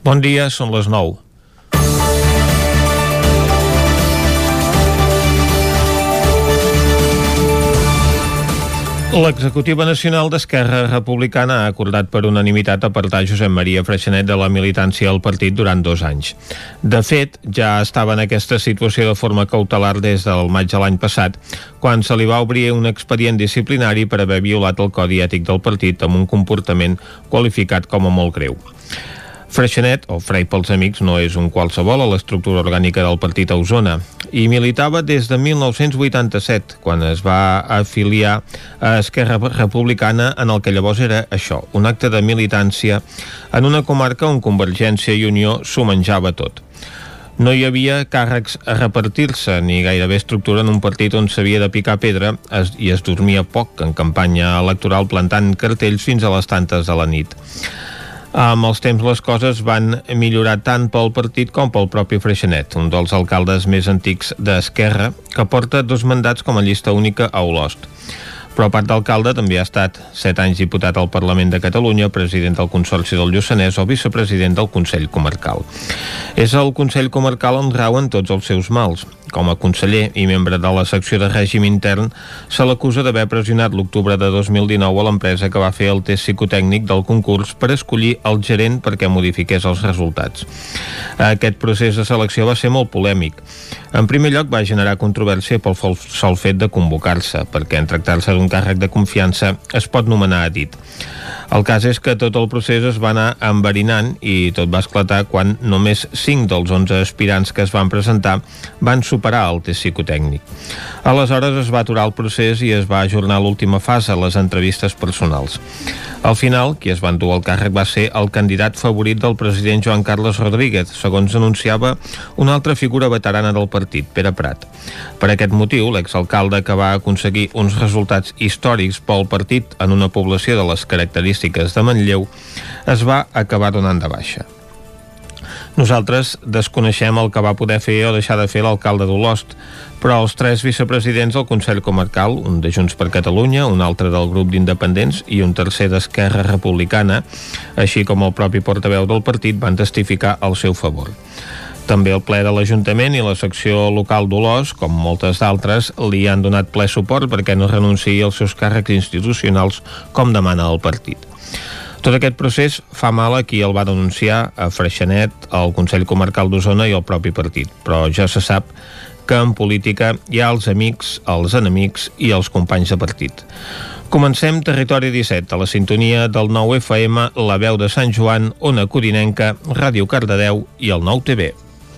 Bon dia, són les 9. L'executiva nacional d'Esquerra Republicana ha acordat per unanimitat apartar Josep Maria Freixenet de la militància al partit durant dos anys. De fet, ja estava en aquesta situació de forma cautelar des del maig de l'any passat, quan se li va obrir un expedient disciplinari per haver violat el codi ètic del partit amb un comportament qualificat com a molt greu. Freixenet, o Frei pels Amics, no és un qualsevol a l'estructura orgànica del partit a Osona i militava des de 1987, quan es va afiliar a Esquerra Republicana en el que llavors era això, un acte de militància en una comarca on Convergència i Unió s'ho menjava tot. No hi havia càrrecs a repartir-se ni gairebé estructura en un partit on s'havia de picar pedra es, i es dormia poc en campanya electoral plantant cartells fins a les tantes de la nit. Amb els temps les coses van millorar tant pel partit com pel propi Freixenet, un dels alcaldes més antics d'Esquerra, que porta dos mandats com a llista única a Olost però a part d'alcalde també ha estat 7 anys diputat al Parlament de Catalunya, president del Consorci del Lluçanès o vicepresident del Consell Comarcal. És el Consell Comarcal on rauen tots els seus mals. Com a conseller i membre de la secció de règim intern, se l'acusa d'haver pressionat l'octubre de 2019 a l'empresa que va fer el test psicotècnic del concurs per escollir el gerent perquè modifiqués els resultats. Aquest procés de selecció va ser molt polèmic. En primer lloc, va generar controvèrsia pel sol fet de convocar-se, perquè en tractar-se d'un càrrec de confiança es pot nomenar a dit. El cas és que tot el procés es va anar enverinant i tot va esclatar quan només 5 dels 11 aspirants que es van presentar van superar el test psicotècnic. Aleshores es va aturar el procés i es va ajornar l'última fase, les entrevistes personals. Al final, qui es va endur el càrrec va ser el candidat favorit del president Joan Carles Rodríguez, segons anunciava una altra figura veterana del partit, Pere Prat. Per aquest motiu, l'exalcalde que va aconseguir uns resultats històrics pel partit en una població de les característiques de Manlleu es va acabar donant de baixa. Nosaltres desconeixem el que va poder fer o deixar de fer l'alcalde d'Olost, però els tres vicepresidents del Consell Comarcal, un de Junts per Catalunya, un altre del grup d'independents i un tercer d'Esquerra Republicana, així com el propi portaveu del partit, van testificar al seu favor. També el ple de l'Ajuntament i la secció local d'Olors, com moltes d'altres, li han donat ple suport perquè no renunciï als seus càrrecs institucionals com demana el partit. Tot aquest procés fa mal a qui el va denunciar a Freixenet, al Consell Comarcal d'Osona i al propi partit, però ja se sap que en política hi ha els amics, els enemics i els companys de partit. Comencem Territori 17, a la sintonia del 9 FM, la veu de Sant Joan, Ona Corinenca, Ràdio Cardedeu i el 9 TV.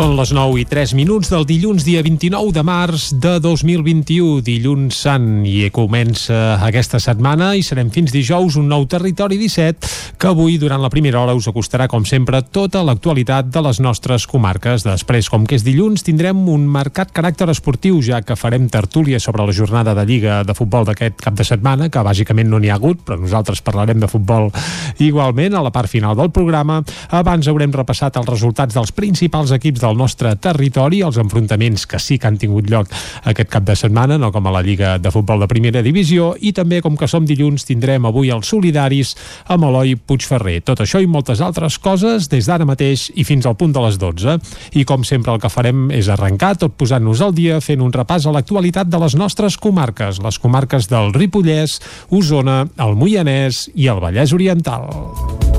Són les 9 i 3 minuts del dilluns, dia 29 de març de 2021, dilluns sant, i comença aquesta setmana i serem fins dijous un nou Territori 17 que avui, durant la primera hora, us acostarà, com sempre, tota l'actualitat de les nostres comarques. Després, com que és dilluns, tindrem un marcat caràcter esportiu, ja que farem tertúlia sobre la jornada de Lliga de Futbol d'aquest cap de setmana, que bàsicament no n'hi ha hagut, però nosaltres parlarem de futbol igualment a la part final del programa. Abans haurem repassat els resultats dels principals equips del nostre territori, els enfrontaments que sí que han tingut lloc aquest cap de setmana, no com a la Lliga de Futbol de Primera Divisió, i també, com que som dilluns, tindrem avui els solidaris amb Eloi Puigferrer. Tot això i moltes altres coses des d'ara mateix i fins al punt de les 12. I com sempre el que farem és arrencar tot posant-nos al dia fent un repàs a l'actualitat de les nostres comarques, les comarques del Ripollès, Osona, el Moianès i el Vallès Oriental.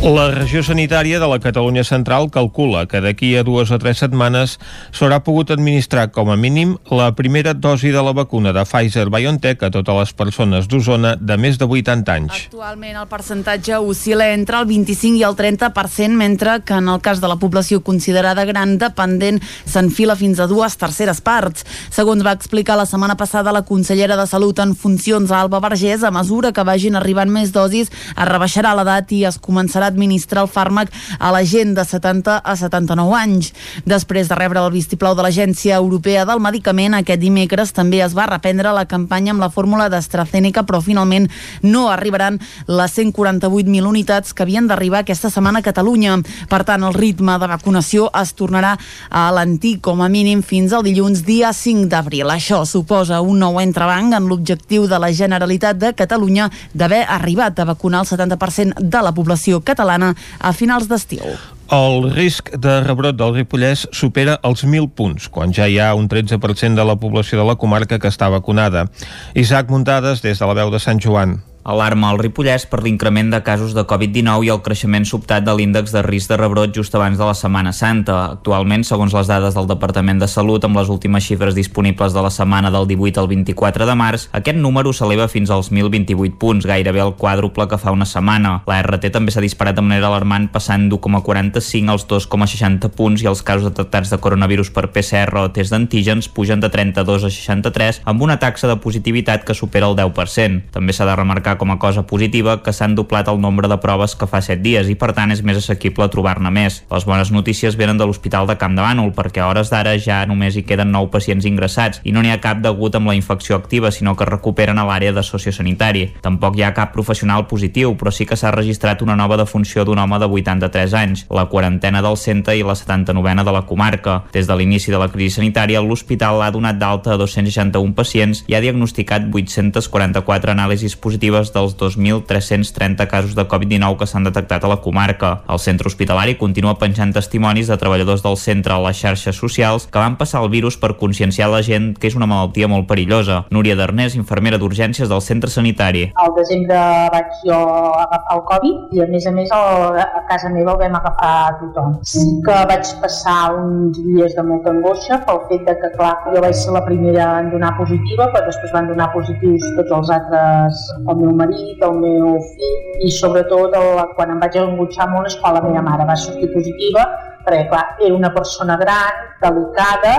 La regió sanitària de la Catalunya Central calcula que d'aquí a dues o tres setmanes s'haurà pogut administrar com a mínim la primera dosi de la vacuna de Pfizer-BioNTech a totes les persones d'Osona de més de 80 anys. Actualment el percentatge oscil·la entre el 25 i el 30%, mentre que en el cas de la població considerada gran dependent s'enfila fins a dues terceres parts. Segons va explicar la setmana passada la consellera de Salut en funcions Alba Vergés, a mesura que vagin arribant més dosis es rebaixarà l'edat i es començarà administrar el fàrmac a la gent de 70 a 79 anys. Després de rebre el vistiplau de l'Agència Europea del Medicament, aquest dimecres també es va reprendre la campanya amb la fórmula d'AstraZeneca, però finalment no arribaran les 148.000 unitats que havien d'arribar aquesta setmana a Catalunya. Per tant, el ritme de vacunació es tornarà a l'antic com a mínim fins al dilluns dia 5 d'abril. Això suposa un nou entrebanc en l'objectiu de la Generalitat de Catalunya d'haver arribat a vacunar el 70% de la població catalana a finals d'estiu. El risc de rebrot del Ripollès supera els 1.000 punts, quan ja hi ha un 13% de la població de la comarca que està vacunada. Isaac Muntades, des de la veu de Sant Joan. Alarma al Ripollès per l'increment de casos de Covid-19 i el creixement sobtat de l'índex de risc de rebrot just abans de la Setmana Santa. Actualment, segons les dades del Departament de Salut, amb les últimes xifres disponibles de la setmana del 18 al 24 de març, aquest número s'eleva fins als 1.028 punts, gairebé el quàdruple que fa una setmana. La RT també s'ha disparat de manera alarmant, passant d'1,45 als 2,60 punts i els casos detectats de coronavirus per PCR o test d'antígens pugen de 32 a 63, amb una taxa de positivitat que supera el 10%. També s'ha de remarcar destacar com a cosa positiva que s'han doblat el nombre de proves que fa 7 dies i per tant és més assequible trobar-ne més. Les bones notícies venen de l'Hospital de Camp de Bànol perquè a hores d'ara ja només hi queden 9 pacients ingressats i no n'hi ha cap degut amb la infecció activa sinó que recuperen a l'àrea de sociosanitari. Tampoc hi ha cap professional positiu però sí que s'ha registrat una nova defunció d'un home de 83 anys, la quarantena del centre i la 79a de la comarca. Des de l'inici de la crisi sanitària, l'hospital ha donat d'alta a 261 pacients i ha diagnosticat 844 anàlisis positives positives dels 2.330 casos de Covid-19 que s'han detectat a la comarca. El centre hospitalari continua penjant testimonis de treballadors del centre a les xarxes socials que van passar el virus per conscienciar la gent que és una malaltia molt perillosa. Núria Darnés, infermera d'urgències del centre sanitari. Al desembre vaig jo agafar el Covid i a més a més a casa meva el vam agafar a tothom. Sí que vaig passar uns dies de molta angoixa pel fet de que, clar, jo vaig ser la primera en donar positiva, però després van donar positius tots els altres, el meu meu marit, el meu fill i sobretot el, quan em vaig engotxar molt és quan la meva mare va sortir positiva perquè clar, era una persona gran, delicada,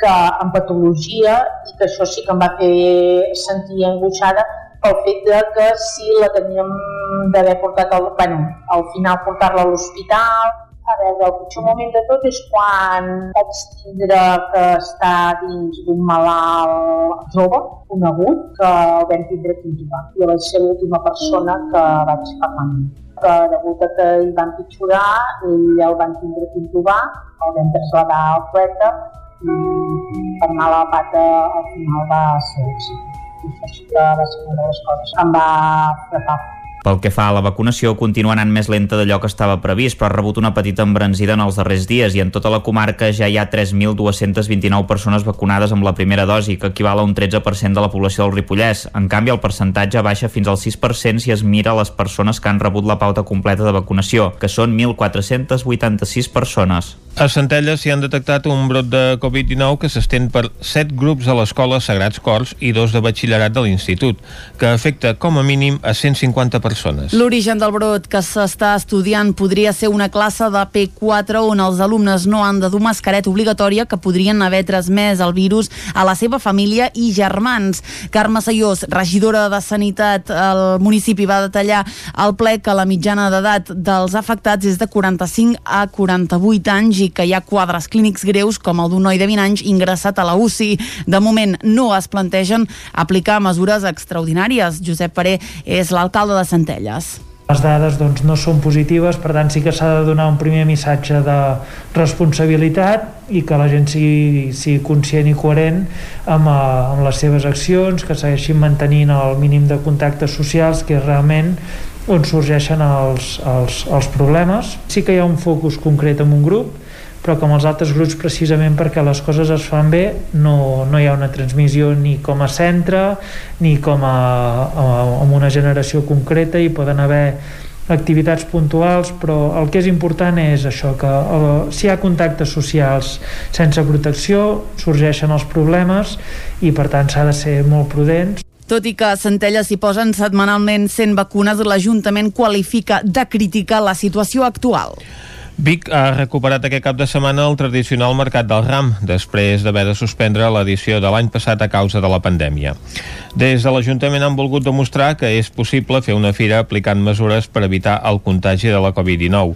que amb patologia i que això sí que em va fer sentir angoixada pel fet de que si la teníem d'haver portat al, bueno, al final portar-la a l'hospital a veure, el pitjor moment de tot és quan vaig tindre que estar dins d'un malalt jove, conegut, que el vam tindre que intubar. Jo vaig ser l'última persona que vaig parlar que degut a que hi van pitjorar, ell el van tindre que intubar, el vam traslladar al poeta i per anar a la pata al final va ser sí. I això va ser una de les coses que em va frapar pel que fa a la vacunació, continua anant més lenta d'allò que estava previst, però ha rebut una petita embranzida en els darrers dies i en tota la comarca ja hi ha 3.229 persones vacunades amb la primera dosi, que equival a un 13% de la població del Ripollès. En canvi, el percentatge baixa fins al 6% si es mira les persones que han rebut la pauta completa de vacunació, que són 1.486 persones. A Centelles s'hi han detectat un brot de Covid-19 que s'estén per 7 grups a l'escola Sagrats Cors i dos de batxillerat de l'Institut, que afecta com a mínim a 150 persones. L'origen del brot que s'està estudiant podria ser una classe de P4 on els alumnes no han de dur mascareta obligatòria que podrien haver transmès el virus a la seva família i germans. Carme Sayós, regidora de Sanitat al municipi, va detallar al ple que la mitjana d'edat dels afectats és de 45 a 48 anys i que hi ha quadres clínics greus com el d'un noi de 20 anys ingressat a la UCI. De moment no es plantegen aplicar mesures extraordinàries. Josep Paré és l'alcalde de Centelles les dades doncs, no són positives, per tant sí que s'ha de donar un primer missatge de responsabilitat i que la gent sigui, sigui conscient i coherent amb, eh, amb les seves accions, que segueixin mantenint el mínim de contactes socials, que és realment on sorgeixen els, els, els problemes. Sí que hi ha un focus concret en un grup, però com els altres grups precisament perquè les coses es fan bé no, no hi ha una transmissió ni com a centre ni com a, a, a una generació concreta i poden haver activitats puntuals, però el que és important és això, que el, si hi ha contactes socials sense protecció sorgeixen els problemes i per tant s'ha de ser molt prudents. Tot i que a Centelles s'hi posen setmanalment 100 vacunes, l'Ajuntament qualifica de crítica la situació actual. Vic ha recuperat aquest cap de setmana el tradicional mercat del ram, després d'haver de suspendre l'edició de l'any passat a causa de la pandèmia. Des de l'Ajuntament han volgut demostrar que és possible fer una fira aplicant mesures per evitar el contagi de la Covid-19.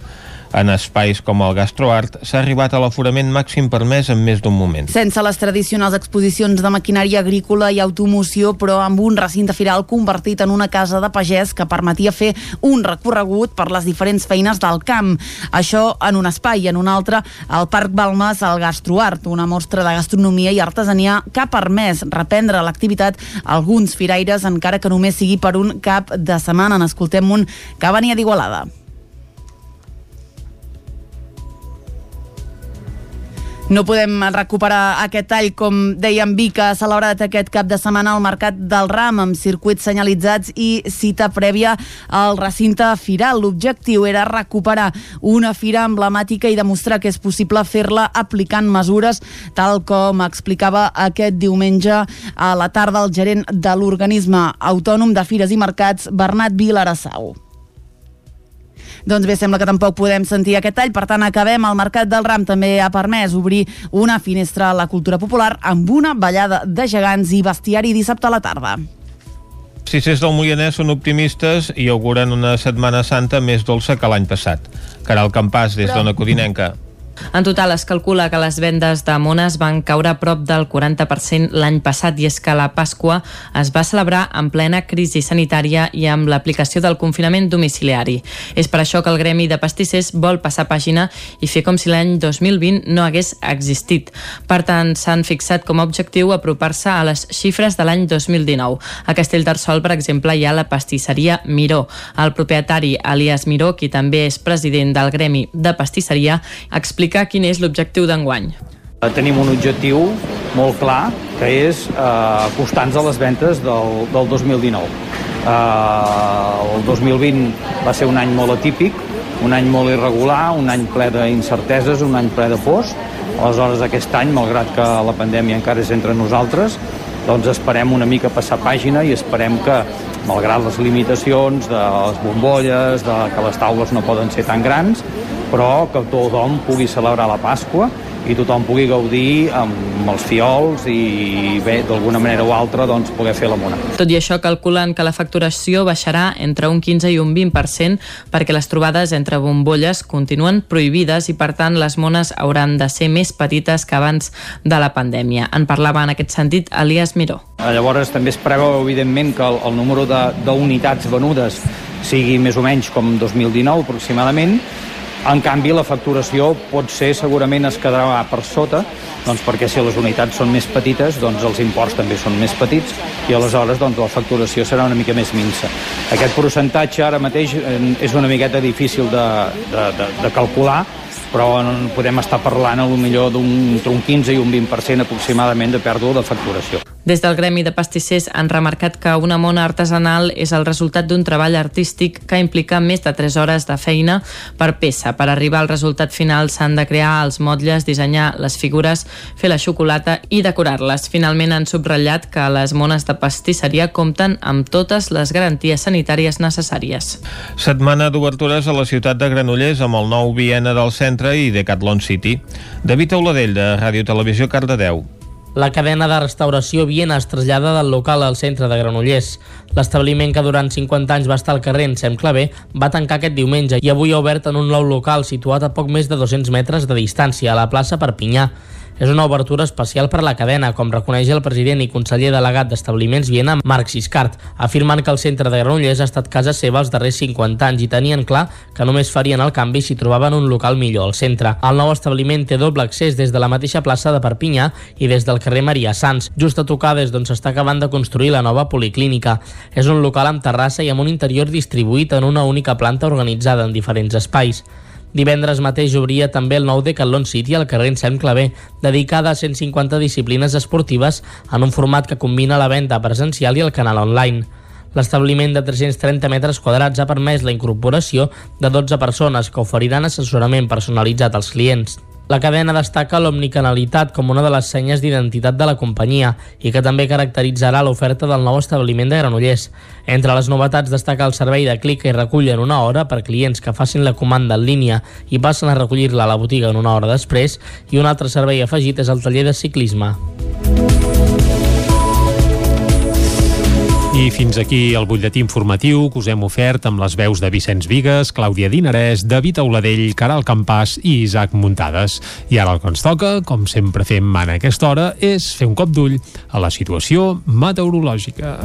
En espais com el Gastroart s'ha arribat a l'aforament màxim permès en més d'un moment. Sense les tradicionals exposicions de maquinària agrícola i automoció, però amb un recinte firal convertit en una casa de pagès que permetia fer un recorregut per les diferents feines del camp. Això en un espai i en un altre al Parc Balmes al Gastroart, una mostra de gastronomia i artesania que ha permès reprendre l'activitat alguns firaires, encara que només sigui per un cap de setmana. N'escoltem un que venia d'Igualada. No podem recuperar aquest tall, com dèiem, Vic ha celebrat aquest cap de setmana al Mercat del Ram amb circuits senyalitzats i cita prèvia al recinte firal. L'objectiu era recuperar una fira emblemàtica i demostrar que és possible fer-la aplicant mesures, tal com explicava aquest diumenge a la tarda el gerent de l'organisme autònom de Fires i Mercats, Bernat Vilarassau. Doncs bé, sembla que tampoc podem sentir aquest tall, per tant acabem. El Mercat del Ram també ha permès obrir una finestra a la cultura popular amb una ballada de gegants i bestiari dissabte a la tarda. Cicers del Moianès són optimistes i auguren una Setmana Santa més dolça que l'any passat. Caral Campàs, des d'Ona Codinenca. En total es calcula que les vendes de mones van caure a prop del 40% l'any passat i és que la Pasqua es va celebrar en plena crisi sanitària i amb l'aplicació del confinament domiciliari. És per això que el Gremi de Pastissers vol passar pàgina i fer com si l'any 2020 no hagués existit. Per tant, s'han fixat com a objectiu apropar-se a les xifres de l'any 2019. A Castellterçol, per exemple, hi ha la pastisseria Miró. El propietari, Elias Miró, qui també és president del Gremi de Pastisseria, explica explicar quin és l'objectiu d'enguany. Eh, tenim un objectiu molt clar, que és eh, acostar-nos a les ventes del, del 2019. Eh, el 2020 va ser un any molt atípic, un any molt irregular, un any ple d'incerteses, un any ple de pors. Aleshores, aquest any, malgrat que la pandèmia encara és entre nosaltres, doncs esperem una mica passar pàgina i esperem que, malgrat les limitacions de les bombolles, de que les taules no poden ser tan grans, però que tothom pugui celebrar la Pasqua i tothom pugui gaudir amb els fiols i bé, d'alguna manera o altra doncs, poder fer la mona. Tot i això, calculen que la facturació baixarà entre un 15 i un 20% perquè les trobades entre bombolles continuen prohibides i, per tant, les mones hauran de ser més petites que abans de la pandèmia. En parlava en aquest sentit Elias Miró. Llavors, també es preveu, evidentment, que el, el número d'unitats venudes sigui més o menys com 2019 aproximadament, en canvi, la facturació pot ser, segurament es quedarà per sota, doncs perquè si les unitats són més petites, doncs els imports també són més petits i aleshores doncs, la facturació serà una mica més minsa. Aquest percentatge ara mateix eh, és una miqueta difícil de, de, de, de calcular, però podem estar parlant a lo millor d'un un 15 i un 20% aproximadament de pèrdua de facturació. Des del Gremi de Pastissers han remarcat que una mona artesanal és el resultat d'un treball artístic que implica més de 3 hores de feina per peça. Per arribar al resultat final s'han de crear els motlles, dissenyar les figures, fer la xocolata i decorar-les. Finalment han subratllat que les mones de pastisseria compten amb totes les garanties sanitàries necessàries. Setmana d'obertures a la ciutat de Granollers amb el nou Viena del centre i Decathlon City. David Auladell, de Ràdio Televisió Cardedeu. La cadena de restauració Viena es trasllada del local al centre de Granollers. L'establiment que durant 50 anys va estar al carrer Ensem Clavé va tancar aquest diumenge i avui ha obert en un nou local situat a poc més de 200 metres de distància, a la plaça Perpinyà. És una obertura especial per a la cadena, com reconeix el president i conseller delegat d'Establiments Viena, Marc Siscart, afirmant que el centre de Granollers ha estat casa seva els darrers 50 anys i tenien clar que només farien el canvi si trobaven un local millor al centre. El nou establiment té doble accés des de la mateixa plaça de Perpinyà i des del carrer Maria Sans, just a tocar des d'on s'està acabant de construir la nova policlínica. És un local amb terrassa i amb un interior distribuït en una única planta organitzada en diferents espais. Divendres mateix obria també el nou Decathlon City al carrer Ensem Clavé, dedicada a 150 disciplines esportives en un format que combina la venda presencial i el canal online. L'establiment de 330 metres quadrats ha permès la incorporació de 12 persones que oferiran assessorament personalitzat als clients. La cadena destaca l'omnicanalitat com una de les senyes d'identitat de la companyia i que també caracteritzarà l'oferta del nou establiment de Granollers. Entre les novetats destaca el servei de clica i recull en una hora per clients que facin la comanda en línia i passen a recollir-la a la botiga en una hora després i un altre servei afegit és el taller de ciclisme. I fins aquí el butlletí informatiu que us hem ofert amb les veus de Vicenç Vigues, Clàudia Dinarès, David Auladell, Caral Campàs i Isaac Muntades. I ara el que ens toca, com sempre fem en aquesta hora, és fer un cop d'ull a la situació meteorològica.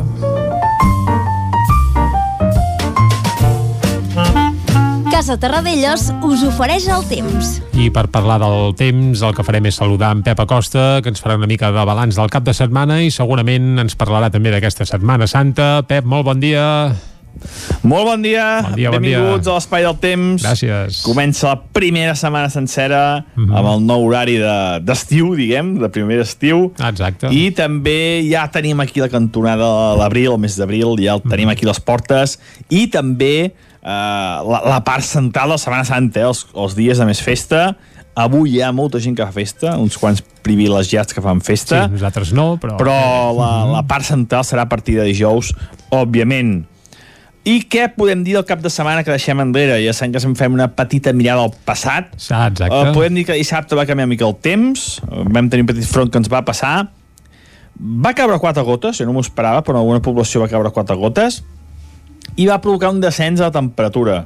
Casa Terradellos us ofereix el temps. I per parlar del temps, el que farem és saludar en Pep Acosta, que ens farà una mica de balanç del cap de setmana i segurament ens parlarà també d'aquesta Setmana Santa. Pep, molt bon dia. Molt bon dia, Bon dia, bon benvinguts dia. a l'Espai del Temps. Gràcies. Comença la primera setmana sencera Mhm. amb el nou horari de- d'estiu, diguem, de primer estiu. Exacte. I també ja tenim aquí la cantonada de l'abril, el mes d'abril, ja el Mhm. tenim aquí a les portes. I també eh, la, la part central de la Setmana Santa, eh, els, els dies de més festa. Avui hi ha molta gent que fa festa, uns quants privilegiats que fan festa. Sí, nosaltres no, però... Però la, la part central serà a partir de dijous, òbviament. I què podem dir del cap de setmana que deixem enrere? Ja sabem que se'n fem una petita mirada al passat. Ah, exacte. Uh, podem dir que dissabte va canviar mica el temps, vam tenir un petit front que ens va passar, va caure quatre gotes, jo no m'ho esperava, però en alguna població va caure quatre gotes, i va provocar un descens de la temperatura.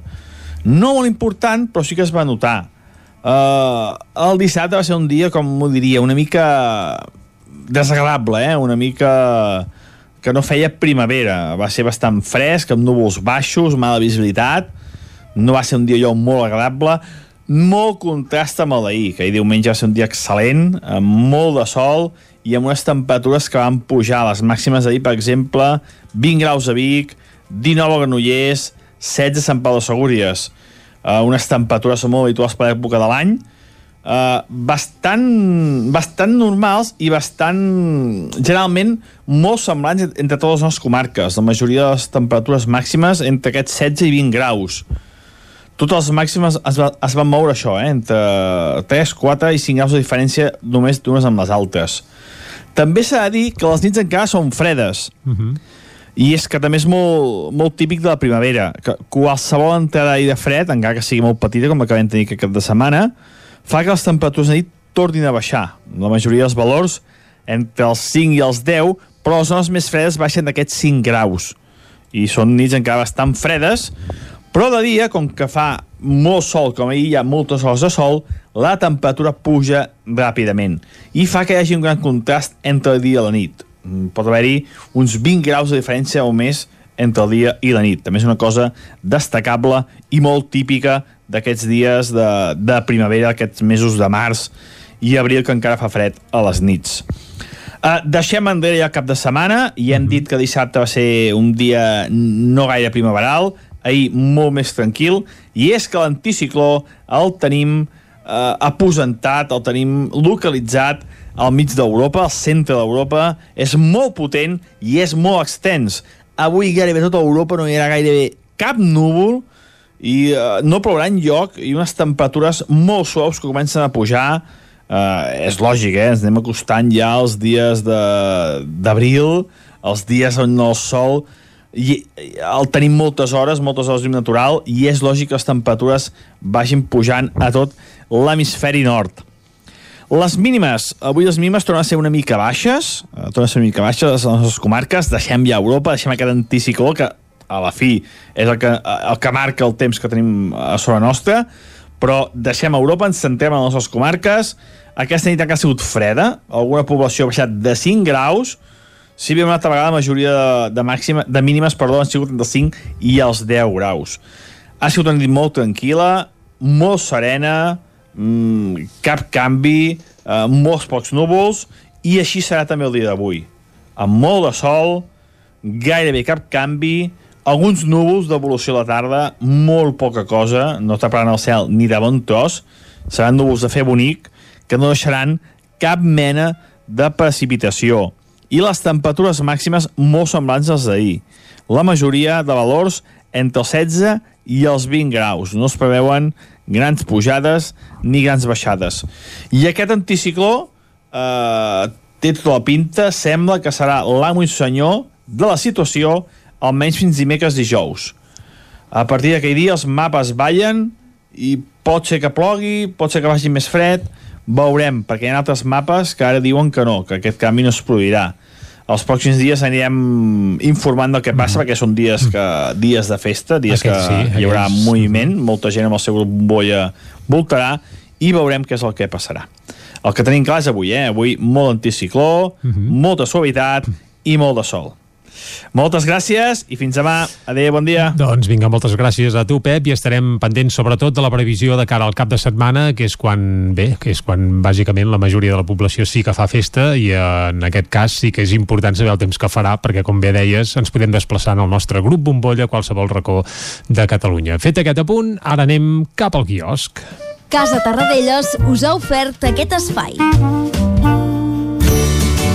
No molt important, però sí que es va notar. Uh, el dissabte va ser un dia, com m'ho diria, una mica desagradable, eh? una mica que no feia primavera. Va ser bastant fresc, amb núvols baixos, mala visibilitat. No va ser un dia allò molt agradable. Molt contrast amb el d'ahir, que ahir diumenge va ser un dia excel·lent, amb molt de sol i amb unes temperatures que van pujar. Les màximes d'ahir, per exemple, 20 graus a Vic, 19 a Granollers, 16 a Sant Pau de Segúries. Uh, unes temperatures molt habituals per l'època de l'any, uh, bastant, bastant normals i bastant, generalment, molt semblants entre totes les nostres comarques. La majoria de les temperatures màximes entre aquests 16 i 20 graus. Totes les màximes es, va, es van moure això, eh? entre 3, 4 i 5 graus de diferència només d'unes amb les altes. També s'ha de dir que les nits encara són fredes. Uh -huh. I és que també és molt, molt típic de la primavera, que qualsevol entrada d'aire fred, encara que sigui molt petita, com que vam tenir aquest cap de setmana, fa que les temperatures de nit tornin a baixar. La majoria dels valors entre els 5 i els 10, però les zones més fredes baixen d'aquests 5 graus. I són nits encara bastant fredes, però de dia, com que fa molt sol, com ahir hi ha moltes hores de sol, la temperatura puja ràpidament i fa que hi hagi un gran contrast entre el dia i la nit. Mm, Pot haver-hi uns 20 graus de diferència o més entre el dia i la nit. També és una cosa destacable i molt típica d'aquests dies de, de primavera, aquests mesos de març i abril que encara fa fred a les nits. Uh, deixem enrere ja el cap de setmana i hem dit que dissabte va ser un dia no gaire primaveral, ahir molt més tranquil, i és que l'anticicló el tenim uh, aposentat, el tenim localitzat al mig d'Europa, al centre d'Europa, és molt potent i és molt extens. Avui gairebé tota Europa no hi ha gairebé cap núvol i uh, no plourà lloc i unes temperatures molt suaus que comencen a pujar Uh, és lògic, eh? ens anem acostant ja als dies d'abril, els dies on el sol i, el tenim moltes hores, moltes hores natural, i és lògic que les temperatures vagin pujant a tot l'hemisferi nord. Les mínimes, avui les mínimes tornen a ser una mica baixes, eh, tornen a ser una mica baixes a les nostres comarques, deixem ja Europa, deixem aquest anticicló que a la fi és el que, el que marca el temps que tenim a sobre nostra, però deixem Europa, ens centrem en les nostres comarques, aquesta nit encara ha sigut freda, alguna població ha baixat de 5 graus, si bé una altra vegada la majoria de, de, màxima, de mínimes perdó, han sigut els 5 i els 10 graus. Ha sigut una nit molt tranquil·la, molt serena, mmm, cap canvi, eh, molts pocs núvols, i així serà també el dia d'avui. Amb molt de sol, gairebé cap canvi, alguns núvols d'evolució a la tarda, molt poca cosa, no taparan el cel ni de bon tros, seran núvols de fer bonic, que no deixaran cap mena de precipitació. I les temperatures màximes molt semblants als d'ahir. La majoria de valors entre els 16 i els 20 graus. No es preveuen grans pujades ni grans baixades. I aquest anticicló eh, té tota la pinta, sembla que serà l'amo i senyor de la situació almenys fins dimecres dijous. A partir d'aquell dia els mapes ballen i pot ser que plogui, pot ser que vagi més fred, veurem, perquè hi ha altres mapes que ara diuen que no, que aquest canvi no es produirà. Els pròxims dies anirem informant del que passa, mm. perquè són dies que dies de festa, dies Aquest que sí, hi haurà moviment, molta gent amb el seu grup bombolla voltarà i veurem què és el que passarà. El que tenim clar és avui, eh? Avui molt anticicló, molta suavitat i molt de sol. Moltes gràcies i fins demà. Adéu, bon dia. Doncs vinga, moltes gràcies a tu, Pep, i estarem pendents sobretot de la previsió de cara al cap de setmana, que és quan, bé, que és quan bàsicament la majoria de la població sí que fa festa i eh, en aquest cas sí que és important saber el temps que farà, perquè com bé deies, ens podem desplaçar en el nostre grup bombolla a qualsevol racó de Catalunya. Fet aquest apunt, ara anem cap al quiosc. Casa Tarradellas us ha ofert aquest espai.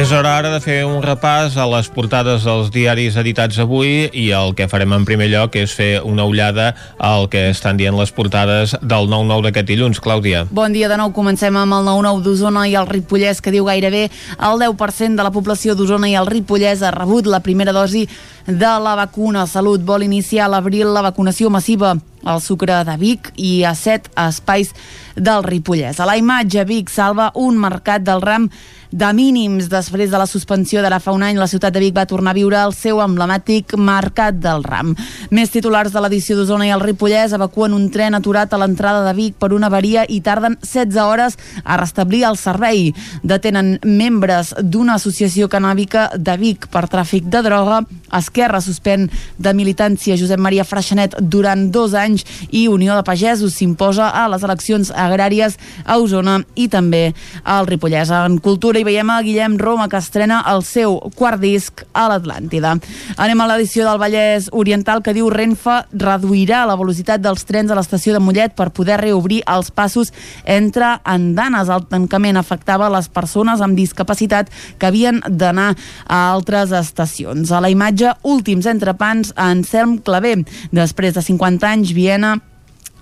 És hora ara de fer un repàs a les portades dels diaris editats avui i el que farem en primer lloc és fer una ullada al que estan dient les portades del 9-9 d'aquest dilluns. Clàudia. Bon dia de nou, comencem amb el 9-9 d'Osona i el Ripollès, que diu gairebé el 10% de la població d'Osona i el Ripollès ha rebut la primera dosi de la vacuna. Salut vol iniciar a l'abril la vacunació massiva al Sucre de Vic i a set espais del Ripollès. A la imatge, Vic salva un mercat del ram de mínims. Després de la suspensió d'ara fa un any, la ciutat de Vic va tornar a viure el seu emblemàtic Mercat del Ram. Més titulars de l'edició d'Osona i el Ripollès evacuen un tren aturat a l'entrada de Vic per una avaria i tarden 16 hores a restablir el servei. Detenen membres d'una associació canàbica de Vic per tràfic de droga. Esquerra suspèn de militància Josep Maria Freixenet durant dos anys i Unió de Pagesos s'imposa a les eleccions agràries a Osona i també al Ripollès. En cultura hi veiem a Guillem Roma que estrena el seu quart disc a l'Atlàntida. Anem a l'edició del Vallès Oriental que diu Renfe reduirà la velocitat dels trens a l'estació de Mollet per poder reobrir els passos entre andanes. El tancament afectava les persones amb discapacitat que havien d'anar a altres estacions. A la imatge, últims entrepans a Anselm Clavé. Després de 50 anys, Viena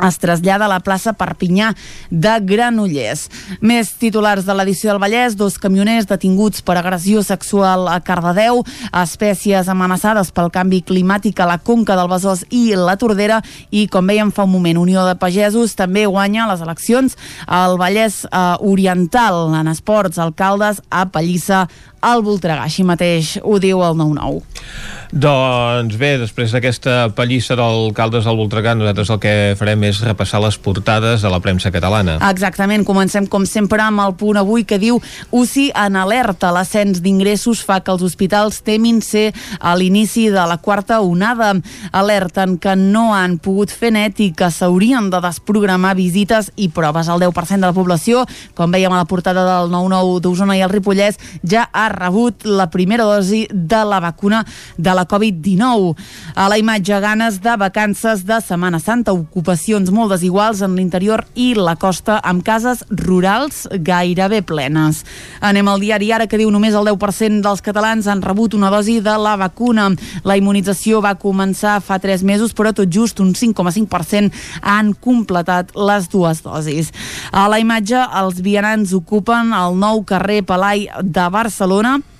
es trasllada a la plaça Perpinyà de Granollers. Més titulars de l'edició del Vallès, dos camioners detinguts per agressió sexual a Cardedeu, espècies amenaçades pel canvi climàtic a la Conca del Besòs i la Tordera i, com veiem fa un moment, Unió de Pagesos també guanya les eleccions al Vallès eh, Oriental en esports, alcaldes a Pallissa al Voltregà. Així mateix ho diu el 9-9. Doncs bé, després d'aquesta pallissa d'alcaldes del Voltregà, nosaltres el que farem és repassar les portades de la premsa catalana. Exactament, comencem com sempre amb el punt avui que diu UCI en alerta. L'ascens d'ingressos fa que els hospitals temin ser a l'inici de la quarta onada. Alerten que no han pogut fer net i que s'haurien de desprogramar visites i proves. El 10% de la població, com veiem a la portada del 9-9 d'Osona i el Ripollès, ja ha rebut la primera dosi de la vacuna de la Covid-19. A la imatge, ganes de vacances de Setmana Santa, ocupacions molt desiguals en l'interior i la costa amb cases rurals gairebé plenes. Anem al diari ara que diu només el 10% dels catalans han rebut una dosi de la vacuna. La immunització va començar fa 3 mesos, però tot just un 5,5% han completat les dues dosis. A la imatge, els vianants ocupen el nou carrer Palai de Barcelona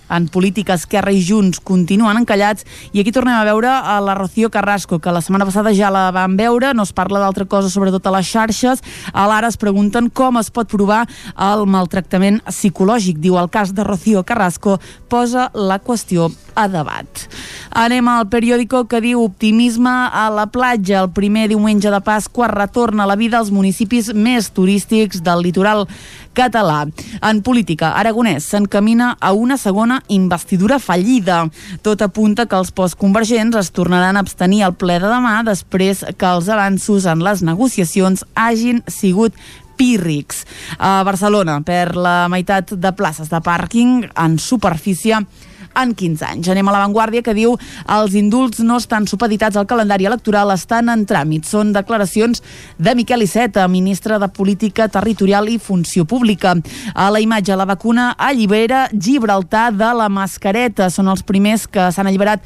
en política Esquerra i Junts continuen encallats i aquí tornem a veure a la Rocío Carrasco que la setmana passada ja la vam veure no es parla d'altra cosa sobretot a les xarxes. A l'ara es pregunten com es pot provar el maltractament psicològic. Diu el cas de Rocío Carrasco posa la qüestió a debat. Anem al periòdico que diu optimisme a la platja. El primer diumenge de Pasqua retorna la vida als municipis més turístics del litoral català. En política, Aragonès s'encamina a una segona investidura fallida. Tot apunta que els postconvergents es tornaran a abstenir al ple de demà després que els avanços en les negociacions hagin sigut pírrics. A Barcelona, per la meitat de places de pàrquing en superfície en 15 anys. Anem a l'avantguàrdia que diu els indults no estan supeditats al calendari electoral, estan en tràmit. Són declaracions de Miquel Iceta, ministre de Política Territorial i Funció Pública. A la imatge, la vacuna allibera Gibraltar de la mascareta. Són els primers que s'han alliberat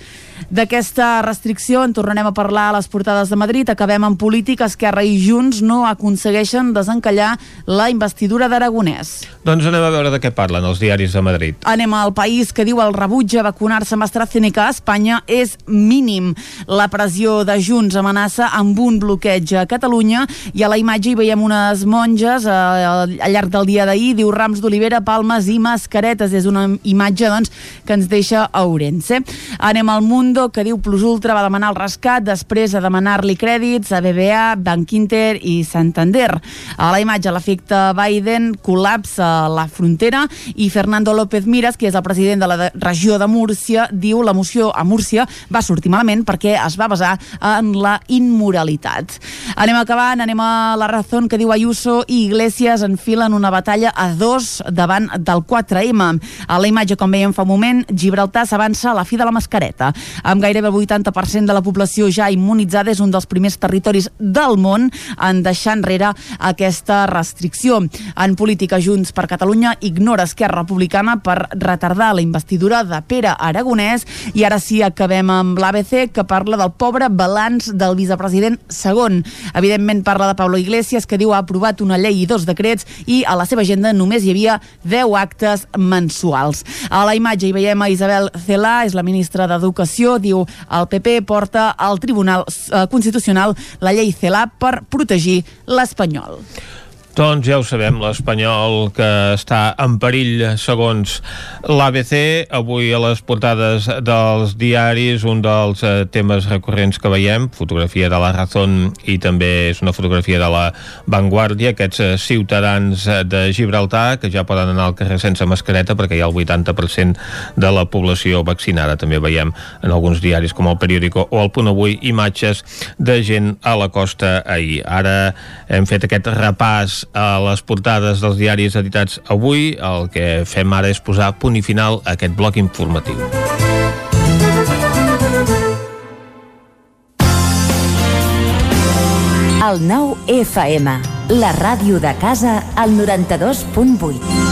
d'aquesta restricció. En tornarem a parlar a les portades de Madrid. Acabem en política. Esquerra i Junts no aconsegueixen desencallar la investidura d'Aragonès. Doncs anem a veure de què parlen els diaris de Madrid. Anem al país que diu el rebuig a vacunar-se amb AstraZeneca a Espanya és mínim. La pressió de Junts amenaça amb un bloqueig a Catalunya i a la imatge hi veiem unes monges eh, al llarg del dia d'ahir, diu rams d'olivera, palmes i mascaretes. És una imatge doncs, que ens deixa a Ourense. Anem al Mundo, que diu Plus Ultra va demanar el rescat després de demanar-li crèdits a BBA, Bank Inter i Santander. A la imatge, l'efecte Biden col·lapsa la frontera i Fernando López Miras, que és el president de la de regió de Múrcia, diu la moció a Múrcia va sortir malament perquè es va basar en la immoralitat. Anem acabant, anem a la raó que diu Ayuso i Iglesias enfilen una batalla a dos davant del 4M. A la imatge, com veiem fa un moment, Gibraltar s'avança a la fi de la mascareta. Amb gairebé el 80% de la població ja immunitzada, és un dels primers territoris del món en deixar enrere aquesta restricció. En política, Junts per Catalunya ignora Esquerra Republicana per retardar la investidura de Pere Aragonès i ara sí acabem amb l'ABC que parla del pobre balanç del vicepresident segon. Evidentment parla de Pablo Iglesias que diu ha aprovat una llei i dos decrets i a la seva agenda només hi havia 10 actes mensuals. A la imatge hi veiem a Isabel Celà, és la ministra d'Educació, diu el PP porta al Tribunal eh, Constitucional la llei Celà per protegir l'espanyol. Doncs ja ho sabem, l'Espanyol que està en perill segons l'ABC. Avui a les portades dels diaris un dels eh, temes recurrents que veiem, fotografia de la Razón i també és una fotografia de la Vanguardia, aquests eh, ciutadans de Gibraltar que ja poden anar al carrer sense mascareta perquè hi ha el 80% de la població vaccinada. També veiem en alguns diaris com el Periódico o el Punt Avui imatges de gent a la costa ahir. Ara hem fet aquest repàs a les portades dels diaris editats avui. El que fem ara és posar punt i final a aquest bloc informatiu. El nou FM, la ràdio de casa, al 92.8.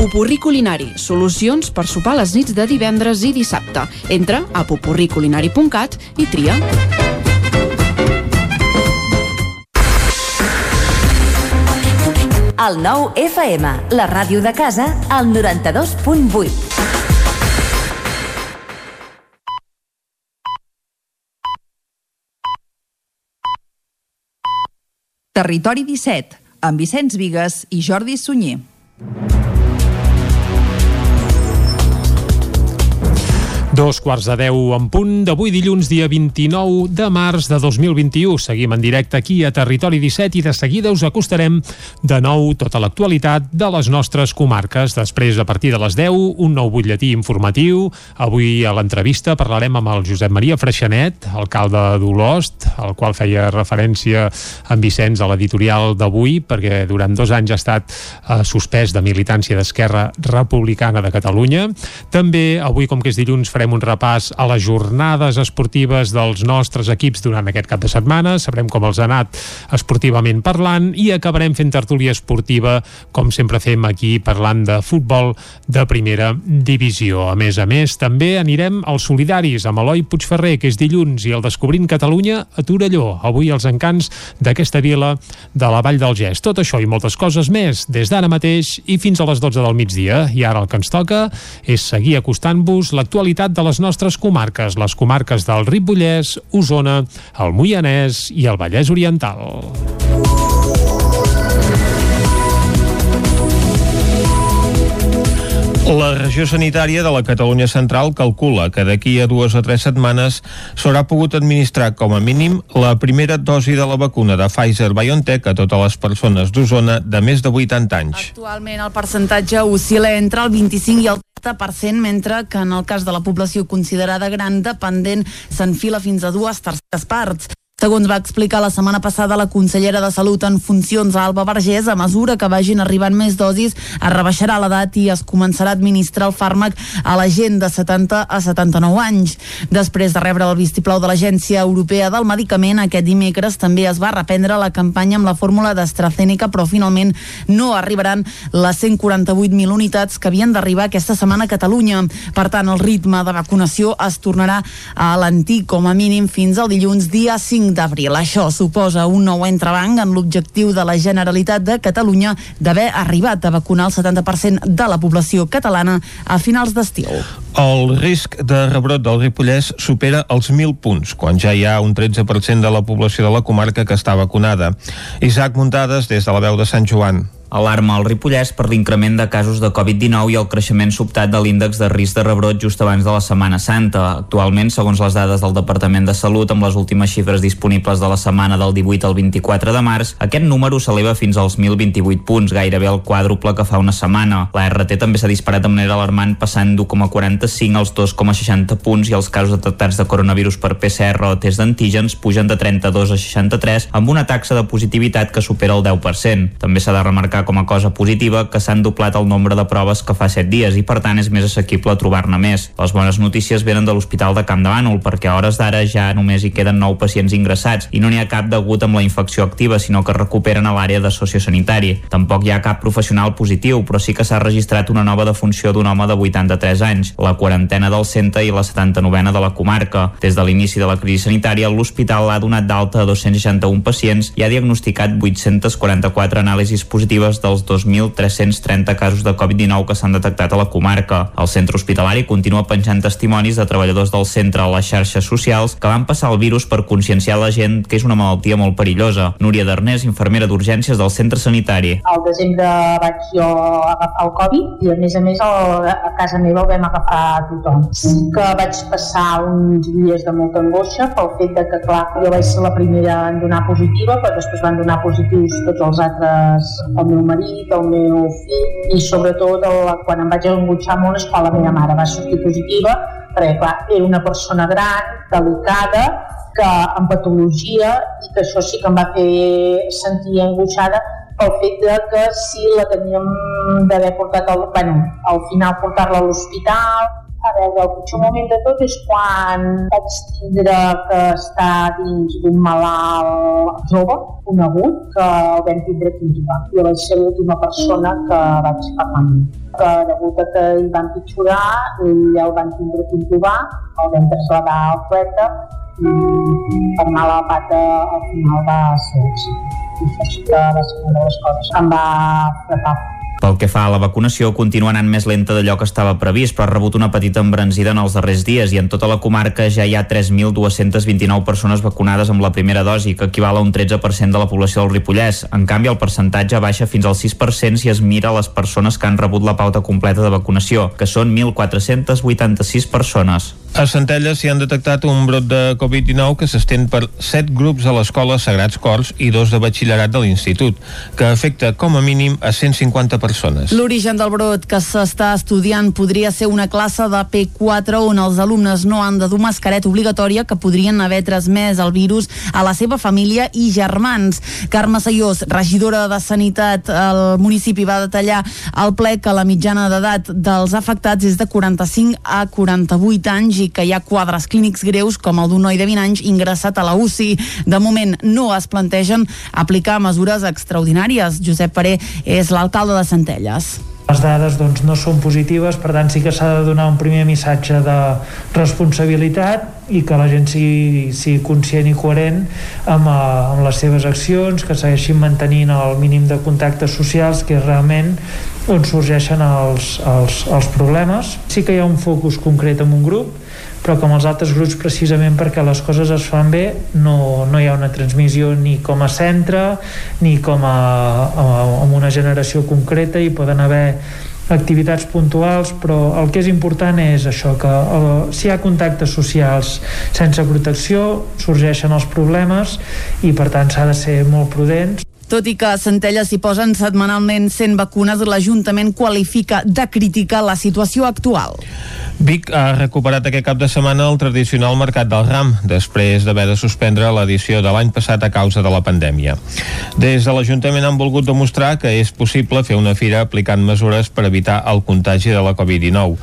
Pupurri Culinari, solucions per sopar les nits de divendres i dissabte. Entra a pupurriculinari.cat i tria. El nou FM, la ràdio de casa, al 92.8. Territori 17, amb Vicenç Vigues i Jordi Sunyer. Dos quarts de deu en punt d'avui dilluns, dia 29 de març de 2021. Seguim en directe aquí a Territori 17 i de seguida us acostarem de nou tota l'actualitat de les nostres comarques. Després, a partir de les 10, un nou butlletí informatiu. Avui a l'entrevista parlarem amb el Josep Maria Freixanet, alcalde d'Olost, al qual feia referència en Vicenç a l'editorial d'avui, perquè durant dos anys ha estat eh, suspès de militància d'Esquerra Republicana de Catalunya. També, avui, com que és dilluns, farem un repàs a les jornades esportives dels nostres equips durant aquest cap de setmana, sabrem com els ha anat esportivament parlant i acabarem fent tertúlia esportiva, com sempre fem aquí, parlant de futbol de primera divisió. A més a més, també anirem als solidaris amb Eloi Puigferrer, que és dilluns, i el Descobrint Catalunya a Torelló. Avui els encants d'aquesta vila de la Vall del Gès. Tot això i moltes coses més des d'ara mateix i fins a les 12 del migdia. I ara el que ens toca és seguir acostant-vos l'actualitat de les nostres comarques, les comarques del Ripollès, Osona, el Moianès i el Vallès Oriental. La regió sanitària de la Catalunya Central calcula que d'aquí a dues o tres setmanes s'haurà pogut administrar com a mínim la primera dosi de la vacuna de Pfizer-BioNTech a totes les persones d'Osona de més de 80 anys. Actualment el percentatge oscil·la entre el 25 i el 30%, mentre que en el cas de la població considerada gran dependent s'enfila fins a dues terceres parts. Segons va explicar la setmana passada la consellera de Salut en funcions Alba Vergés, a mesura que vagin arribant més dosis, es rebaixarà l'edat i es començarà a administrar el fàrmac a la gent de 70 a 79 anys. Després de rebre el vistiplau de l'Agència Europea del Medicament, aquest dimecres també es va reprendre la campanya amb la fórmula d'AstraZeneca, però finalment no arribaran les 148.000 unitats que havien d'arribar aquesta setmana a Catalunya. Per tant, el ritme de vacunació es tornarà a l'antic com a mínim fins al dilluns dia 5 d'abril. Això suposa un nou entrebanc en l'objectiu de la Generalitat de Catalunya d'haver arribat a vacunar el 70% de la població catalana a finals d'estiu. El risc de rebrot del Ripollès supera els 1.000 punts, quan ja hi ha un 13% de la població de la comarca que està vacunada. Isaac Muntades, des de la veu de Sant Joan. Alarma al Ripollès per l'increment de casos de Covid-19 i el creixement sobtat de l'índex de risc de rebrot just abans de la Setmana Santa. Actualment, segons les dades del Departament de Salut, amb les últimes xifres disponibles de la setmana del 18 al 24 de març, aquest número s'eleva fins als 1.028 punts, gairebé el quàdruple que fa una setmana. La RT també s'ha disparat de manera alarmant, passant d'1,45 als 2,60 punts i els casos detectats de coronavirus per PCR o test d'antígens pugen de 32 a 63, amb una taxa de positivitat que supera el 10%. També s'ha de remarcar com a cosa positiva que s'han doblat el nombre de proves que fa 7 dies i per tant és més assequible trobar-ne més. Les bones notícies venen de l'Hospital de Camp de Bànol perquè a hores d'ara ja només hi queden 9 pacients ingressats i no n'hi ha cap degut amb la infecció activa sinó que recuperen a l'àrea de sociosanitari. Tampoc hi ha cap professional positiu però sí que s'ha registrat una nova defunció d'un home de 83 anys, la quarantena del centre i la 79a de la comarca. Des de l'inici de la crisi sanitària, l'hospital ha donat d'alta a 261 pacients i ha diagnosticat 844 anàlisis positives dels 2.330 casos de Covid-19 que s'han detectat a la comarca. El centre hospitalari continua penjant testimonis de treballadors del centre a les xarxes socials que van passar el virus per conscienciar la gent que és una malaltia molt perillosa. Núria Darnés, infermera d'urgències del centre sanitari. Al desembre vaig jo agafar el Covid i a més a més el, a casa meva el vam agafar a tothom. Sí que vaig passar uns dies de molta angoixa pel fet de que, clar, jo vaig ser la primera en donar positiva, però després van donar positius tots els altres al meu meu marit, el meu fill i sobretot el, quan em vaig engutxar molt és quan la meva mare va sortir positiva perquè clar, era una persona gran, delicada, que amb patologia i que això sí que em va fer sentir angoixada pel fet de que si la teníem d'haver portat al, bueno, al final portar-la a l'hospital a veure, el pitjor moment de tot és quan vaig tindre que estar dins d'un malalt jove, conegut, que el vam tindre que intubar. Jo vaig ser l'última persona que vaig parlar amb ell. Que degut a que hi van pitjorar, ell el van tindre que intubar, el vam traslladar al poeta i per anar a la pata al final va ser èxit. I això sí que va ser una de les coses que em va frapar pel que fa a la vacunació, continua anant més lenta d'allò que estava previst, però ha rebut una petita embranzida en els darrers dies i en tota la comarca ja hi ha 3.229 persones vacunades amb la primera dosi, que equival a un 13% de la població del Ripollès. En canvi, el percentatge baixa fins al 6% si es mira les persones que han rebut la pauta completa de vacunació, que són 1.486 persones. A Centelles s'hi han detectat un brot de Covid-19 que s'estén per 7 grups a l'escola Sagrats Cors i dos de batxillerat de l'institut, que afecta com a mínim a 150 persones. L'origen del brot que s'està estudiant podria ser una classe de P4 on els alumnes no han de dur mascareta obligatòria que podrien haver transmès el virus a la seva família i germans. Carme Sayós, regidora de Sanitat al municipi, va detallar al ple que la mitjana d'edat dels afectats és de 45 a 48 anys i que hi ha quadres clínics greus com el d'un noi de 20 anys ingressat a la UCI. De moment no es plantegen aplicar mesures extraordinàries. Josep Paré és l'alcalde de Centelles les dades doncs, no són positives, per tant sí que s'ha de donar un primer missatge de responsabilitat i que la gent sigui, sigui conscient i coherent amb, eh, amb les seves accions, que segueixin mantenint el mínim de contactes socials, que és realment on sorgeixen els, els, els problemes. Sí que hi ha un focus concret en un grup, però com els altres grups precisament perquè les coses es fan bé no, no hi ha una transmissió ni com a centre ni com a, a, a una generació concreta i poden haver activitats puntuals, però el que és important és això, que el, si hi ha contactes socials sense protecció sorgeixen els problemes i per tant s'ha de ser molt prudents. Tot i que a Centelles s'hi posen setmanalment 100 vacunes, l'Ajuntament qualifica de crítica la situació actual. Vic ha recuperat aquest cap de setmana el tradicional Mercat del Ram, després d'haver de suspendre l'edició de l'any passat a causa de la pandèmia. Des de l'Ajuntament han volgut demostrar que és possible fer una fira aplicant mesures per evitar el contagi de la Covid-19.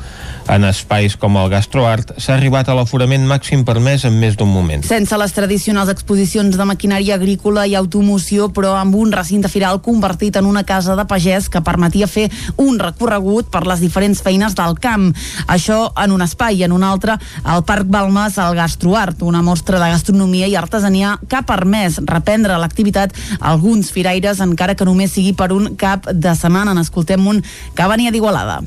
En espais com el Gastroart s'ha arribat a l'aforament màxim permès en més d'un moment. Sense les tradicionals exposicions de maquinària agrícola i automoció, però amb un recinte firal convertit en una casa de pagès que permetia fer un recorregut per les diferents feines del camp. Això en un espai i en un altre al Parc Balmes al Gastroart, una mostra de gastronomia i artesania que ha permès reprendre l'activitat alguns firaires encara que només sigui per un cap de setmana. N'escoltem un que venia d'Igualada.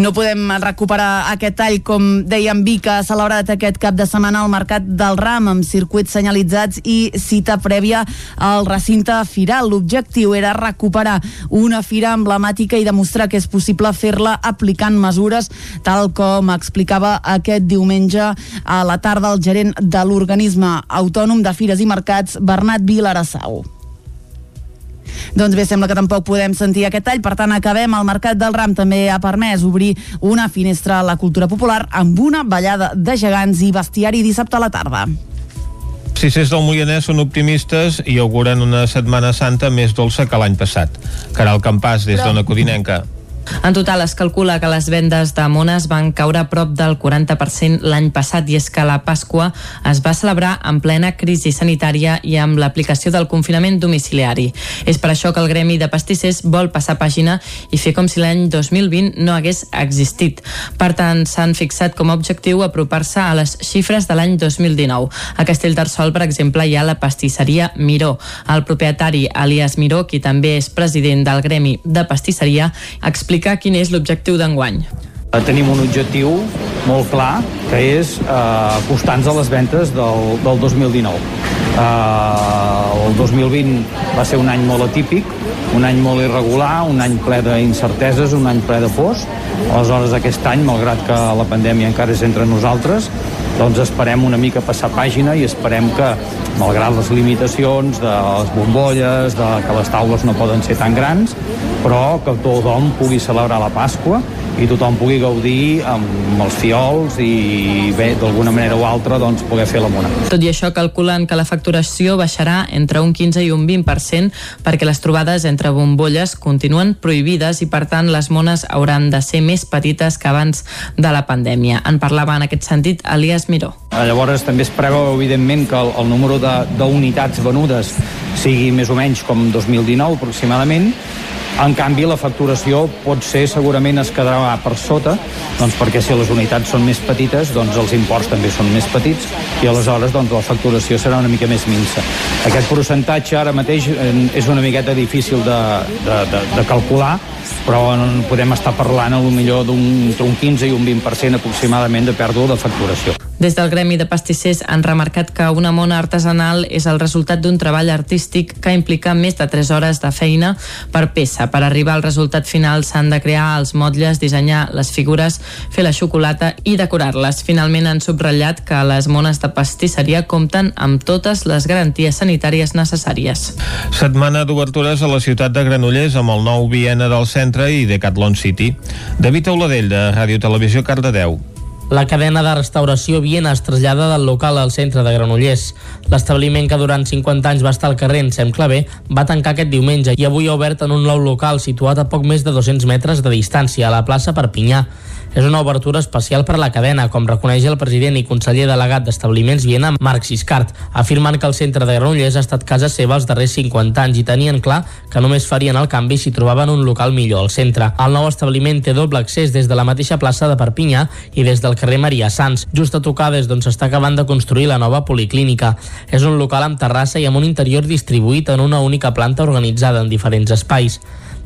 No podem recuperar aquest tall, com dèiem, Vic ha celebrat aquest cap de setmana al Mercat del Ram amb circuits senyalitzats i cita prèvia al recinte firal. L'objectiu era recuperar una fira emblemàtica i demostrar que és possible fer-la aplicant mesures, tal com explicava aquest diumenge a la tarda el gerent de l'organisme autònom de Fires i Mercats, Bernat Vilarassau. Doncs bé, sembla que tampoc podem sentir aquest tall, per tant acabem. El Mercat del Ram també ha permès obrir una finestra a la cultura popular amb una ballada de gegants i bestiari dissabte a la tarda. Cicers del Moianès són optimistes i auguren una Setmana Santa més dolça que l'any passat. Caral Campàs, des d'Ona Codinenca. En total es calcula que les vendes de mones van caure a prop del 40% l'any passat i és que la Pasqua es va celebrar en plena crisi sanitària i amb l'aplicació del confinament domiciliari. És per això que el Gremi de Pastissers vol passar pàgina i fer com si l'any 2020 no hagués existit. Per tant, s'han fixat com a objectiu apropar-se a les xifres de l'any 2019. A Castellterçol, per exemple, hi ha la pastisseria Miró. El propietari, Elias Miró, qui també és president del Gremi de Pastisseria, explica explicar quin és l'objectiu d'enguany. Eh, tenim un objectiu molt clar, que és eh, acostar-nos a les ventes del, del 2019. Eh, el 2020 va ser un any molt atípic, un any molt irregular, un any ple d'incerteses, un any ple de pors. Aleshores, aquest any, malgrat que la pandèmia encara és entre nosaltres, doncs esperem una mica passar pàgina i esperem que, malgrat les limitacions de les bombolles, de que les taules no poden ser tan grans, però que tothom pugui celebrar la Pasqua i tothom pugui gaudir amb els fiols i bé, d'alguna manera o altra doncs poder fer la mona. Tot i això, calculen que la facturació baixarà entre un 15 i un 20% perquè les trobades entre bombolles continuen prohibides i per tant les mones hauran de ser més petites que abans de la pandèmia. En parlava en aquest sentit Elias Miró. Eh, llavors també es preveu evidentment que el, el número d'unitats venudes sigui més o menys com 2019 aproximadament en canvi, la facturació pot ser, segurament es quedarà per sota, doncs perquè si les unitats són més petites, doncs els imports també són més petits i aleshores doncs, la facturació serà una mica més minsa. Aquest percentatge ara mateix eh, és una miqueta difícil de, de, de, de calcular, però podem estar parlant a lo millor d'un 15 i un 20% aproximadament de pèrdua de facturació. Des del Gremi de Pastissers han remarcat que una mona artesanal és el resultat d'un treball artístic que implica més de 3 hores de feina per peça. Per arribar al resultat final s'han de crear els motlles, dissenyar les figures, fer la xocolata i decorar-les. Finalment han subratllat que les mones de pastisseria compten amb totes les garanties sanitàries necessàries. Setmana d'obertures a la ciutat de Granollers amb el nou Viena del centre i Decathlon City. David Auladell, de Ràdio Televisió Cardedeu. La cadena de restauració Viena es trasllada del local al centre de Granollers. L'establiment que durant 50 anys va estar al carrer en Clavé va tancar aquest diumenge i avui ha obert en un nou local situat a poc més de 200 metres de distància, a la plaça Perpinyà és una obertura especial per a la cadena, com reconeix el president i conseller delegat d'Establiments Viena, Marc Siscart, afirmant que el centre de Granollers ha estat casa seva els darrers 50 anys i tenien clar que només farien el canvi si trobaven un local millor al centre. El nou establiment té doble accés des de la mateixa plaça de Perpinyà i des del carrer Maria Sans, just a tocar des d'on s'està acabant de construir la nova policlínica. És un local amb terrassa i amb un interior distribuït en una única planta organitzada en diferents espais.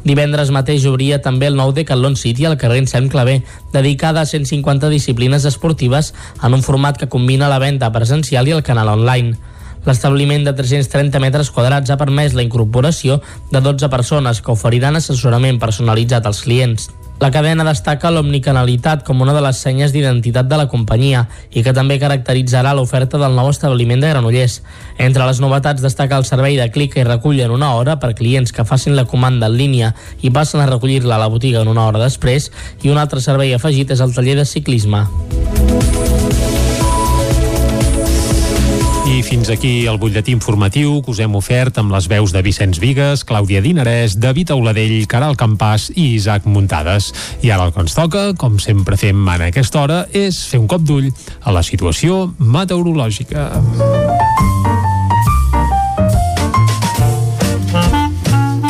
Divendres mateix obria també el nou Decathlon City al carrer Sant Clavé, dedicada a 150 disciplines esportives en un format que combina la venda presencial i el canal online. L'establiment de 330 metres quadrats ha permès la incorporació de 12 persones que oferiran assessorament personalitzat als clients. La cadena destaca l'omnicanalitat com una de les senyes d'identitat de la companyia i que també caracteritzarà l'oferta del nou establiment de Granollers. Entre les novetats destaca el servei de clic i recull en una hora per clients que facin la comanda en línia i passen a recollir-la a la botiga en una hora després i un altre servei afegit és el taller de ciclisme. I fins aquí el butlletí informatiu que us hem ofert amb les veus de Vicenç Vigues, Clàudia Dinarès, David Auladell, Caral Campàs i Isaac Muntades. I ara el que ens toca, com sempre fem en aquesta hora, és fer un cop d'ull a la situació meteorològica.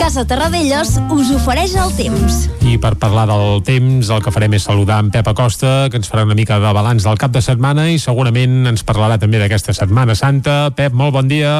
Casa Terradellos us ofereix el temps. I per parlar del temps, el que farem és saludar en Pep Acosta, que ens farà una mica de balanç del cap de setmana i segurament ens parlarà també d'aquesta Setmana Santa. Pep, molt bon dia.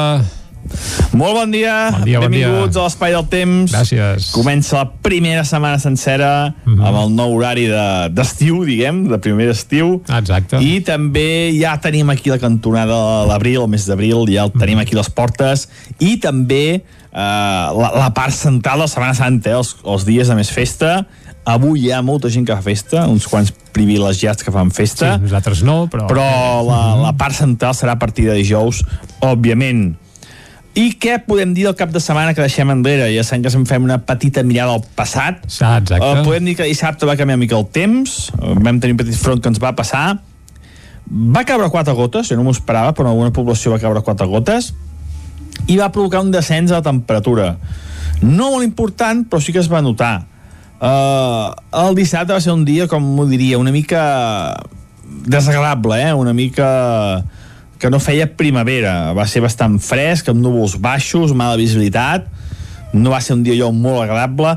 Molt bon dia, bon dia benvinguts bon dia. a l'Espai del Temps. Gràcies. Comença la primera setmana sencera mm. -hmm. amb el nou horari de- d'estiu, de, diguem, de primer estiu. Exacte. I també ja tenim aquí la cantonada de l'abril, el mes d'abril, ja el tenim aquí a les portes. I també la, la part central de la Setmana Santa, eh, els, els dies de més festa. Avui hi ha molta gent que fa festa, uns quants privilegiats que fan festa. Sí, nosaltres no, però... Però la, la part central serà a partir de dijous, òbviament. I què podem dir del cap de setmana que deixem enrere? Ja sabem que se'n fem una petita mirada al passat. Ah, exacte. Uh, podem dir que dissabte va canviar mica el temps, vam tenir un petit front que ens va passar, va caure quatre gotes, jo no m'ho esperava, però en alguna població va caure quatre gotes, i va provocar un descens de la temperatura. No molt important, però sí que es va notar. Uh, el dissabte va ser un dia, com m'ho diria, una mica desagradable, eh? una mica que no feia primavera. Va ser bastant fresc, amb núvols baixos, mala visibilitat. No va ser un dia allò molt agradable.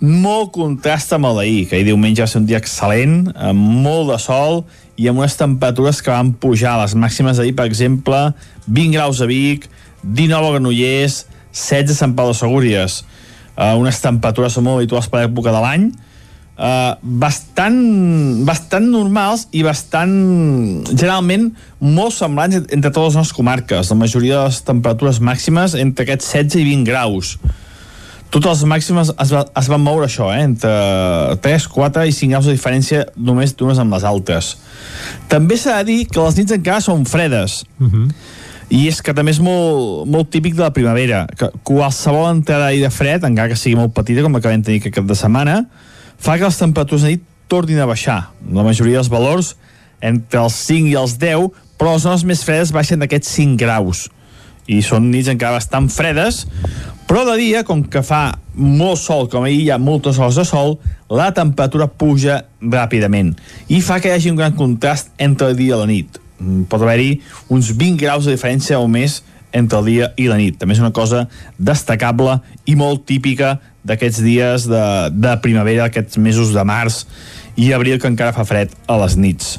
Molt contrast amb el d'ahir, que ahir diumenge va ser un dia excel·lent, amb molt de sol i amb unes temperatures que van pujar. Les màximes d'ahir, per exemple, 20 graus a Vic, 19 a Granollers, 16 a Sant Pau de Segúries. Uh, unes temperatures molt habituals per l'època de l'any, uh, bastant, bastant normals i bastant, generalment, molt semblants entre totes les nostres comarques. La majoria de les temperatures màximes entre aquests 16 i 20 graus. totes les màximes es, va, es van moure això, eh? entre 3, 4 i 5 graus de diferència només d'unes amb les altes. També s'ha de dir que les nits encara són fredes. Uh -huh. I és que també és molt, molt típic de la primavera, que qualsevol entrada d'aire fred, encara que sigui molt petita, com que vam tenir aquest cap de setmana, fa que les temperatures de nit tornin a baixar. La majoria dels valors entre els 5 i els 10, però les zones més fredes baixen d'aquests 5 graus i són nits encara bastant fredes, però de dia, com que fa molt sol, com ahir hi ha moltes hores de sol, la temperatura puja ràpidament i fa que hi hagi un gran contrast entre el dia i la nit. Mm, Pot haver-hi uns 20 graus de diferència o més entre el dia i la nit. També és una cosa destacable i molt típica d'aquests dies de, de primavera, aquests mesos de març i abril que encara fa fred a les nits.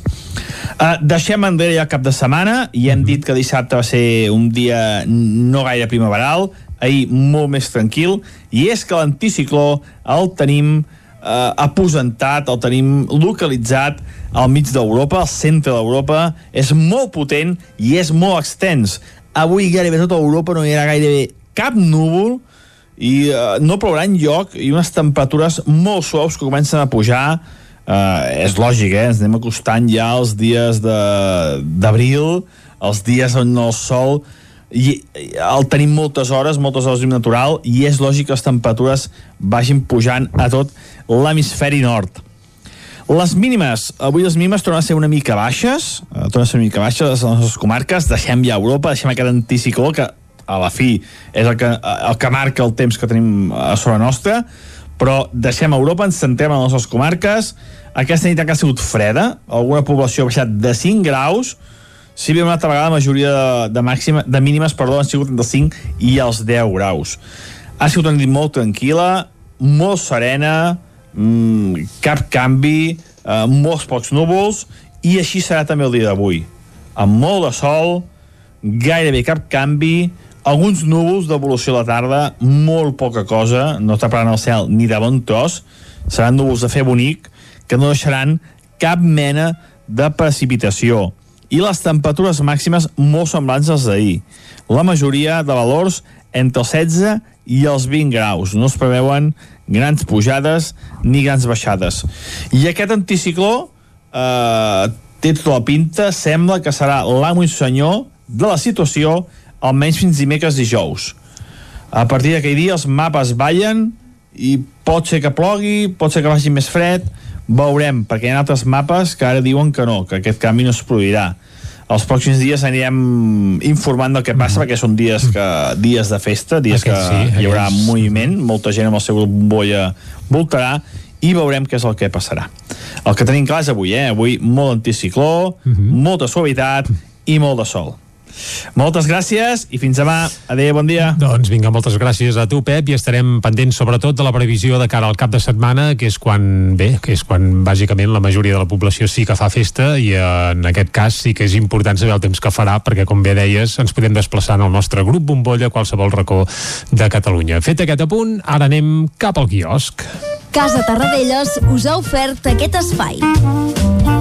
Uh, deixem enrere ja el cap de setmana i hem dit que dissabte va ser un dia no gaire primaveral, ahir molt més tranquil, i és que l'anticicló el tenim eh, aposentat, el tenim localitzat al mig d'Europa, al centre d'Europa, és molt potent i és molt extens. Avui gairebé tota Europa no hi ha gairebé cap núvol i eh, no plourà lloc i unes temperatures molt suaus que comencen a pujar Uh, és lògic, eh? ens anem acostant ja als dies d'abril, els dies on el sol i el tenim moltes hores, moltes hores llum natural i és lògic que les temperatures vagin pujant a tot l'hemisferi nord. Les mínimes, avui les mínimes tornen a ser una mica baixes, eh, tornen a ser una mica baixes a les nostres comarques, deixem ja Europa, deixem aquest anticicló que a la fi és el que, el que marca el temps que tenim a sobre nostra, però deixem Europa, ens centrem en les nostres comarques, aquesta nit ha sigut freda, alguna població ha baixat de 5 graus, si bé una altra vegada la majoria de, de, màxima, de mínimes perdó, han sigut entre els 5 i els 10 graus. Ha sigut una nit molt tranquil·la, molt serena, mmm, cap canvi, eh, molts pocs núvols, i així serà també el dia d'avui. Amb molt de sol, gairebé cap canvi, alguns núvols d'evolució a la tarda, molt poca cosa, no taparan el cel ni de bon tros, seran núvols de fer bonic, que no deixaran cap mena de precipitació i les temperatures màximes molt semblants als d'ahir. La majoria de valors entre els 16 i els 20 graus. No es preveuen grans pujades ni grans baixades. I aquest anticicló eh, té tota la pinta, sembla que serà l'amo i senyor de la situació almenys fins dimecres dijous. A partir d'aquell dia els mapes ballen i pot ser que plogui, pot ser que vagi més fred, veurem, perquè hi ha altres mapes que ara diuen que no, que aquest canvi no es produirà els pròxims dies anirem informant del que passa mm. perquè són dies que dies de festa, dies aquest que sí, hi haurà aquests... moviment, molta gent amb el seu grup bombolla voltarà i veurem què és el que passarà. El que tenim clar és avui, eh? Avui molt anticicló, mm -hmm. molta suavitat i molt de sol. Moltes gràcies i fins demà. Adéu, bon dia. Doncs vinga, moltes gràcies a tu, Pep, i estarem pendents sobretot de la previsió de cara al cap de setmana, que és quan, bé, que és quan bàsicament la majoria de la població sí que fa festa i eh, en aquest cas sí que és important saber el temps que farà, perquè com bé deies, ens podem desplaçar en el nostre grup Bombolla a qualsevol racó de Catalunya. Fet aquest apunt, ara anem cap al quiosc. Casa Tarradellas us ha ofert aquest espai.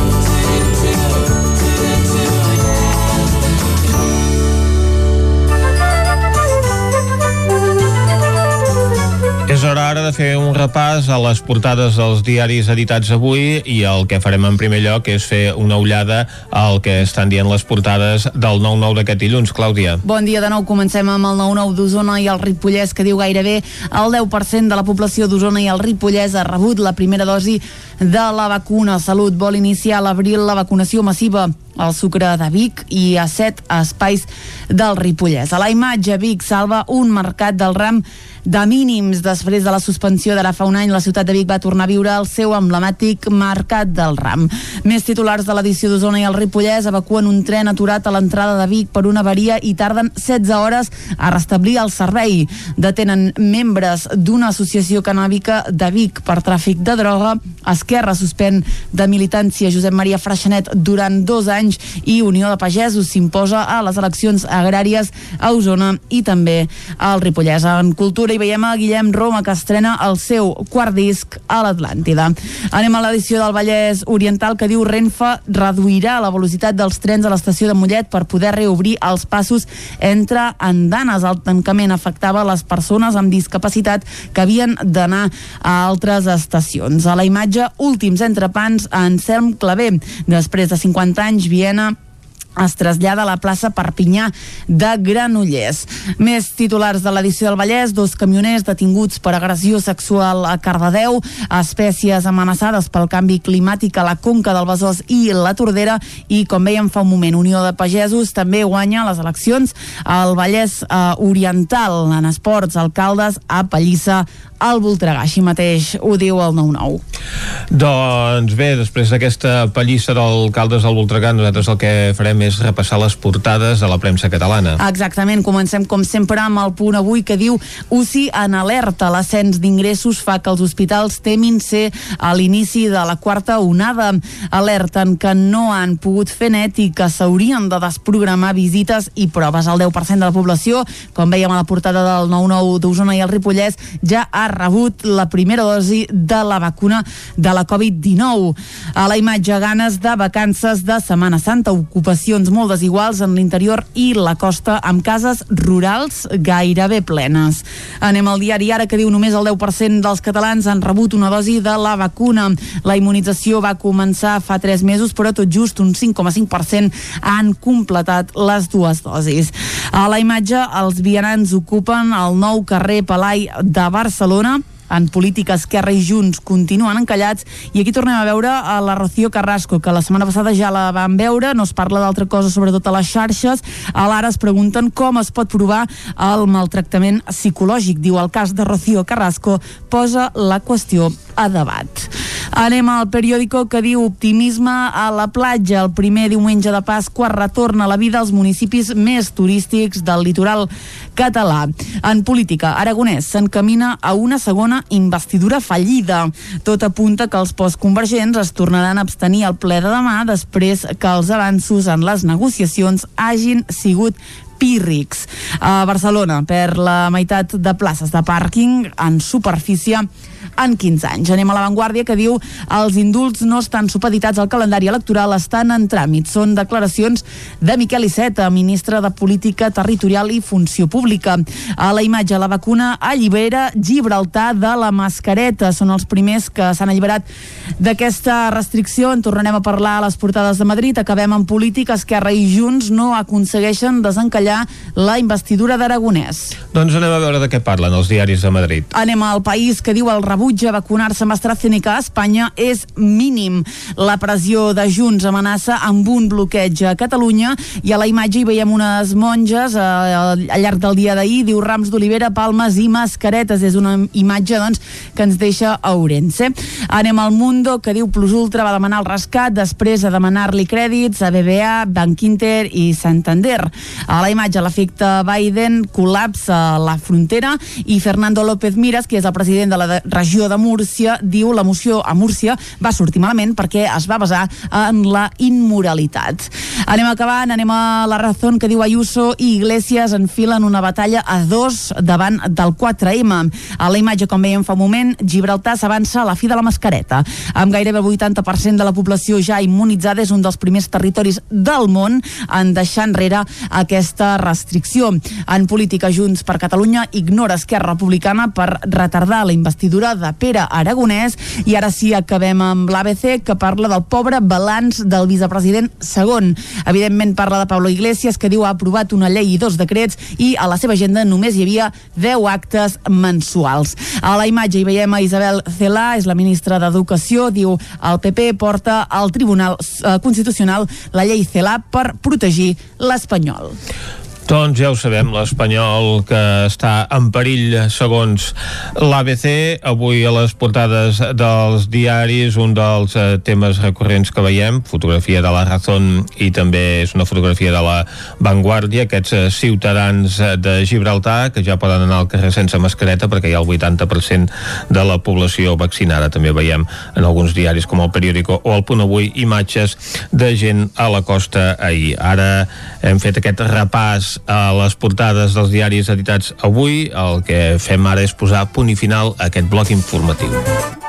És hora ara de fer un repàs a les portades dels diaris editats avui i el que farem en primer lloc és fer una ullada al que estan dient les portades del 9-9 d'aquest dilluns. Clàudia. Bon dia de nou, comencem amb el 9-9 d'Osona i el Ripollès que diu gairebé el 10% de la població d'Osona i el Ripollès ha rebut la primera dosi de la vacuna. Salut vol iniciar a l'abril la vacunació massiva al Sucre de Vic i a set espais del Ripollès. A la imatge, Vic salva un mercat del ram de mínims. Després de la suspensió d'ara fa un any, la ciutat de Vic va tornar a viure el seu emblemàtic Mercat del Ram. Més titulars de l'edició d'Osona i el Ripollès evacuen un tren aturat a l'entrada de Vic per una avaria i tarden 16 hores a restablir el servei. Detenen membres d'una associació canàbica de Vic per tràfic de droga. Esquerra suspèn de militància Josep Maria Freixenet durant dos anys i Unió de Pagesos s'imposa a les eleccions agràries a Osona i també al Ripollès. En cultura hi veiem a Guillem Roma que estrena el seu quart disc a l'Atlàntida. Anem a l'edició del Vallès Oriental que diu Renfe reduirà la velocitat dels trens a l'estació de Mollet per poder reobrir els passos entre andanes. El tancament afectava les persones amb discapacitat que havien d'anar a altres estacions. A la imatge, últims entrepans a Anselm Clavé. Després de 50 anys, Viena es trasllada a la plaça Perpinyà de Granollers. Més titulars de l'edició del Vallès, dos camioners detinguts per agressió sexual a Cardedeu, espècies amenaçades pel canvi climàtic a la Conca del Besòs i la Tordera i, com veiem fa un moment, Unió de Pagesos també guanya les eleccions al Vallès eh, Oriental. En esports, alcaldes a Pallissa al Voltregà. Així mateix ho diu el 9-9. Doncs bé, després d'aquesta pallissa d'alcaldes al Voltregà, nosaltres el que farem és repassar les portades de la premsa catalana. Exactament, comencem com sempre amb el punt avui que diu UCI en alerta. L'ascens d'ingressos fa que els hospitals temin ser a l'inici de la quarta onada. Alerten que no han pogut fer net i que s'haurien de desprogramar visites i proves. El 10% de la població, com veiem a la portada del 9-9 d'Osona i el Ripollès, ja ha rebut la primera dosi de la vacuna de la Covid-19. A la imatge, ganes de vacances de Setmana Santa, ocupacions molt desiguals en l'interior i la costa, amb cases rurals gairebé plenes. Anem al diari ara que diu només el 10% dels catalans han rebut una dosi de la vacuna. La immunització va començar fa 3 mesos, però tot just un 5,5% han completat les dues dosis. A la imatge, els vianants ocupen el nou carrer Palai de Barcelona en política Esquerra i Junts continuen encallats i aquí tornem a veure a la Rocío Carrasco que la setmana passada ja la vam veure no es parla d'altra cosa sobretot a les xarxes. A l'ara es pregunten com es pot provar el maltractament psicològic. Diu el cas de Rocío Carrasco posa la qüestió a debat anem al periòdico que diu optimisme a la platja el primer diumenge de Pasqua retorna la vida als municipis més turístics del litoral català en política, Aragonès s'encamina a una segona investidura fallida. Tot apunta que els postconvergents es tornaran a abstenir al ple de demà després que els avanços en les negociacions hagin sigut pírrics. A Barcelona, per la meitat de places de pàrquing en superfície en 15 anys. Anem a l'avantguàrdia que diu els indults no estan supeditats al calendari electoral, estan en tràmit. Són declaracions de Miquel Iceta, ministre de Política Territorial i Funció Pública. A la imatge, la vacuna allibera Gibraltar de la mascareta. Són els primers que s'han alliberat d'aquesta restricció. En tornarem a parlar a les portades de Madrid. Acabem en política. Esquerra i Junts no aconsegueixen desencallar la investidura d'Aragonès. Doncs anem a veure de què parlen els diaris de Madrid. Anem al país que diu el rebuig a vacunar-se amb AstraZeneca a Espanya és mínim. La pressió de Junts amenaça amb un bloqueig a Catalunya i a la imatge hi veiem unes monges eh, al llarg del dia d'ahir, diu rams d'olivera, palmes i mascaretes. És una imatge doncs, que ens deixa a Ourense. Anem al Mundo, que diu Plus Ultra va demanar el rescat després de demanar-li crèdits a BBA, Bank Inter i Santander. A la imatge l'efecte Biden col·lapsa la frontera i Fernando López Miras, que és el president de la regió de Múrcia, diu la moció a Múrcia va sortir malament perquè es va basar en la immoralitat. Anem acabant, anem a la raó que diu Ayuso i Iglesias enfilen una batalla a dos davant del 4M. A la imatge, com veiem fa un moment, Gibraltar s'avança a la fi de la mascareta. Amb gairebé el 80% de la població ja immunitzada, és un dels primers territoris del món en deixar enrere aquesta restricció. En política, Junts per Catalunya ignora Esquerra Republicana per retardar la investidura de Pere Aragonès i ara sí acabem amb l'ABC que parla del pobre balanç del vicepresident segon. Evidentment parla de Pablo Iglesias que diu ha aprovat una llei i dos decrets i a la seva agenda només hi havia 10 actes mensuals. A la imatge hi veiem a Isabel Celà, és la ministra d'Educació, diu el PP porta al Tribunal eh, Constitucional la llei Celà per protegir l'espanyol. Doncs ja ho sabem, l'Espanyol que està en perill segons l'ABC. Avui a les portades dels diaris un dels eh, temes recurrents que veiem, fotografia de la Razón i també és una fotografia de la Vanguardia, aquests eh, ciutadans eh, de Gibraltar que ja poden anar al carrer sense mascareta perquè hi ha el 80% de la població vaccinada. També veiem en alguns diaris com el Periódico o el Punt Avui imatges de gent a la costa ahir. Ara hem fet aquest repàs a les portades dels diaris editats avui. El que fem ara és posar punt i final a aquest bloc informatiu.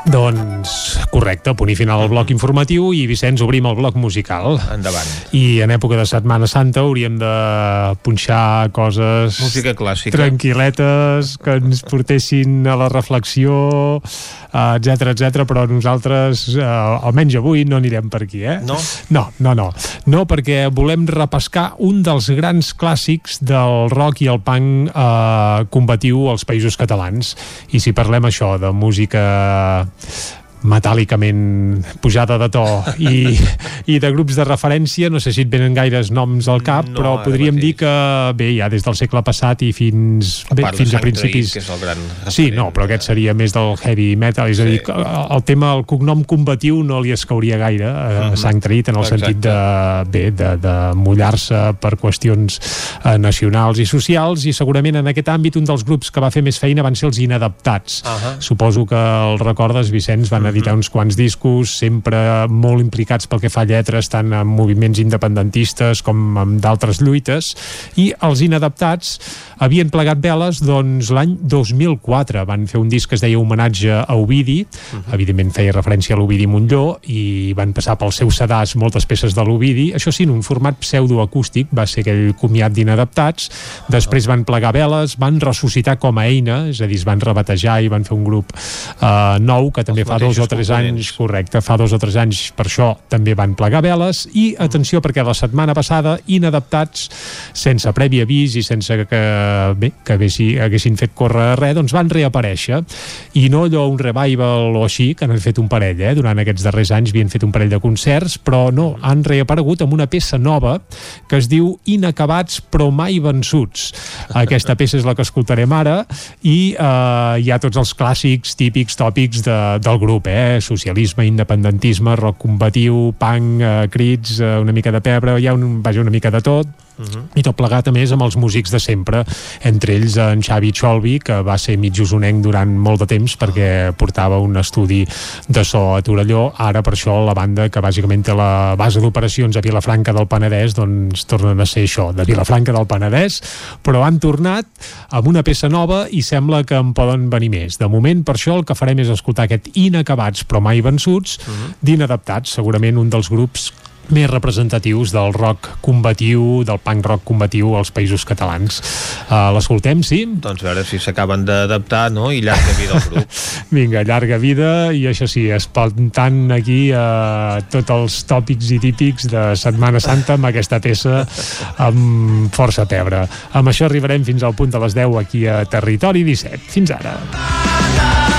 Doncs correcte, punt i final al bloc informatiu i Vicenç, obrim el bloc musical. Endavant. I en època de Setmana Santa hauríem de punxar coses... Música clàssica. Tranquil·letes, que ens portessin a la reflexió, etc etc. però nosaltres, eh, almenys avui, no anirem per aquí, eh? No? No, no, no. No, perquè volem repescar un dels grans clàssics del rock i el punk eh, combatiu als països catalans. I si parlem això de música metàl·licament pujada de to i, i de grups de referència, no sé si et venen gaires noms al cap, No, però podríem mateix. dir que bé, ja des del segle passat i fins, bé, part de fins a principis Traït, que és el gran Sí, no, però aquest seria més del heavy metal, és a dir, el tema, el cognom combatiu no li escauria gaire a Mhm. Sant Traït en el Exacte. sentit de, bé, de, de mullar-se per qüestions eh, nacionals i socials i segurament en aquest àmbit un dels grups que va fer més feina van ser els inadaptats. Ahà. Suposo que el recordes, Vicenç, van editar uns quants discos, sempre molt implicats pel que fa a lletres, tant en moviments independentistes com en d'altres lluites, i els inadaptats havien plegat veles doncs, l'any 2004. Van fer un disc que es deia Homenatge a Ovidi, evidentment feia referència a l'Ovidi Montlló, i van passar pel seu sedàs moltes peces de l'Ovidi, això sí, en un format pseudoacústic, va ser aquell comiat d'inadaptats, després van plegar veles, van ressuscitar com a eina, és a dir, es van rebatejar i van fer un grup eh, nou, que també fa dos o tres anys, correcte, fa dos o tres anys per això també van plegar veles, i atenció perquè la setmana passada, inadaptats, sense previ avís i sense que, bé, que haguessin, haguessin fet córrer res, doncs van reaparèixer, i no allò un revival o així, que n'han fet un parell, eh? durant aquests darrers anys havien fet un parell de concerts, però no, han reaparegut amb una peça nova que es diu Inacabats però mai vençuts. Aquesta peça és la que escoltarem ara i eh, hi ha tots els clàssics típics, tòpics de, del grup, eh? Socialisme, independentisme, rock combatiu, punk, eh, crits, eh, una mica de pebre, hi ha un, vaja, una mica de tot, i tot plegat a més amb els músics de sempre entre ells en Xavi Cholvi que va ser mig usonenc durant molt de temps perquè portava un estudi de so a Torelló, ara per això la banda que bàsicament té la base d'operacions a Vilafranca del Penedès doncs tornen a ser això, de Vilafranca del Penedès. Però han tornat amb una peça nova i sembla que en poden venir més. De moment per això el que farem és escoltar aquest inacabats però mai vençuts d'inadaptats, segurament un dels grups més representatius del rock combatiu, del punk rock combatiu als països catalans. Uh, L'escoltem, sí? Doncs a veure si s'acaben d'adaptar, no? I llarga vida al grup. Vinga, llarga vida i això sí, espantant aquí uh, tots els tòpics i típics de Setmana Santa amb aquesta peça amb força pebre. Amb això arribarem fins al punt de les 10 aquí a Territori 17. Fins ara.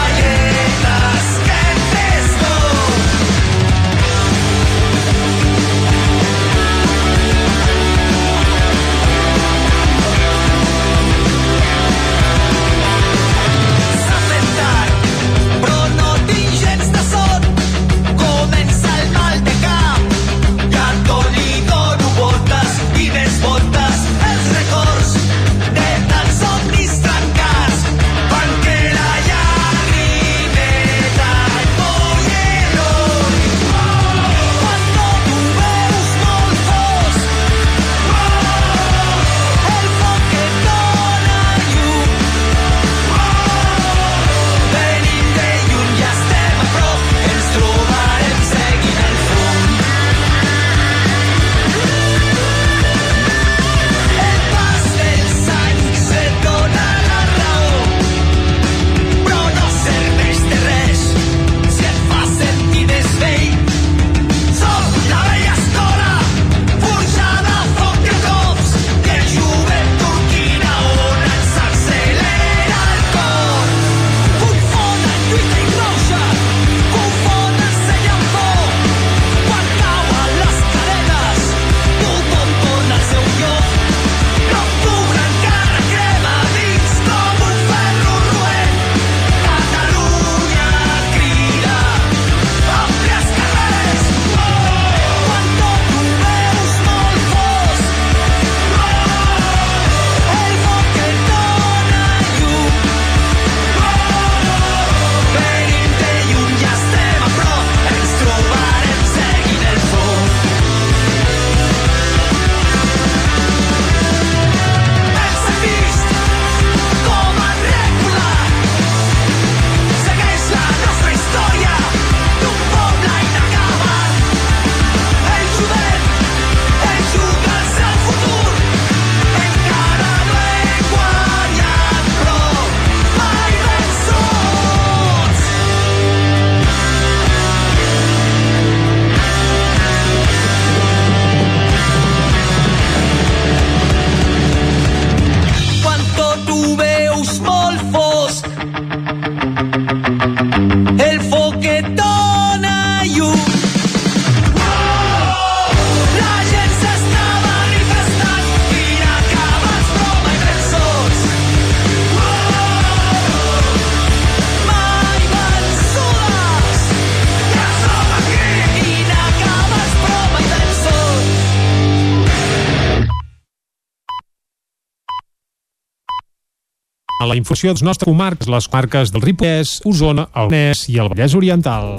La informació dels nostres comarques, les comarques del Ripollès, Osona, el Vallès i el Vallès Oriental.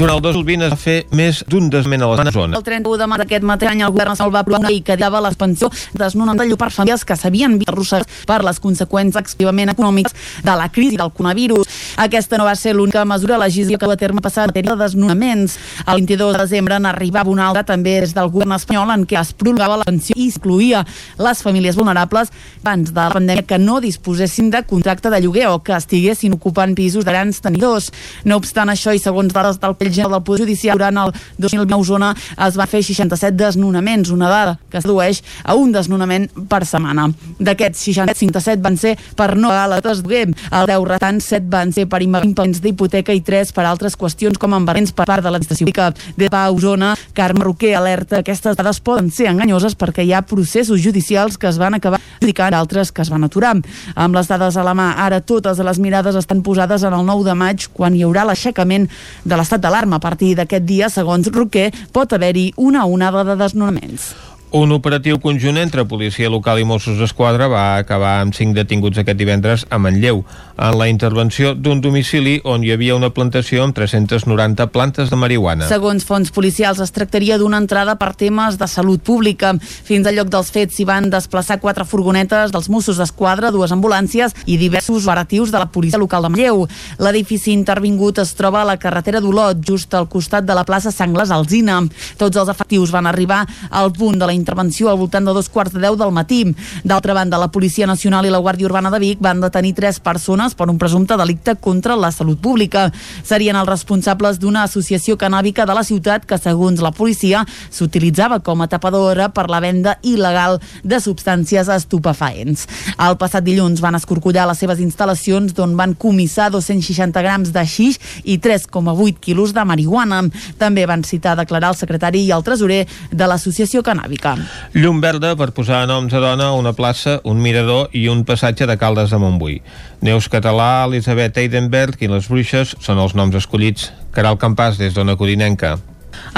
Durant el 2020 es va fer més d'un desment a la zona. El 31 de març d'aquest mateix any el govern nacional va aprovar una llei que diava l'expansió desnonament de lloc per famílies que s'havien vist arrossegades per les conseqüències excessivament econòmiques de la crisi del coronavirus. Aquesta no va ser l'única mesura legislativa que va terme passar en matèria de desnonaments. El 22 de desembre n'arribava una altra també des del govern espanyol en què es prolongava la pensió i excluïa les famílies vulnerables abans de la pandèmia que no disposessin de contracte de lloguer o que estiguessin ocupant pisos de grans tenidors. No obstant això, i segons dades del General del Poder Judicial, durant el 2020 a Osona es va fer 67 desnonaments, una dada que es redueix a un desnonament per setmana. D'aquests 67, 57 van ser per no pagar la lloguer, el 10 restants 7 van ser per impagaments d'hipoteca i 3 per altres qüestions com embarrents per part de l'administració pública de Pa Osona. Carme Roquer alerta que aquestes dades poden ser enganyoses perquè hi ha processos judicials que es van acabar adjudicant altres que es van aturar. Amb les dades a la mà, ara totes les mirades estan posades en el 9 de maig quan hi haurà l'aixecament de l'estat d'alarma a partir d'aquest dia, segons Roquer, pot haver-hi una onada de desnonaments. Un operatiu conjunt entre policia local i Mossos d'Esquadra va acabar amb cinc detinguts aquest divendres a Manlleu, en la intervenció d'un domicili on hi havia una plantació amb 390 plantes de marihuana. Segons fons policials, es tractaria d'una entrada per temes de salut pública. Fins al lloc dels fets s'hi van desplaçar quatre furgonetes dels Mossos d'Esquadra, dues ambulàncies i diversos operatius de la policia local de Manlleu. L'edifici intervingut es troba a la carretera d'Olot, just al costat de la plaça Sangles Alzina. Tots els efectius van arribar al punt de la intervenció al voltant de dos quarts de deu del matí. D'altra banda, la Policia Nacional i la Guàrdia Urbana de Vic van detenir tres persones per un presumpte delicte contra la salut pública. Serien els responsables d'una associació canàbica de la ciutat que, segons la policia, s'utilitzava com a tapadora per la venda il·legal de substàncies estupefaents. El passat dilluns van escorcollar les seves instal·lacions d'on van comissar 260 grams de xix i 3,8 quilos de marihuana. També van citar a declarar el secretari i el tresorer de l'associació canàbica. Llum verda per posar noms a dona, una plaça, un mirador i un passatge de Caldes de Montbui. Neus Català, Elisabet Eidenberg i les Bruixes són els noms escollits. Caral Campàs, des d'Ona Codinenca.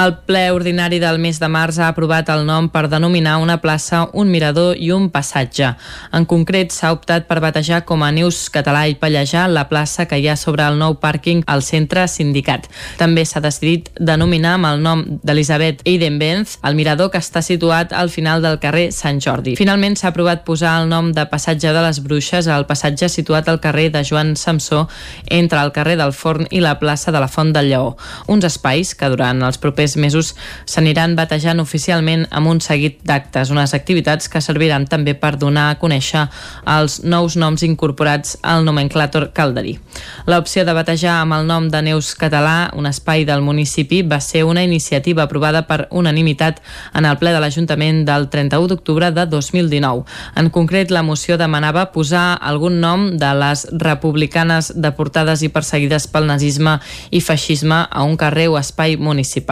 El ple ordinari del mes de març ha aprovat el nom per denominar una plaça, un mirador i un passatge. En concret, s'ha optat per batejar com a Neus Català i Pallejar la plaça que hi ha sobre el nou pàrquing al centre sindicat. També s'ha decidit denominar amb el nom d'Elisabet Eidenbenz el mirador que està situat al final del carrer Sant Jordi. Finalment s'ha aprovat posar el nom de passatge de les Bruixes al passatge situat al carrer de Joan Samsó entre el carrer del Forn i la plaça de la Font del Lleó. Uns espais que durant els propers mesos s'aniran batejant oficialment amb un seguit d'actes, unes activitats que serviran també per donar a conèixer els nous noms incorporats al nomenclàtor calderí. L'opció de batejar amb el nom de Neus Català, un espai del municipi, va ser una iniciativa aprovada per unanimitat en el ple de l'Ajuntament del 31 d'octubre de 2019. En concret, la moció demanava posar algun nom de les republicanes deportades i perseguides pel nazisme i feixisme a un carrer o espai municipal.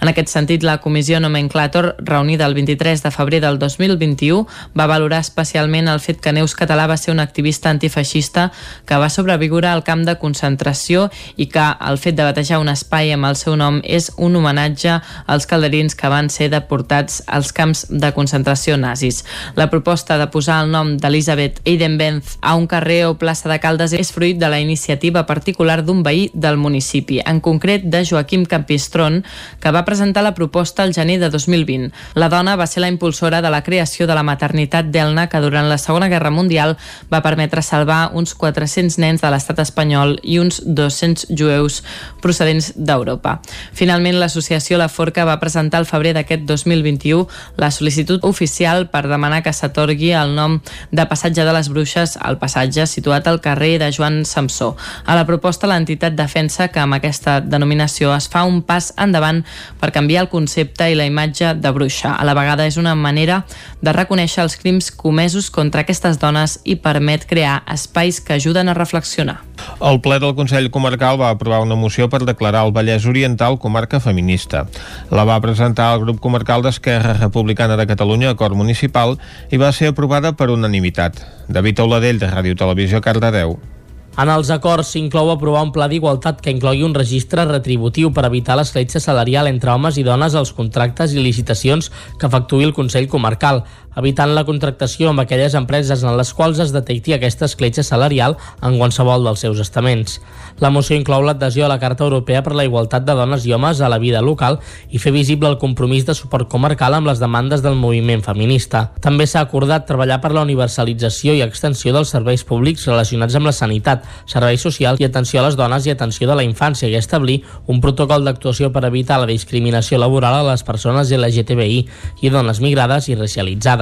En aquest sentit, la comissió nomenclàtor, reunida el 23 de febrer del 2021, va valorar especialment el fet que Neus Català va ser un activista antifeixista que va sobreviure al camp de concentració i que el fet de batejar un espai amb el seu nom és un homenatge als calderins que van ser deportats als camps de concentració nazis. La proposta de posar el nom d'Elisabeth Eidenbenz a un carrer o plaça de Caldes és fruit de la iniciativa particular d'un veí del municipi, en concret de Joaquim Campistron, que va presentar la proposta al gener de 2020. La dona va ser la impulsora de la creació de la maternitat d'Elna, que durant la Segona Guerra Mundial va permetre salvar uns 400 nens de l'estat espanyol i uns 200 jueus procedents d'Europa. Finalment, l'associació La Forca va presentar al febrer d'aquest 2021 la sol·licitud oficial per demanar que s'atorgui el nom de Passatge de les Bruixes al passatge situat al carrer de Joan Samsó. A la proposta, l'entitat defensa que amb aquesta denominació es fa un pas endavant per canviar el concepte i la imatge de bruixa. A la vegada és una manera de reconèixer els crims comesos contra aquestes dones i permet crear espais que ajuden a reflexionar. El ple del Consell Comarcal va aprovar una moció per declarar el Vallès Oriental comarca feminista. La va presentar el grup comarcal d'Esquerra Republicana de Catalunya, acord municipal, i va ser aprovada per unanimitat. David Auladell, de Ràdio Televisió, Cardedeu. En els acords s'inclou aprovar un pla d'igualtat que inclogui un registre retributiu per evitar l'escletxa salarial entre homes i dones als contractes i licitacions que efectuï el Consell Comarcal, evitant la contractació amb aquelles empreses en les quals es detecti aquesta escletxa salarial en qualsevol dels seus estaments. La moció inclou l'adhesió a la Carta Europea per la Igualtat de Dones i Homes a la vida local i fer visible el compromís de suport comarcal amb les demandes del moviment feminista. També s'ha acordat treballar per la universalització i extensió dels serveis públics relacionats amb la sanitat, serveis socials i atenció a les dones i atenció de la infància i establir un protocol d'actuació per evitar la discriminació laboral a les persones LGTBI i dones migrades i racialitzades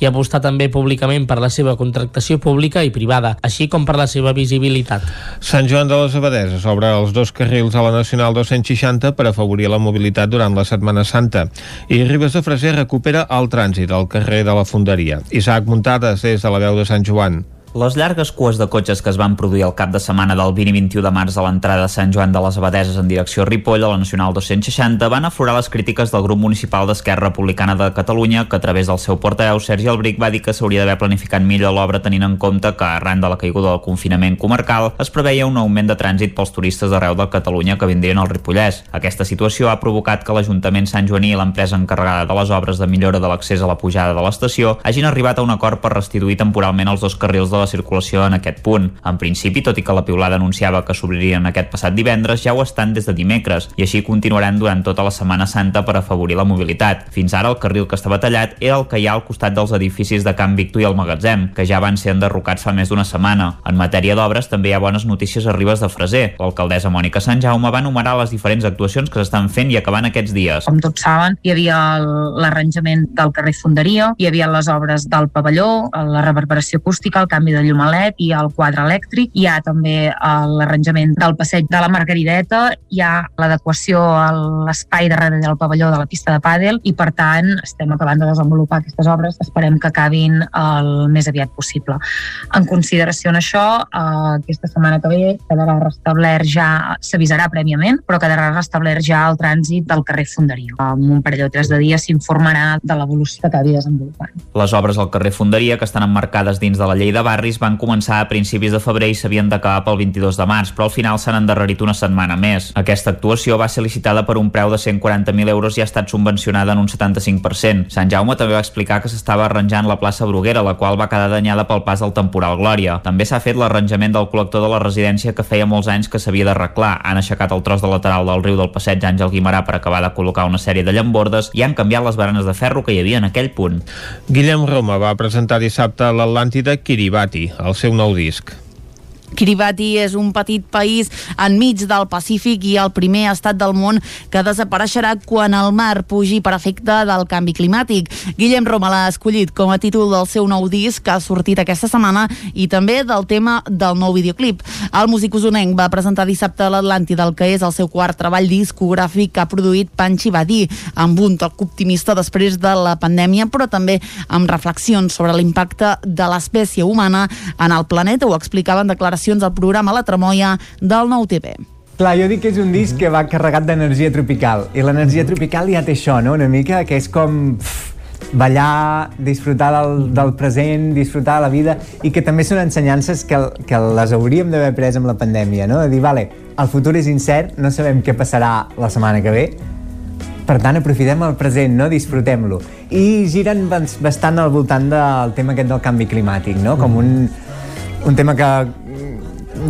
i apostar també públicament per la seva contractació pública i privada, així com per la seva visibilitat. Sant Joan de les Abadeses obre els dos carrils a la Nacional 260 per afavorir la mobilitat durant la Setmana Santa i Ribes de Freser recupera el trànsit al carrer de la Fonderia. Isaac Muntades des de la veu de Sant Joan. Les llargues cues de cotxes que es van produir al cap de setmana del 20 i 21 de març a l'entrada de Sant Joan de les Abadeses en direcció a Ripoll a la Nacional 260 van aflorar les crítiques del grup municipal d'Esquerra Republicana de Catalunya que a través del seu portaveu Sergi Albric va dir que s'hauria d'haver planificat millor l'obra tenint en compte que arran de la caiguda del confinament comarcal es preveia un augment de trànsit pels turistes d'arreu de Catalunya que vindrien al Ripollès. Aquesta situació ha provocat que l'Ajuntament Sant Joaní i l'empresa encarregada de les obres de millora de l'accés a la pujada de l'estació hagin arribat a un acord per restituir temporalment els dos carrils de la circulació en aquest punt. En principi, tot i que la piulada anunciava que s'obririen aquest passat divendres, ja ho estan des de dimecres i així continuaran durant tota la Setmana Santa per afavorir la mobilitat. Fins ara el carril que estava tallat era el que hi ha al costat dels edificis de Can Victor i el Magatzem, que ja van ser enderrocats fa més d'una setmana. En matèria d'obres també hi ha bones notícies a Ribes de Freser. L'alcaldessa Mònica Sant Jaume va enumerar les diferents actuacions que s'estan fent i acabant aquests dies. Com tots saben, hi havia l'arranjament del carrer Fonderia, hi havia les obres del pavelló, la reverberació acústica, el canvi de llum a LED i el quadre elèctric, hi ha també eh, l'arranjament del passeig de la Margarideta, hi ha l'adequació a l'espai darrere del pavelló de la pista de pàdel i per tant estem acabant de desenvolupar aquestes obres, esperem que acabin el més aviat possible. En consideració en això, eh, aquesta setmana que ve quedarà restablert ja, s'avisarà prèviament, però quedarà restablert ja el trànsit del carrer Fonderia. En un parell o tres de dies s'informarà de l'evolució que acabi desenvolupant. Les obres al carrer Fonderia, que estan emmarcades dins de la llei de barris, van començar a principis de febrer i s'havien d'acabar pel 22 de març, però al final s'han endarrerit una setmana més. Aquesta actuació va ser licitada per un preu de 140.000 euros i ha estat subvencionada en un 75%. Sant Jaume també va explicar que s'estava arranjant la plaça Bruguera, la qual va quedar danyada pel pas del temporal Glòria. També s'ha fet l'arranjament del col·lector de la residència que feia molts anys que s'havia d'arreglar. Han aixecat el tros de lateral del riu del passeig Àngel Guimarà per acabar de col·locar una sèrie de llambordes i han canviat les baranes de ferro que hi havia en aquell punt. Guillem Roma va presentar dissabte l'Atlàntida Kiribati, el seu nou disc. Kiribati és un petit país enmig del Pacífic i el primer estat del món que desapareixerà quan el mar pugi per efecte del canvi climàtic. Guillem Roma l'ha escollit com a títol del seu nou disc que ha sortit aquesta setmana i també del tema del nou videoclip. El músic usonenc va presentar dissabte a l'Atlàntida el que és el seu quart treball discogràfic que ha produït Panchi Badí, amb un toc optimista després de la pandèmia, però també amb reflexions sobre l'impacte de l'espècie humana en el planeta. Ho explicava en declaracions al programa La Tremoia del Nou TV. Clar, jo dic que és un disc que va carregat d'energia tropical i l'energia tropical ja té això, no? Una mica que és com pff, ballar, disfrutar del, del present, disfrutar de la vida i que també són ensenyances que, que les hauríem d'haver pres amb la pandèmia, no? De dir, vale, el futur és incert, no sabem què passarà la setmana que ve, per tant, aprofitem el present, no? disfrutem-lo. I giren bas- bastant al voltant del tema aquest del canvi climàtic, no? com un, un tema que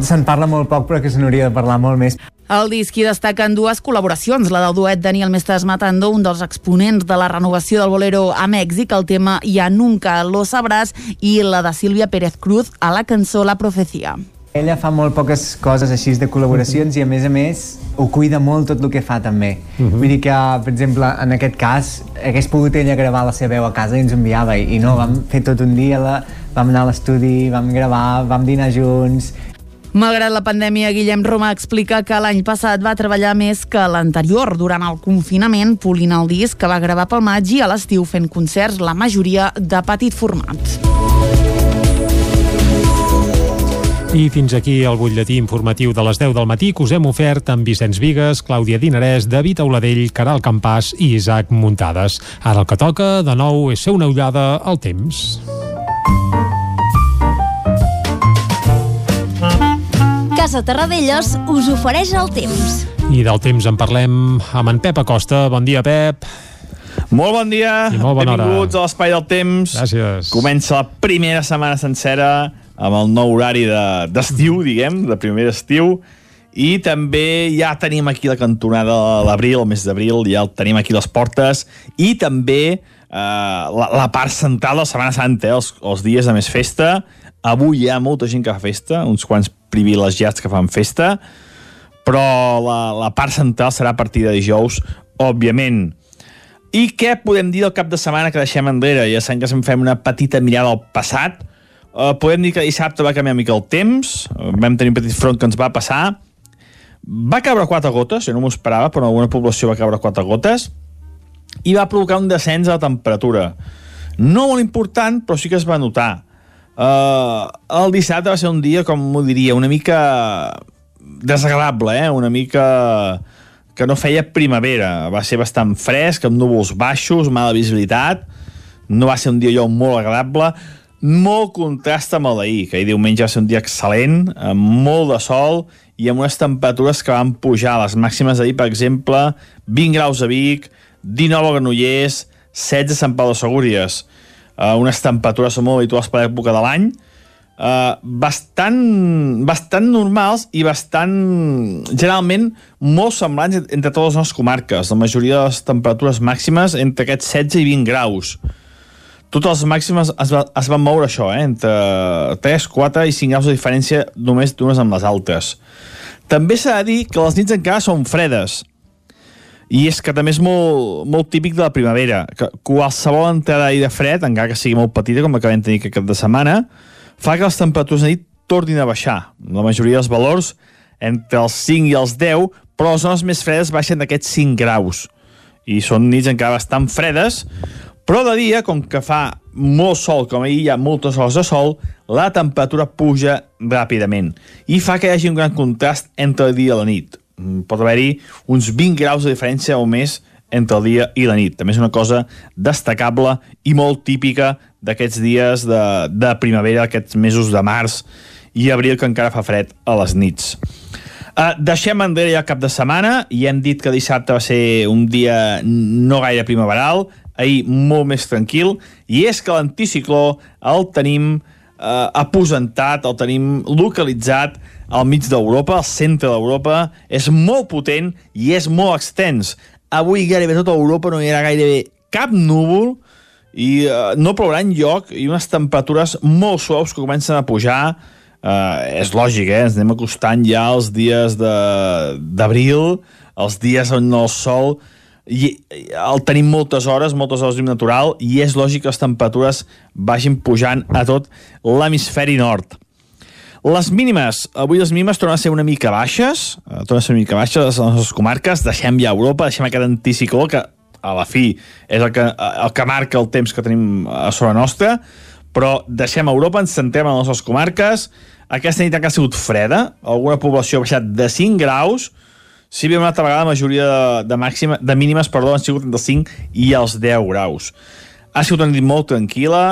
se'n parla molt poc però que se n'hauria de parlar molt més. El disc hi destaquen dues col·laboracions, la del duet Daniel Mestres Matando, un dels exponents de la renovació del bolero a Mèxic, el tema Ja nunca lo sabràs, i la de Sílvia Pérez Cruz a la cançó La profecia. Ella fa molt poques coses així de col·laboracions i a més a més ho cuida molt tot el que fa també. Mhm. Vull dir que, per exemple, en aquest cas hagués pogut ella gravar la seva veu a casa i ens enviava i, i no, vam fer tot un dia, la, vam anar a l'estudi, vam gravar, vam dinar junts Malgrat la pandèmia, Guillem Roma explica que l'any passat va treballar més que l'anterior. Durant el confinament, polint el disc que va gravar pel maig i a l'estiu fent concerts, la majoria de petit format. I fins aquí el butlletí informatiu de les 10 del matí que us hem ofert amb Vicenç Vigues, Clàudia Dinarès, David Auladell, Caral Campàs i Isaac Muntades. Ara el que toca, de nou, és ser una ullada al temps. Casa Terradellos us ofereix el temps. I del temps en parlem amb en Pep Acosta. Bon dia, Pep. Molt bon dia, I molt bona hora. benvinguts a l'Espai del Temps. Gràcies. Comença la primera setmana sencera amb el nou horari de- d'estiu, de, diguem, de primer estiu, i també ja tenim aquí la cantonada de l'abril, el mes d'abril, ja el tenim aquí les portes, i també eh, la, la part central de la Setmana Santa, eh, els, els dies de més festa. Avui hi ha molta gent que fa festa, uns quants privilegiats que fan festa, però la, la part central serà a partir de dijous, òbviament. I què podem dir del cap de setmana que deixem enrere? Ja sabem que si en fem una petita mirada al passat. Uh, podem dir que dissabte va canviar mica el temps, vam tenir un petit front que ens va passar. Va caure quatre gotes, jo no m'ho esperava, però en alguna població va caure quatre gotes, i va provocar un descens de la temperatura. No molt important, però sí que es va notar. Uh, el dissabte va ser un dia, com m'ho diria, una mica desagradable, eh? una mica que no feia primavera. Va ser bastant fresc, amb núvols baixos, mala visibilitat. No va ser un dia allò molt agradable. Molt contrast amb el d'ahir, que ahir diumenge va ser un dia excel·lent, amb molt de sol i amb unes temperatures que van pujar. Les màximes d'ahir, per exemple, 20 graus a Vic, 19 a Granollers, 16 a Sant Pau de Segúries. Uh, unes temperatures molt habituals per l'època de l'any, uh, bastant, bastant normals i bastant, generalment, molt semblants en- entre totes les nostres comarques. La majoria de les temperatures màximes entre aquests 16 i 20 graus. Totes les màximes es, va, es van moure això, eh? entre 3, 4 i 5 graus de diferència només d'unes amb les altes. També s'ha de dir que les nits encara són fredes, i és que també és molt, molt típic de la primavera, que qualsevol entrada d'aire fred, encara que sigui molt petita, com que vam tenir aquest cap de setmana, fa que les temperatures de nit tornin a baixar. La majoria dels valors entre els 5 i els 10, però les zones més fredes baixen d'aquests 5 graus. I són nits encara bastant fredes, però de dia, com que fa molt sol, com ahir hi ha moltes hores de sol, la temperatura puja ràpidament i fa que hi hagi un gran contrast entre el dia i la nit. Mm, Pot haver-hi uns 20 graus de diferència o més entre el dia i la nit. També és una cosa destacable i molt típica d'aquests dies de, de primavera, aquests mesos de març i abril que encara fa fred a les nits. Uh, deixem enrere ja cap de setmana i hem dit que dissabte va ser un dia no gaire primaveral, ahir molt més tranquil, i és que l'anticicló el tenim uh, aposentat, el tenim localitzat al mig d'Europa, al centre d'Europa, és molt potent i és molt extens. Avui gairebé tota Europa no hi ha gairebé cap núvol i uh, no plourà lloc i unes temperatures molt suaus que comencen a pujar Uh, és lògic, eh? ens anem acostant ja als dies d'abril, els dies on el sol i, el tenim moltes hores, moltes hores natural, i és lògic que les temperatures vagin pujant a tot l'hemisferi nord. Les mínimes, avui les mínimes tornen a ser una mica baixes, eh, tornen a ser una mica baixes a les nostres comarques, deixem ja Europa, deixem aquest anticicló que a la fi és el que, el que marca el temps que tenim a sobre nostra, però deixem Europa, ens centrem en les nostres comarques, aquesta nit encara ha sigut freda, alguna població ha baixat de 5 graus, si bé una altra vegada la majoria de, de, màxima, de mínimes perdó, han sigut entre els 5 i els 10 graus. Ha sigut una nit molt tranquil·la,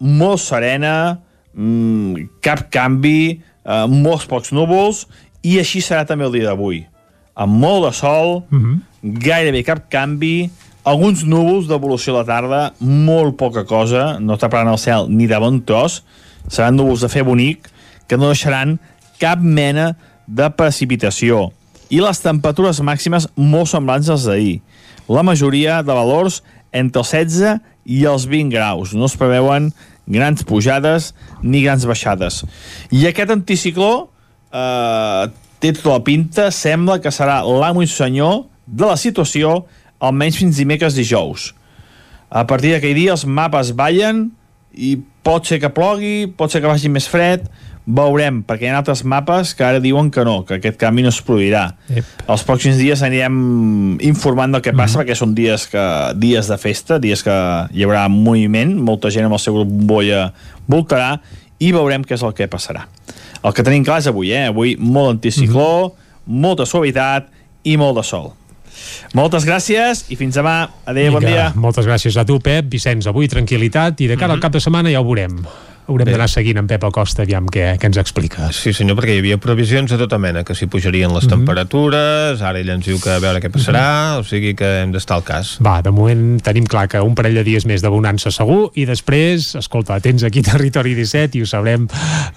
molt serena, mmm, cap canvi, eh, molts pocs núvols, i així serà també el dia d'avui. Amb molt de sol, mm -hmm. gairebé cap canvi, alguns núvols d'evolució a la tarda, molt poca cosa, no taparan el cel ni de bon tros, seran núvols de fer bonic, que no deixaran cap mena de precipitació. I les temperatures màximes molt semblants als d'ahir. La majoria de valors entre els 16 i els 20 graus. No es preveuen grans pujades ni grans baixades. I aquest anticicló eh, té tota la pinta, sembla que serà l'amo i senyor de la situació almenys fins dimecres dijous. A partir d'aquell dia els mapes ballen i pot ser que plogui, pot ser que vagi més fred, veurem, perquè hi ha altres mapes que ara diuen que no, que aquest canvi no es produirà. Ep. Els pròxims dies anirem informant del que passa, perquè són dies, que, dies de festa, dies que hi haurà moviment, molta gent amb el seu grup boia voltarà, i veurem què és el que passarà. El que tenim clar és avui, eh? Avui molt anticicló, molta suavitat i molt de sol. Moltes gràcies i fins demà. Adéu, bon dia. Moltes gràcies a tu, Pep. Vicenç, avui tranquil·litat i de cara al cap de setmana ja ho veurem. Haurem d'anar seguint en Pep Acosta, aviam què, què ens explica. Sí senyor, perquè hi havia previsions de tota mena, que s'hi pujarien les Mhm. temperatures, ara ell ens diu que a veure què passarà, o sigui que hem d'estar al cas. Va, de moment tenim clar que un parell de dies més de bonança segur i després, escolta, tens aquí Territori 17 i ho sabrem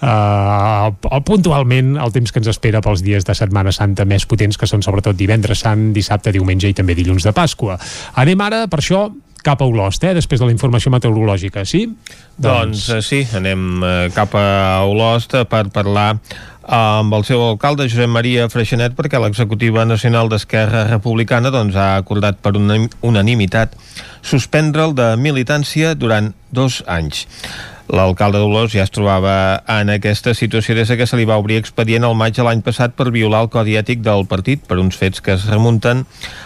eh, puntualment el temps que ens espera pels dies de Setmana Santa més potents que són sobretot divendres sant, dissabte, diumenge i també dilluns de Pasqua. Anem ara, per això, cap a Olost, eh, després de la informació meteorològica, sí? Doncs eh, sí, anem eh, cap a Olost per parlar amb el seu alcalde, Josep Maria Freixenet, perquè l'executiva nacional d'Esquerra Republicana doncs, ha acordat per una unanimitat suspendre'l de militància durant dos anys. L'alcalde d'Olors ja es trobava en aquesta situació des que se li va obrir expedient al maig de l'any passat per violar el codi ètic del partit per uns fets que es remunten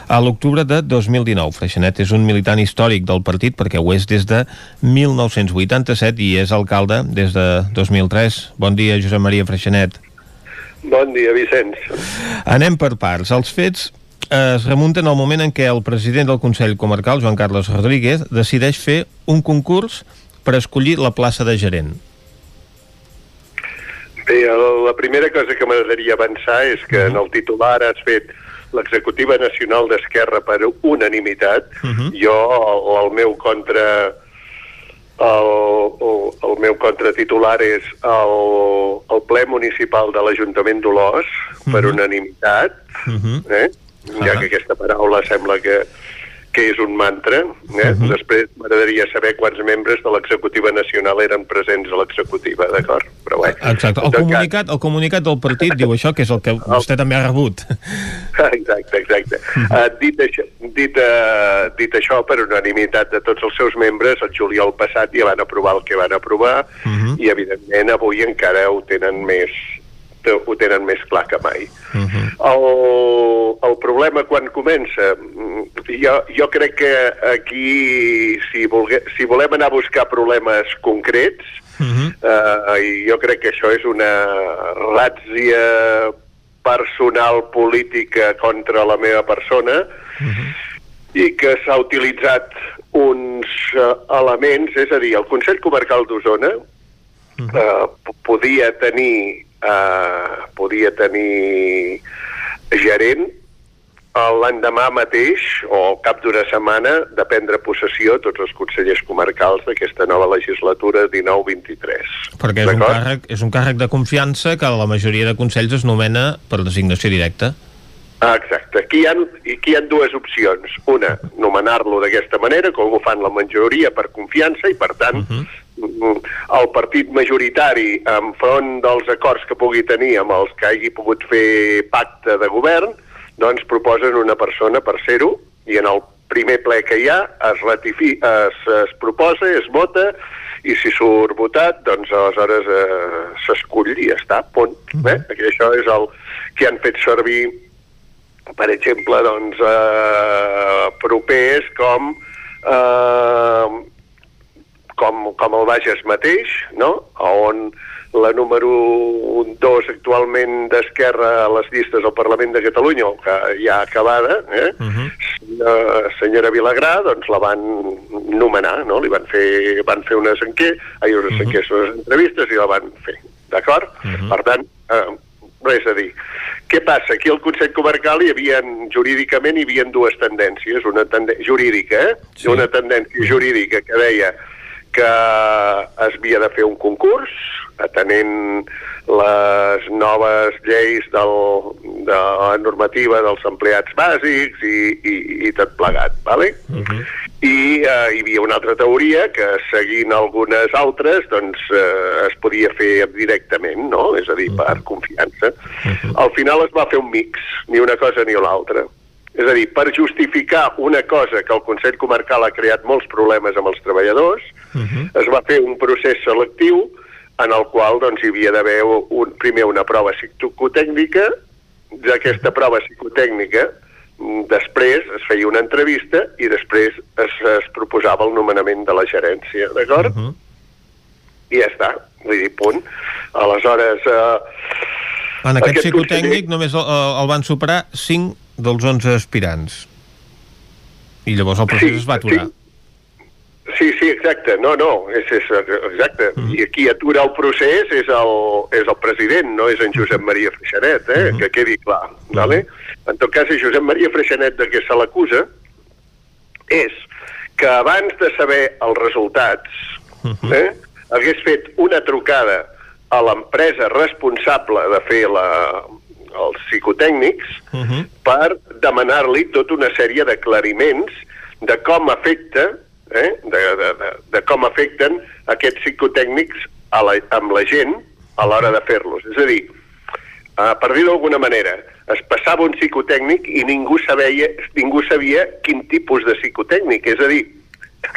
a l'octubre de 2019. Freixenet és un militant històric del partit perquè ho és des de 1987 i és alcalde des de 2003. Bon dia, Josep Maria Freixenet. Bon dia, Vicenç. Anem per parts. Els fets es remunten al moment en què el president del Consell Comarcal, Joan Carles Rodríguez, decideix fer un concurs per escollir la plaça de gerent. Bé, la primera cosa que m'agradaria avançar és que en el titular has fet l'executiva nacional d'Esquerra per unanimitat. Jo, el, el meu contra... El, el, el meu contratitular és el, el ple municipal de l'Ajuntament d'Olors per unanimitat, eh? ja que aquesta paraula sembla que, que és un mantra. Eh? Després m'agradaria saber quants membres de l'executiva nacional eren presents a l'executiva, d'acord? Però bé, Exacte. El comunicat, el comunicat del partit diu això, que és el que vostè també ha rebut. Exacte, exacte. Uh, dit, això, dit, uh, dit això, per unanimitat de tots els seus membres, el juliol passat ja van aprovar el que van aprovar i, evidentment, avui encara ho tenen més ho tenen més clar que mai. El, el problema quan comença, mm, jo, jo crec que aquí, si, volgue, si volem anar a buscar problemes concrets, eh, jo crec que això és una ràtzia personal política contra la meva persona i que s'ha utilitzat uns eh, elements, és a dir, el Consell Comarcal d'Osona eh, p- podia tenir eh, podia tenir gerent eh, l'endemà mateix o al cap d'una setmana de prendre possessió tots els consellers comarcals d'aquesta nova legislatura 19-23. Perquè és un, càrrec, és un càrrec de confiança que la majoria de consells es nomena per designació directa. Ah, exacte. Aquí hi, ha, aquí hi ha dues opcions. Una, nomenar-lo d'aquesta manera, com ho fan la majoria per confiança, i per tant, uh -huh. El partit majoritari, enfront dels acords que pugui tenir amb els que hagi pogut fer pacte de govern, doncs proposen una persona per ser-ho, i en el primer ple que hi ha es, ratifi, es, es proposa, es vota, i si surt votat, doncs aleshores eh, s'escull i està, punt. Eh? Perquè això és el que han fet servir per exemple, doncs, eh, propers com, eh, com, com el Bages mateix, no? on la número 2 actualment d'Esquerra a les llistes al Parlament de Catalunya, que ja acabada, eh? senyora, senyora Vilagrà, doncs la van nomenar, no? Li van fer, van fer unes, enquer, ai, unes, enquestes, unes entrevistes i la van fer, d'acord? Per tant, eh, res a dir. Què passa? Aquí al Consell Comarcal hi havia, jurídicament, hi havia dues tendències, una tendència jurídica, eh? Sí. Una tendència jurídica que deia que es havia de fer un concurs atenent les noves lleis del, de la normativa dels empleats bàsics i, i, i tot plegat, ¿vale? I eh, hi havia una altra teoria que, seguint algunes altres, doncs eh, es podia fer directament, no? És a dir, per confiança. Al final es va fer un mix, ni una cosa ni l'altra. És a dir, per justificar una cosa que el Consell Comarcal ha creat molts problemes amb els treballadors, es va fer un procés selectiu en el qual doncs, hi havia d'haver un, primer una prova psicotècnica, d'aquesta prova psicotècnica mm, després es feia una entrevista i després es, es proposava el nomenament de la gerència, d'acord? I ja està, vull dir, punt. Aleshores... Eh, En aquest, Aquest psicotècnic només el, el van superar 5 dels 11 aspirants. I llavors el procés Sí, es va aturar. sí, sí, exacte. No, no, és, és exacte. Mm. I qui atura el procés és el, és el president, no és en Josep Maria Freixanet, eh? Mm. que quedi clar. Mm. Vale? En tot cas, és Josep Maria Freixanet de què se l'acusa és que abans de saber els resultats eh, hagués fet una trucada a l'empresa responsable de fer la, els psicotècnics Uh -huh. per demanar-li tota una sèrie d'aclariments de com afecta, eh, de, de, de, de com afecten aquests psicotècnics a la, amb la gent a l'hora de fer-los. És a dir, uh, per dir d'alguna manera, es passava un psicotècnic i ningú sabia, ningú sabia quin tipus de psicotècnic, és a dir,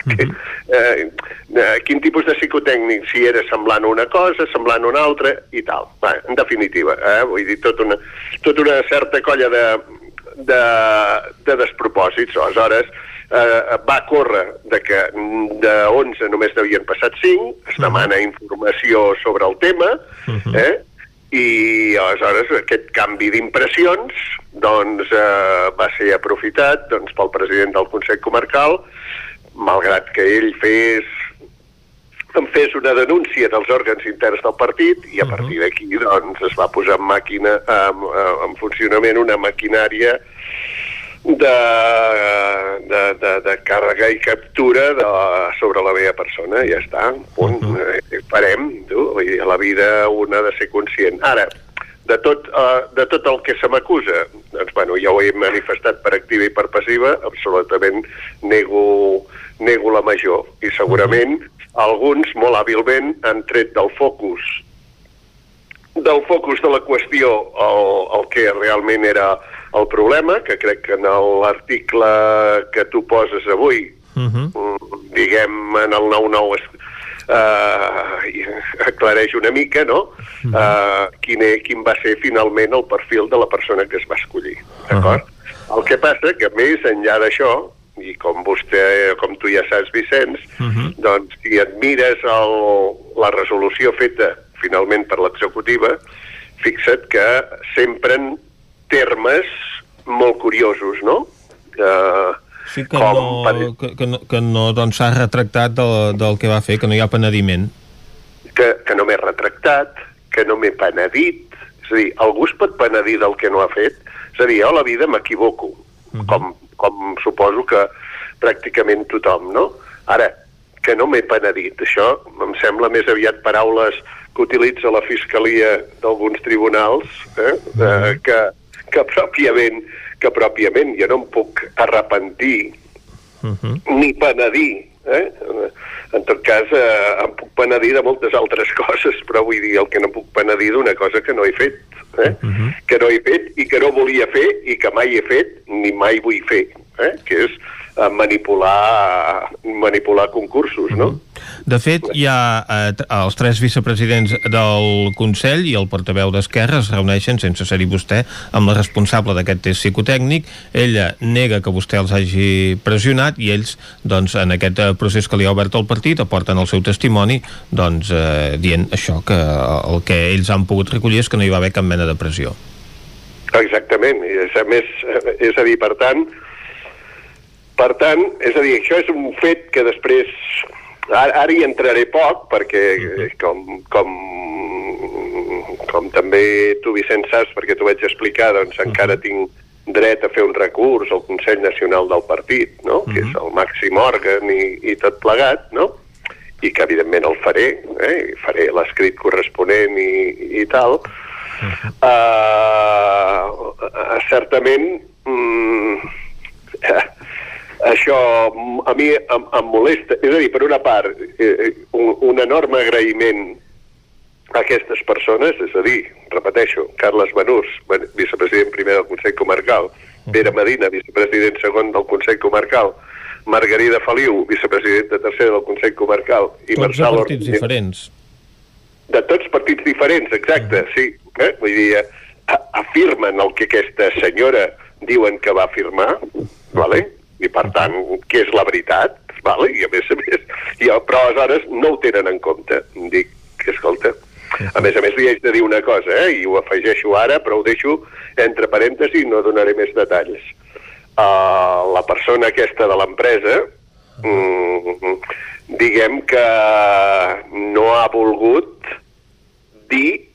que, eh, eh, quin tipus de psicotècnic, si era semblant a una cosa, semblant a una altra i tal. Va, en definitiva, eh, vull dir, tota una, tota una certa colla de, de, de despropòsits. Aleshores, eh, va córrer de que de 11 només n'havien passat 5, es demana informació sobre el tema, eh, i aleshores aquest canvi d'impressions doncs, eh, va ser aprofitat doncs, pel president del Consell Comarcal malgrat que ell fes em fes una denúncia dels òrgans interns del partit i a partir d'aquí doncs, es va posar en màquina en, en funcionament una maquinària de, de, de, de càrrega i captura de, sobre la meva persona, ja està, punt. Uh -huh. eh, farem, tu, a la vida un ha de ser conscient. Ara, de tot, uh, de tot el que se m'acusa, doncs, bueno, ja ho he manifestat per activa i per passiva, absolutament nego, nego la major, i segurament alguns, molt hàbilment, han tret del focus del focus de la qüestió el, el que realment era el problema, que crec que en l'article que tu poses avui, Uh -huh. mm, diguem, en el 9-9 es, uh, aclareix una mica, no?, uh, quin, e- quin va ser finalment el perfil de la persona que es va escollir, d'acord? El que passa que més enllà d'això, i com vostè, com tu ja saps, Vicenç, doncs si et mires el, la resolució feta finalment per l'executiva, fixa't que s'empren termes molt curiosos, no? Uh, Sí que no, que, que no, que no doncs, s'ha retractat del, del que va fer, que no hi ha penediment. que, que no m'he retractat, que no m'he penedit. És a dir, algú es pot penedir del que no ha fet? És a dir, jo a la vida m'equivoco, com, com suposo que pràcticament tothom, no? Ara, que no m'he penedit, això em sembla més aviat paraules que utilitza la Fiscalia d'alguns tribunals, eh? eh, que, que pròpiament que pròpiament jo no em puc arrepentir ni penedir. Eh? En tot cas, eh, em puc penedir de moltes altres coses, però vull dir, el que no puc penedir d'una cosa que no he fet, eh? que no he fet i que no volia fer i que mai he fet ni mai vull fer, eh? que és manipular, manipular concursos, no? De fet, hi ha eh, els tres vicepresidents del Consell i el portaveu d'Esquerra es reuneixen, sense ser-hi vostè, amb la responsable d'aquest test psicotècnic. Ella nega que vostè els hagi pressionat i ells, doncs, en aquest eh, procés que li ha obert el partit, aporten el seu testimoni, doncs, eh, dient això, que el que ells han pogut recollir és que no hi va haver cap mena de pressió. Exactament, i és, a més, eh, és a dir, per tant, per tant, és a dir, això és un fet que després, ara, ara hi entraré poc, perquè eh, com, com, com també tu, Vicenç, saps, perquè t'ho vaig explicar, doncs encara tinc dret a fer un recurs al Consell Nacional del Partit, no? que és el màxim òrgan i, i tot plegat, no? i que evidentment el faré, eh? faré l'escrit corresponent i, i tal, uh, certament mm, eh, això a mi em, em molesta. És a dir, per una part, eh, un, un enorme agraïment a aquestes persones, és a dir, repeteixo, Carles Benús, ben- vicepresident primer del Consell Comarcal, Pere Medina, vicepresident segon del Consell Comarcal, Margarida Feliu, vicepresidenta tercera del Consell Comarcal, i Tots de Marçal partits Ortiz- diferents. de tots partits diferents, exacte, sí. Eh? Vull dir, eh, afirmen el que aquesta senyora diuen que va afirmar, vale? I per tant, que és la veritat, vale? i a més a més, i, però aleshores no ho tenen en compte. Dic, escolta, a més a més li haig de dir una cosa, eh? i ho afegeixo ara, però ho deixo entre parèntesis i no donaré més detalls. Uh, la persona aquesta de l'empresa mm, diguem que no ha volgut dir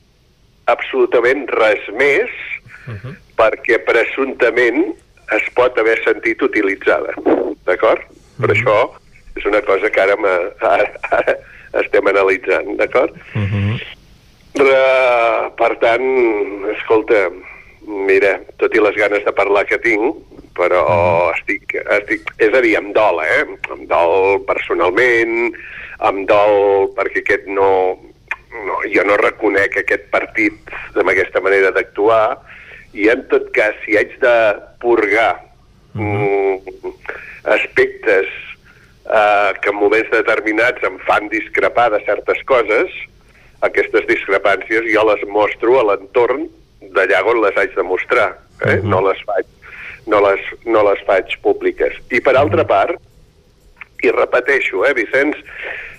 absolutament res més perquè presumptament es pot haver sentit utilitzada, d'acord? Per això és una cosa que ara, ara, ara estem analitzant, d'acord? Uh, per tant, escolta, mira, tot i les ganes de parlar que tinc, però estic, estic... És a dir, em dol, eh? Em dol personalment, em dol perquè aquest no... no jo no reconec aquest partit amb aquesta manera d'actuar i en tot cas, si haig de purgar mm, aspectes eh, que en moments determinats em fan discrepar de certes coses, aquestes discrepàncies jo les mostro a l'entorn d'allà on les haig de mostrar, eh? no les faig no les, no les faig públiques. I per altra part, i repeteixo, eh, Vicenç,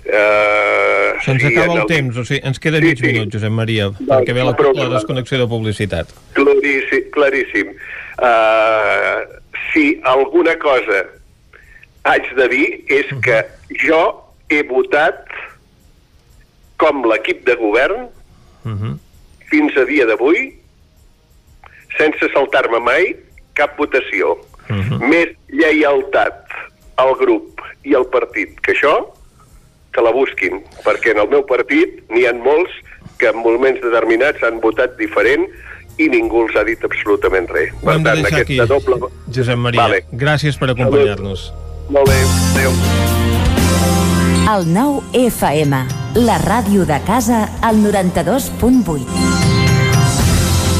eh, Se'ns acaba en el temps, o sigui, ens queda mig minut, Josep Maria, perquè ve la, la desconnexió de publicitat. Claríssim. claríssim. Uh, si alguna cosa haig de dir és que jo he votat com l'equip de govern fins a dia d'avui sense saltar-me mai cap votació. Més lleialtat al grup i al partit que això, que la busquin, perquè en el meu partit n'hi ha molts que en moments determinats han votat diferent i ningú els ha dit absolutament res. Ho hem de deixar aquí, doble... Josep Maria. Vale. Gràcies per acompanyar-nos. Molt bé, adéu. El 9 FM, la ràdio de casa, al 92.8.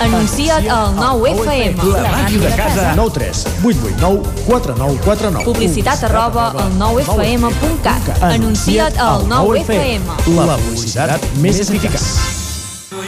Anuncia't al 9FM. La màquina de casa. 9 3 8 8 9 4 9 4 9. Publicitat arroba al 9FM.cat. Anuncia't al 9FM. La publicitat més eficaç.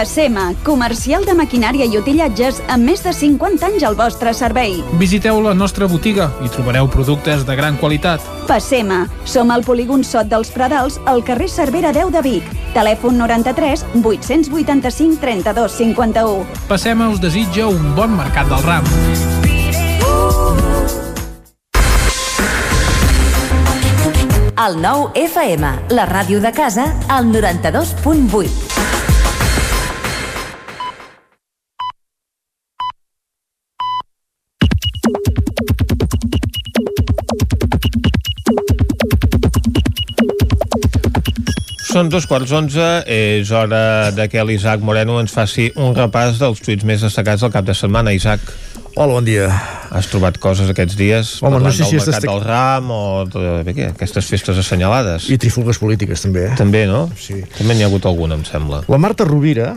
Passema, comercial de maquinària i utillatges amb més de 50 anys al vostre servei. Visiteu la nostra botiga i trobareu productes de gran qualitat. Passema, som al polígon Sot dels Pradals, al carrer Cervera 10 de Vic. Telèfon 93 885 32 51. Passema us desitja un bon mercat del ram. El 9 FM, la ràdio de casa, al 92.8. Són dos quarts onze, és hora de que l'Isaac Moreno ens faci un repàs dels tuits més destacats del cap de setmana. Isaac. Hola, bon dia. Has trobat coses aquests dies Home, no sé si del és mercat del ram o de, de, què, aquestes festes assenyalades. I trifulgues polítiques, també. Eh? També, no? Sí. També n'hi ha hagut alguna, em sembla. La Marta Rovira,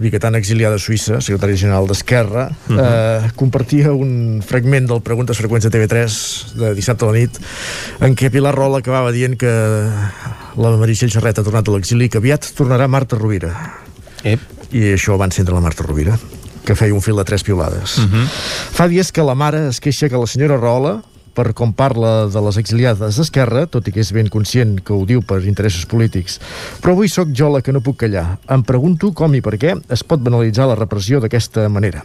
biquetant exiliada a Suïssa, secretària general d'Esquerra, uh Mhm. -huh. eh, compartia un fragment del Preguntes Freqüents de TV3 de dissabte a la nit en què Pilar Rola acabava dient que la Meritxell Serret ha tornat a l'exili i que aviat tornarà Marta Rovira. Ep. I això va encendre la Marta Rovira que feia un fil de tres piulades. Mhm. Fa dies que la mare es queixa que la senyora Rola per com parla de les exiliades d'Esquerra, tot i que és ben conscient que ho diu per interessos polítics. Però avui sóc jo la que no puc callar. Em pregunto com i per què es pot banalitzar la repressió d'aquesta manera.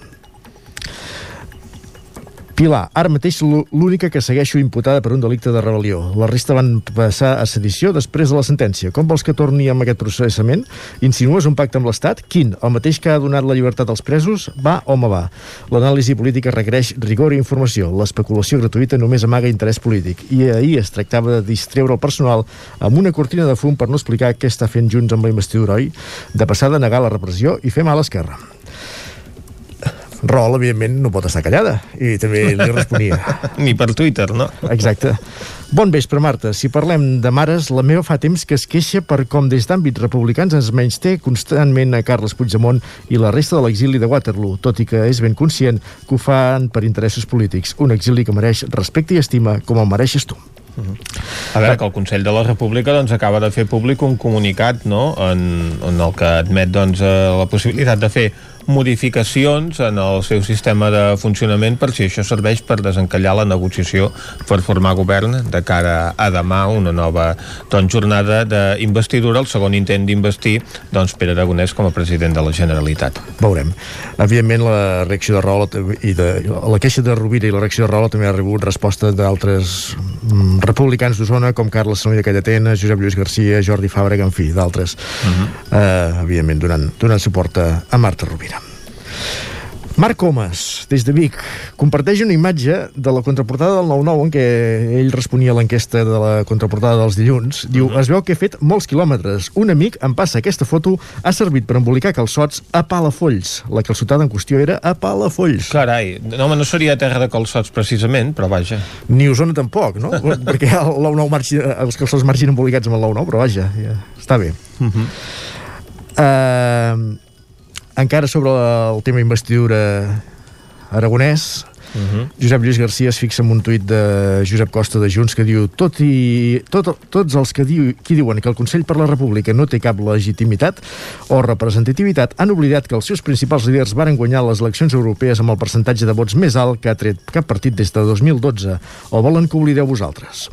Pilar, ara mateix l'ú- l'única que segueixo imputada per un delicte de rebel·lió. La resta van passar a sedició després de la sentència. Com vols que torni amb aquest processament? Insinues un pacte amb l'Estat? Quin? El mateix que ha donat la llibertat als presos? Va, home, va. L'anàlisi política requereix rigor i informació. L'especulació gratuïta només amaga interès polític. I ahir es tractava de distreure el personal amb una cortina de fum per no explicar què està fent Junts amb la investidura, oi? De passar de negar la repressió i fer mal a l'esquerra. Rol, evidentment, no pot estar callada i també li responia. Ni per Twitter, no? Exacte. Bon vespre, Marta. Si parlem de mares, la meva fa temps que es queixa per com des d'àmbits republicans ens menysté constantment a Carles Puigdemont i la resta de l'exili de Waterloo, tot i que és ben conscient que ho fan per interessos polítics. Un exili que mereix respecte i estima com el mereixes tu. A veure, que el Consell de la República doncs, acaba de fer públic un comunicat no? en, en el que admet doncs, eh, la possibilitat de fer modificacions en el seu sistema de funcionament per si això serveix per desencallar la negociació per formar govern de cara a demà una nova doncs, jornada d'investidura, el segon intent d'investir doncs, Pere Aragonès com a president de la Generalitat. Veurem. Evidentment, la reacció de Rola i de, la queixa de Rovira i la reacció de Rola també ha rebut resposta d'altres mm, republicans d'Osona, com Carles Sanoll de Callatena, Josep Lluís Garcia, Jordi Fàbrega, en fi, d'altres. Uh -huh. uh, evidentment, donant, donant suport a, a Marta Rovira. Marc Comas, des de Vic, comparteix una imatge de la contraportada del 9-9 en què ell responia a l'enquesta de la contraportada dels dilluns. Diu, es veu que he fet molts quilòmetres. Un amic em passa aquesta foto, ha servit per embolicar calçots a Palafolls. La calçotada en qüestió era a Palafolls. Carai, no, home, no seria terra de calçots precisament, però vaja. Ni Osona tampoc, no? Perquè el 9-9 marxi, els calçots marxin embolicats amb el 9-9, però vaja, ja, està bé. Uh -huh. Uh, encara sobre el tema investidura aragonès, Uh -huh. Josep Lluís Garcia es fixa en un tuit de Josep Costa de Junts que diu tot i, tot, tots els que diu, qui diuen que el Consell per la República no té cap legitimitat o representativitat han oblidat que els seus principals líders varen guanyar les eleccions europees amb el percentatge de vots més alt que ha tret cap partit des de 2012 o volen que oblideu vosaltres?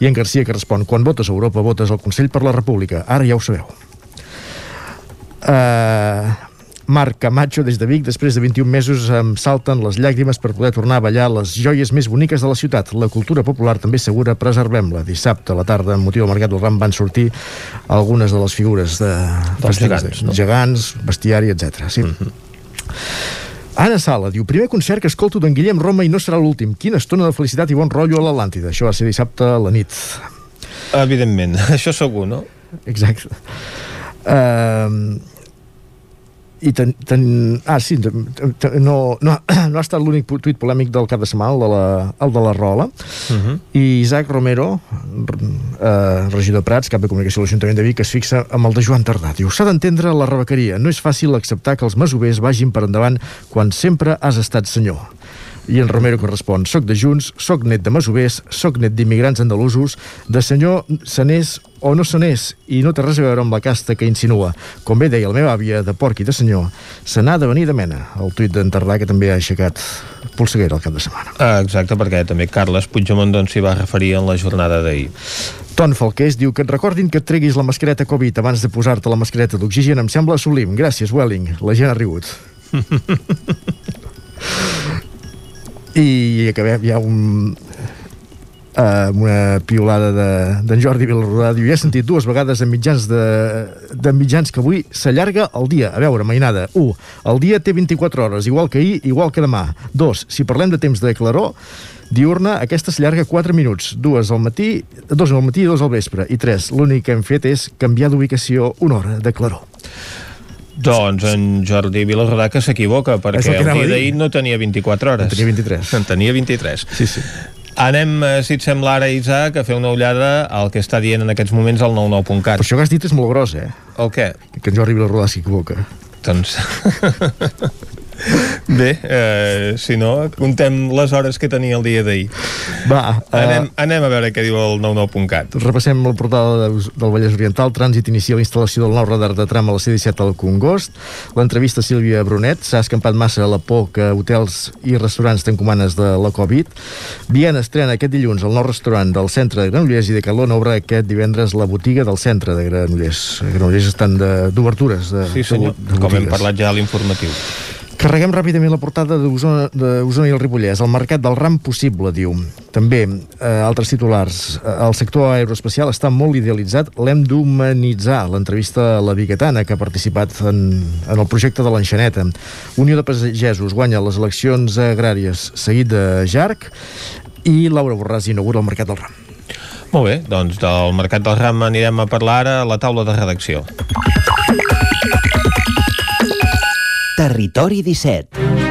I en Garcia que respon quan votes a Europa votes al Consell per la República. Ara ja ho sabeu. Uh, Marc Camacho des de Vic, després de 21 mesos em salten les llàgrimes per poder tornar a ballar les joies més boniques de la ciutat. La cultura popular també segura, preservem-la. Dissabte a la tarda, amb motiu del Mercat del Ram, van sortir algunes de les figures de Dels gegants, no? gegants, bestiari, etc. Sí. Mm -hmm. Anna Sala diu, primer concert que escolto d'en Guillem Roma i no serà l'últim. Quina estona de felicitat i bon rotllo a l'Atlàntida. Això va ser dissabte a la nit. Evidentment, això segur, no? Exacte. Uh, i ten, ten, ah, sí, ten, ten, no, no, no ha estat l'únic tuit polèmic del cap de setmana, el de la, el de la Rola. Uh -huh. I Isaac Romero, eh, regidor de Prats, cap de comunicació de l'Ajuntament de Vic, es fixa amb el de Joan Tardà. Diu, s'ha d'entendre la rebequeria. No és fàcil acceptar que els masovers vagin per endavant quan sempre has estat senyor. I en Romero correspon, soc de Junts, soc net de masovers, soc net d'immigrants andalusos, de senyor se n'és o no se n'és, i no té res a veure amb la casta que insinua. Com bé deia la meva àvia, de porc i de senyor, se n'ha de venir de mena. El tuit d'en Tardà, que també ha aixecat polseguera al cap de setmana. Ah, exacte, perquè també Carles Puigdemont doncs, s'hi va referir en la jornada d'ahir. Ton Falqués diu que et recordin que et treguis la mascareta Covid abans de posar-te la mascareta d'oxigen em sembla sublim. Gràcies, Welling. La gent ha rigut. I acabem ja un, uh, una piolada d'en de, Jordi Vilarrodà diu, he sentit dues vegades en mitjans de, de mitjans que avui s'allarga el dia. A veure, mainada, 1. El dia té 24 hores, igual que ahir, igual que demà. 2. Si parlem de temps de claror, diurna, aquesta s'allarga 4 minuts, dues al matí, dos al matí i dos al vespre. I 3. L'únic que hem fet és canviar d'ubicació una hora de claror. Doncs en Jordi Vilarrodà que s'equivoca, perquè el el dia d'ahir no tenia 24 hores. En tenia 23. En tenia 23. Sí, sí. Anem, eh, si et sembla ara, Isaac, a fer una ullada al que està dient en aquests moments el 99.cat. Però això que has dit és molt gros, eh? El què? Que en Jordi Vilarrodà s'equivoca. Doncs... Bé, eh, si no, contem les hores que tenia el dia d'ahir. Va, eh, Anem, anem a veure què diu el 99.cat. Repassem el portal de- del Vallès Oriental. Trànsit inicia la instal·lació del nou radar de tram a la C-17 al Congost. L'entrevista a Sílvia Brunet. S'ha escampat massa la por que hotels i restaurants t'encomanes de la Covid. Viena estrena aquest dilluns el nou restaurant del centre de Granollers i de Calona obre aquest divendres la botiga del centre de Granollers. Granollers estan de- d'obertures. De, Sí, senyor, de, de com hem parlat ja a l'informatiu. Carreguem ràpidament la portada d'Osona i el Ripollès. El mercat del ram possible, diu. També, eh, altres titulars. Eh, el sector aeroespacial està molt idealitzat. L'hem d'humanitzar. L'entrevista a la Biguetana, que ha participat en, en el projecte de l'Enxaneta. Unió de Pagesos guanya les eleccions agràries seguit de Jarc i Laura Borràs inaugura el mercat del ram. Molt bé, doncs del Mercat del Ram anirem a parlar ara a la taula de redacció. Territori 17.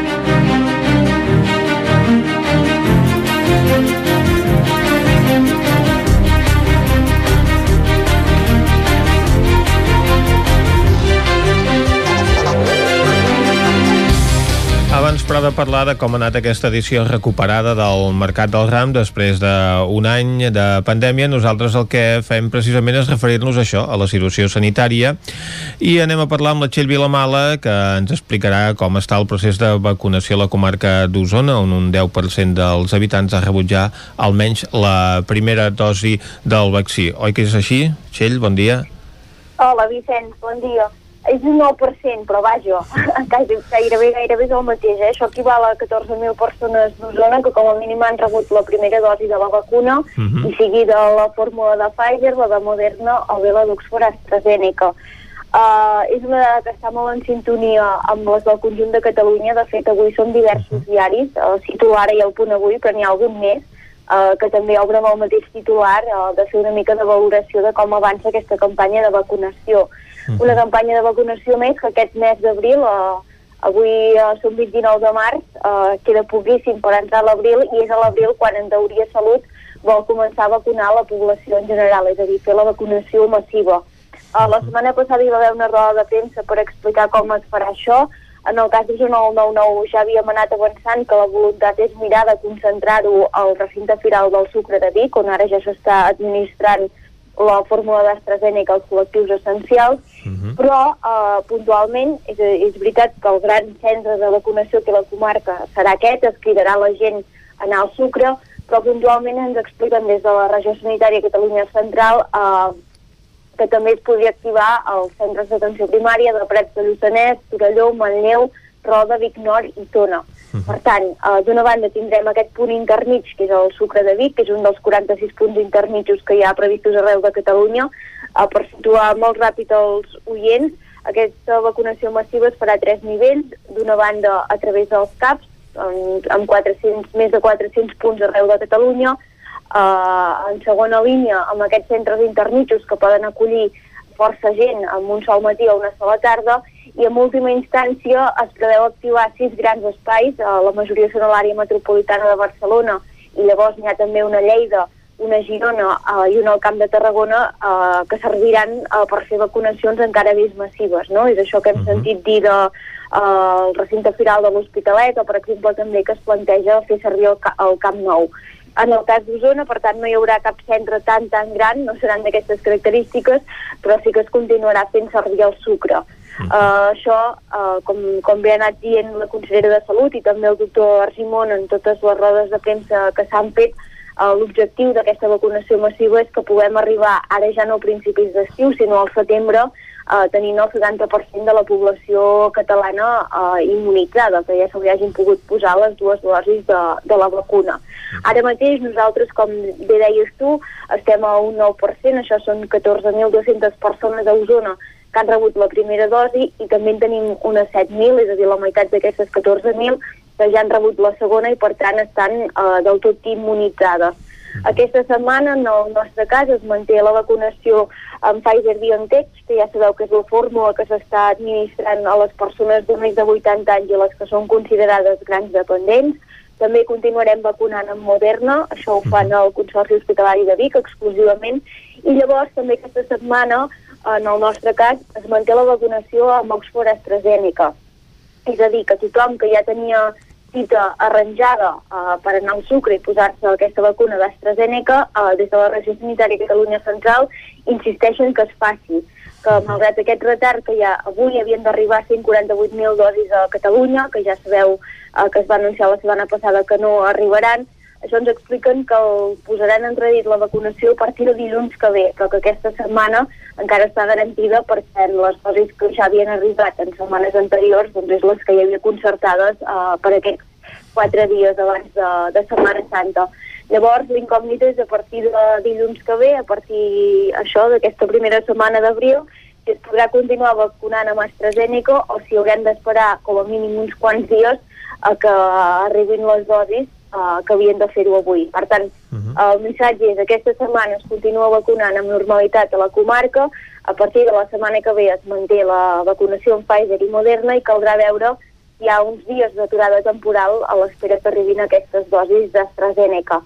Però, de parlar de com ha anat aquesta edició recuperada del Mercat del Ram després d'un any de pandèmia, nosaltres el que fem precisament és referir-nos a això, a la situació sanitària, i anem a parlar amb la Txell Vilamala, que ens explicarà com està el procés de vacunació a la comarca d'Osona, on un 10% dels habitants ha rebut ja almenys la primera dosi del vaccí. Oi que és així? Txell, bon dia. Hola, Vicenç, bon dia. És un 9%, però vaja, quasi, gairebé, gairebé és el mateix. Eh? Això equival a 14.000 persones d'Osona que com a mínim han rebut la primera dosi de la vacuna Mhm. i sigui de la fórmula de Pfizer, la de Moderna o bé la d'Oxford AstraZeneca. Uh, és una dada que està molt en sintonia amb les del conjunt de Catalunya. De fet, avui són diversos diaris. Uh, cito ara i el punt avui, però n'hi ha algun més uh, que també obren el mateix titular uh, de fer una mica de valoració de com avança aquesta campanya de vacunació. Una campanya de vacunació més que aquest mes d'abril, uh, avui uh, som 29 de març, uh, queda poquíssim per entrar a l'abril i és a l'abril quan en teoria Salut vol començar a vacunar la població en general, és a dir, fer la vacunació massiva. Uh, la setmana passada hi va haver una roda de premsa per explicar com es farà això. En el cas de Zona 99 ja havíem anat avançant que la voluntat és mirar de concentrar-ho al recinte firal del sucre de Vic, on ara ja s'està administrant la fórmula d'AstraZeneca als col·lectius essencials, però eh, puntualment és, és veritat que el gran centre de vacunació que la comarca serà aquest, es cridarà la gent a anar al sucre, però puntualment ens expliquen des de la regió sanitària Catalunya Central eh, que també es podria activar als centres d'atenció primària de Prats de Lluçanès, Torelló, Manlleu, Roda, Vic Nord i Tona. Per tant, eh, d'una banda tindrem aquest punt intermig, que és el sucre de Vic, que és un dels 46 punts intermitjos que hi ha previstos arreu de Catalunya. Eh, per situar molt ràpid els oients, aquesta vacunació massiva es farà a tres nivells. D'una banda, a través dels CAPs, amb, amb 400, més de 400 punts arreu de Catalunya. Eh, en segona línia, amb aquests centres intermitjos que poden acollir força gent en un sol matí o una sola tarda, i en última instància es preveu activar sis grans espais, eh, la majoria són a l'àrea metropolitana de Barcelona, i llavors n'hi ha també una Lleida, una Girona eh, i una al Camp de Tarragona eh, que serviran eh, per fer vacunacions encara més massives, no? És això que hem sentit dir de eh, el recinte firal de l'Hospitalet o, per exemple, també que es planteja fer servir el, ca el Camp Nou. En el cas d'Osona, per tant, no hi haurà cap centre tan, tan gran, no seran d'aquestes característiques, però sí que es continuarà fent servir el sucre. Uh, això, uh, com, com bé ha anat dient la consellera de Salut i també el doctor Argimon en totes les rodes de premsa que s'han fet, uh, l'objectiu d'aquesta vacunació massiva és que puguem arribar, ara ja no a principis d'estiu, sinó al setembre, uh, tenint el 70% de la població catalana uh, immunitzada, que ja se li hagin pogut posar les dues dosis de, de la vacuna. Ara mateix nosaltres, com bé deies tu, estem a un 9%, això són 14.200 persones a Osona que han rebut la primera dosi i també en tenim unes 7.000, és a dir, la meitat d'aquestes 14.000 que ja han rebut la segona i per tant estan eh, del tot immunitzades. Aquesta setmana, en el nostre cas, es manté la vacunació amb Pfizer-BioNTech, que ja sabeu que és la fórmula que s'està administrant a les persones de més de 80 anys i les que són considerades grans dependents. També continuarem vacunant amb Moderna, això ho fan el Consorci Hospitalari de Vic exclusivament, i llavors també aquesta setmana, en el nostre cas, es manté la vacunació amb Oxford AstraZeneca. És a dir, que tothom que ja tenia cita arranjada uh, per anar al sucre i posar-se aquesta vacuna d'AstraZeneca, uh, des de la Regió Sanitària Catalunya Central, insisteixen que es faci que malgrat aquest retard que ja avui havien d'arribar 148.000 dosis a Catalunya, que ja sabeu uh, que es va anunciar la setmana passada que no arribaran, això ens expliquen que el posaran en redit la vacunació a partir de dilluns que ve, però que aquesta setmana encara està garantida perquè les dosis que ja havien arribat en setmanes anteriors doncs és les que hi havia concertades uh, per aquests quatre dies abans de, de Setmana Santa. Llavors, l'incògnita és a partir de dilluns que ve, a partir això d'aquesta primera setmana d'abril, si es podrà continuar vacunant amb AstraZeneca o si haurem d'esperar com a mínim uns quants dies a que arribin les dosis uh, que havien de fer-ho avui. Per tant, uh -huh. el missatge és aquesta setmana es continua vacunant amb normalitat a la comarca, a partir de la setmana que ve es manté la vacunació amb Pfizer i Moderna i caldrà veure hi ha uns dies d'aturada temporal a l'espera que arribin aquestes dosis d'AstraZeneca.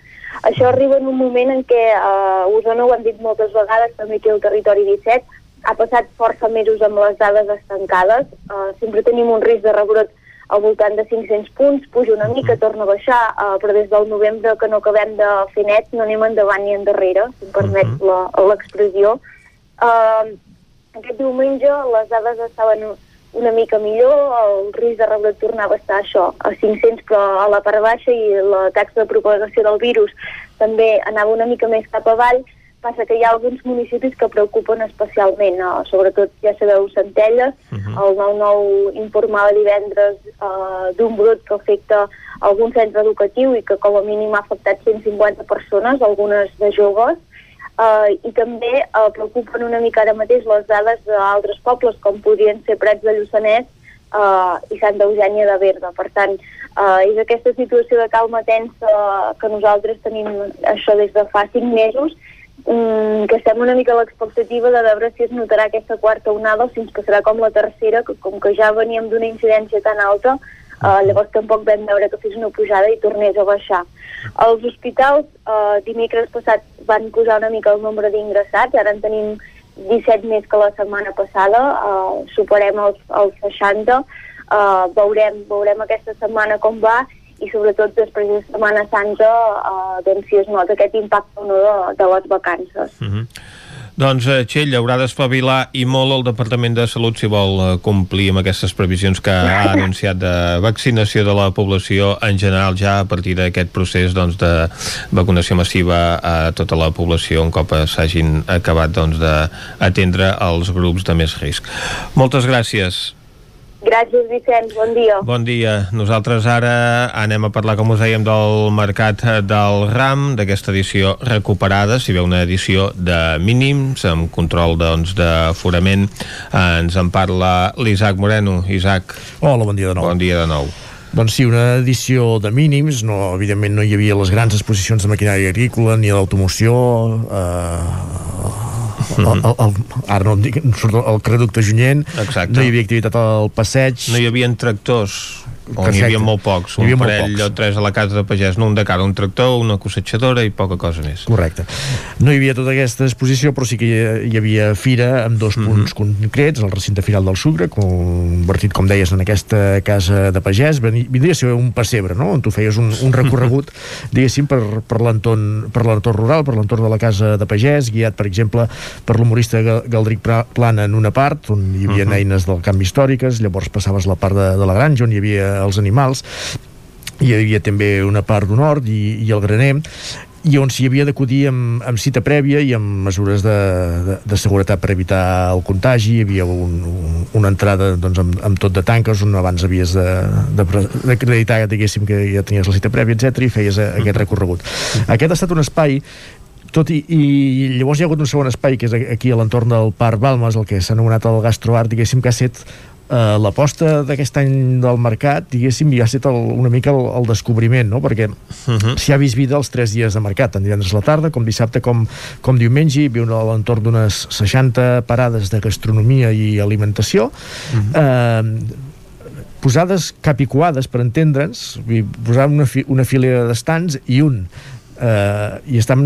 Això arriba en un moment en què uh, Osona ho han dit moltes vegades, també aquí al territori 17, ha passat força mesos amb les dades estancades, uh, sempre tenim un risc de rebrot al voltant de 500 punts, puja una mica, torna a baixar, uh, però des del novembre que no acabem de fer net no anem endavant ni endarrere, si em permet uh -huh. l'expressió. Uh, aquest diumenge les dades estaven una mica millor, el risc de rebrot tornava a estar això, a 500 però a la part baixa i la taxa de propagació del virus també anava una mica més cap avall, passa que hi ha alguns municipis que preocupen especialment, no? sobretot, ja sabeu, Centelles, uh -huh. el 9-9 informava divendres uh, d'un brot que afecta algun centre educatiu i que com a mínim ha afectat 150 persones, algunes de joves, uh, i també uh, preocupen una mica ara mateix les dades d'altres pobles, com podrien ser Prats de Lluçanès uh, i Santa Eugènia de Berga. Per tant, uh, és aquesta situació de calma tensa que nosaltres tenim això des de fa 5 mesos que estem una mica a l'expectativa de veure si es notarà aquesta quarta onada o si ens passarà com la tercera, que com que ja veníem d'una incidència tan alta, uh, llavors tampoc vam veure que fes una pujada i tornés a baixar. Els hospitals uh, dimecres passat van posar una mica el nombre d'ingressats, ara en tenim 17 més que la setmana passada, uh, superem els, els 60, uh, veurem, veurem aquesta setmana com va i sobretot després de Setmana Santa eh, doncs si es nota aquest impacte no de, de les vacances. Uh -huh. Doncs, eh, Txell, haurà d'espavilar i molt el Departament de Salut si vol eh, complir amb aquestes previsions que ha anunciat de vaccinació de la població en general ja a partir d'aquest procés doncs, de vacunació massiva a tota la població un cop s'hagin acabat doncs, d'atendre els grups de més risc. Moltes gràcies. Gràcies, Vicenç. Bon dia. Bon dia. Nosaltres ara anem a parlar, com us dèiem, del mercat del RAM, d'aquesta edició recuperada, si ve una edició de mínims, amb control doncs, d'aforament. Ens en parla l'Isaac Moreno. Isaac. Hola, bon dia de nou. Bon dia de nou. Doncs sí, una edició de mínims, no, evidentment no hi havia les grans exposicions de maquinària agrícola ni l'automoció, eh, el, el, el, ara no dic, surt el creducte Junyent, Exacte. no hi havia activitat al passeig. No hi havia tractors o n'hi havia molt pocs, un parell o tres a la casa de pagès, no un de cara, un tractor, una cosetxadora i poca cosa més. Correcte. No hi havia tota aquesta exposició, però sí que hi havia fira amb dos punts mm -hmm. concrets, el recinte final del Sucre, convertit, com deies, en aquesta casa de pagès, vindria a ser un pessebre, no?, on tu feies un, un recorregut, diguéssim, per, per l'entorn rural, per l'entorn de la casa de pagès, guiat, per exemple, per l'humorista Galdric Plana en una part, on hi havia uh -huh. eines del canvi històriques, llavors passaves la part de, de la granja, on hi havia els animals hi havia també una part d'un hort i, i el graner i on s'hi havia d'acudir amb, amb cita prèvia i amb mesures de, de, de seguretat per evitar el contagi, hi havia un, un, una entrada doncs, amb, amb tot de tanques on abans havies d'acreditar diguéssim que ja tenies la cita prèvia, etc i feies a, aquest recorregut. Aquest ha estat un espai tot i, i llavors hi ha hagut un segon espai que és aquí a l'entorn del Parc Balmes, el que s'ha anomenat el Gastroart, diguéssim que ha set eh, l'aposta d'aquest any del mercat, diguéssim, ja ha estat el, una mica el, el descobriment, no? perquè uh -huh. s'hi ha vist vida els tres dies de mercat, tant divendres a la tarda com dissabte com, com diumenge, hi havia a l'entorn d'unes 60 parades de gastronomia i alimentació, uh -huh. eh, posades capicuades, per entendre'ns, posàvem una, fi, una filera d'estants i un eh, i estan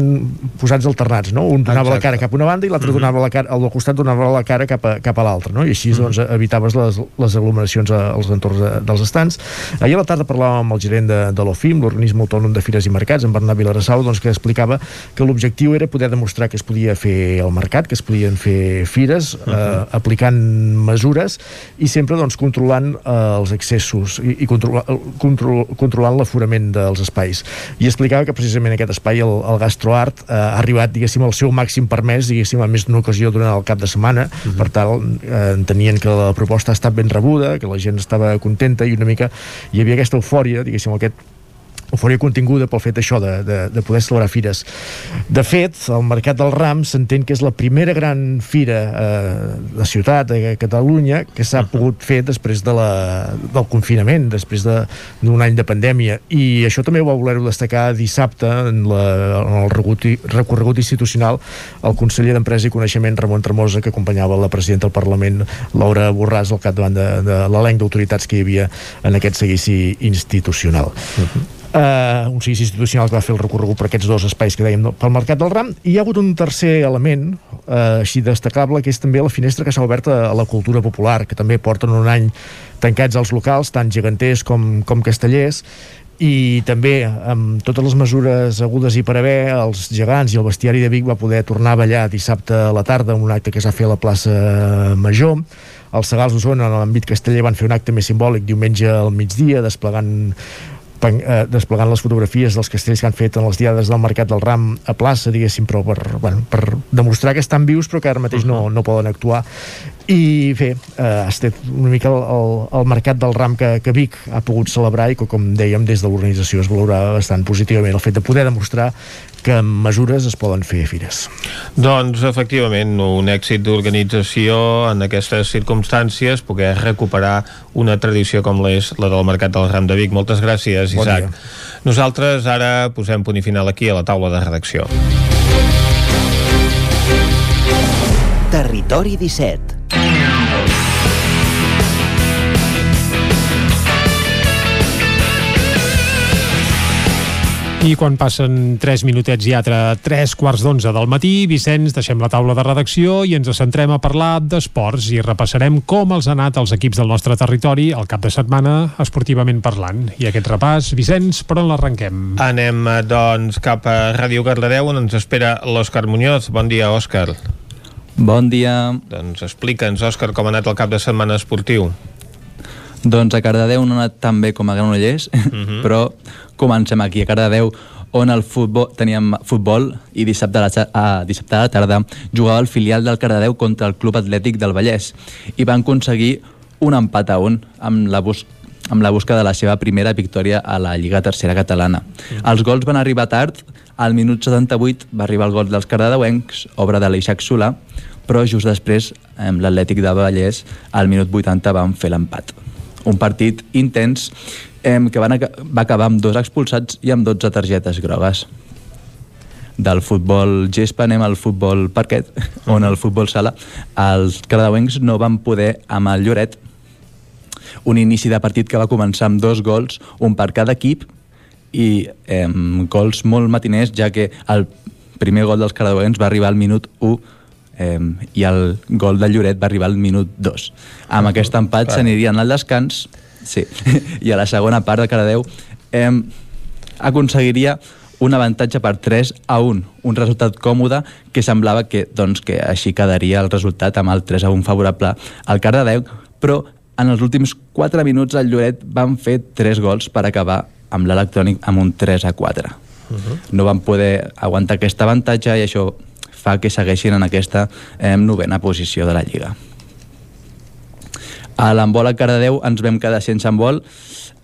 posats alternats, no? Un donava Exacte. la cara cap a una banda i l'altre mm -hmm. donava la cara, al costat donava la cara cap a, cap a l'altre, no? I així, mm -hmm. doncs, evitaves les, les aglomeracions als entorns de, dels estants. Ahir a la tarda parlàvem amb el gerent de, de l'OFIM, l'Organisme Autònom de Fires i Mercats, en Bernat Vilarassau, doncs, que explicava que l'objectiu era poder demostrar que es podia fer el mercat, que es podien fer fires, mm -hmm. eh, aplicant mesures i sempre, doncs, controlant eh, els excessos i, i controla, control, controlant l'aforament dels espais. I explicava que precisament aquest espai, el, el Gastroart, eh, ha arribat, diguéssim, al seu màxim permès, diguéssim, a més d'una ocasió durant el cap de setmana, uh mhm. -huh. per tal, eh, entenien que la proposta ha estat ben rebuda, que la gent estava contenta i una mica hi havia aquesta eufòria, diguéssim, aquest eufòria continguda pel fet això de, de, de poder celebrar fires. De fet, el Mercat del Ram s'entén que és la primera gran fira eh, de ciutat de Catalunya que s'ha pogut fer després de la, del confinament, després d'un de, any de pandèmia. I això també ho va voler destacar dissabte en, la, en el recorregut institucional el conseller d'Empresa i Coneixement Ramon Tremosa que acompanyava la presidenta del Parlament Laura Borràs al capdavant de, de l'elenc d'autoritats que hi havia en aquest seguici institucional. Uh -huh eh, un seguici institucional que va fer el recorregut per aquests dos espais que dèiem pel Mercat del Ram, i hi ha hagut un tercer element eh, així destacable, que és també la finestra que s'ha obert a, la cultura popular, que també porten un any tancats als locals, tant geganters com, com castellers, i també amb totes les mesures agudes i per haver els gegants i el bestiari de Vic va poder tornar a ballar dissabte a la tarda un acte que s'ha fet a la plaça Major. Els Segals d'Osona en l'àmbit casteller van fer un acte més simbòlic diumenge al migdia desplegant desplegant les fotografies dels castells que han fet en les diades del Mercat del Ram a plaça, diguéssim, però per, bueno, per demostrar que estan vius però que ara mateix no, no poden actuar i bé, eh, ha estat una mica el, el, el mercat del ram que, que Vic ha pogut celebrar i que com dèiem des de l'organització es valorava bastant positivament el fet de poder demostrar que amb mesures es poden fer fires. Doncs efectivament un èxit d'organització en aquestes circumstàncies poder recuperar una tradició com l'és la del Mercat del Ram de Vic. Moltes gràcies, Isaac. Bon Nosaltres ara posem punt i final aquí a la taula de redacció. Territori 17 I quan passen 3 minutets i altre 3 quarts d'11 del matí, Vicenç, deixem la taula de redacció i ens centrem a parlar d'esports i repassarem com els ha anat els equips del nostre territori al cap de setmana esportivament parlant. I aquest repàs, Vicenç, per on l'arrenquem? Anem, eh, doncs, cap a Ràdio Cardedeu, on ens espera l'Òscar Muñoz. Bon dia, Òscar. Bon dia. Doncs explica'ns, Òscar, com ha anat el cap de setmana esportiu. Doncs a Cardedeu no ha anat tan bé com a Granollers, uh mhm. -huh. però comencem aquí, a Cardedeu, on el futbol, teníem futbol i dissabte a, la, a, dissabte a la tarda jugava el filial del Cardedeu contra el Club Atlètic del Vallès i van aconseguir un empat a un amb la, bus amb la busca de la seva primera victòria a la Lliga Tercera Catalana. Mm. Els gols van arribar tard, al minut 78 va arribar el gol dels cardedeuencs, obra de l'Eixac Solà, però just després l'Atlètic de Vallès al minut 80 van fer l'empat. Un partit intens eh, que van, va acabar amb dos expulsats i amb 12 targetes grogues. Del futbol gespa anem al futbol parquet, on el futbol sala els cardedeuencs no van poder amb el Lloret un inici de partit que va començar amb dos gols, un per cada equip, i eh, gols molt matiners, ja que el primer gol dels cardedeuencs va arribar al minut 1 eh, i el gol de Lloret va arribar al minut 2. Amb aquest empat s'anirien al descans sí, i a la segona part de Caradeu eh, aconseguiria un avantatge per 3 a 1, un resultat còmode que semblava que, doncs, que així quedaria el resultat amb el 3 a 1 favorable al Cardedeu, però en els últims 4 minuts el Lloret van fer 3 gols per acabar amb l'electrònic amb un 3 a 4. Uh -huh. No van poder aguantar aquest avantatge i això fa que segueixin en aquesta eh, novena posició de la Lliga. A l'embol a Cardedeu ens vam quedar sense embol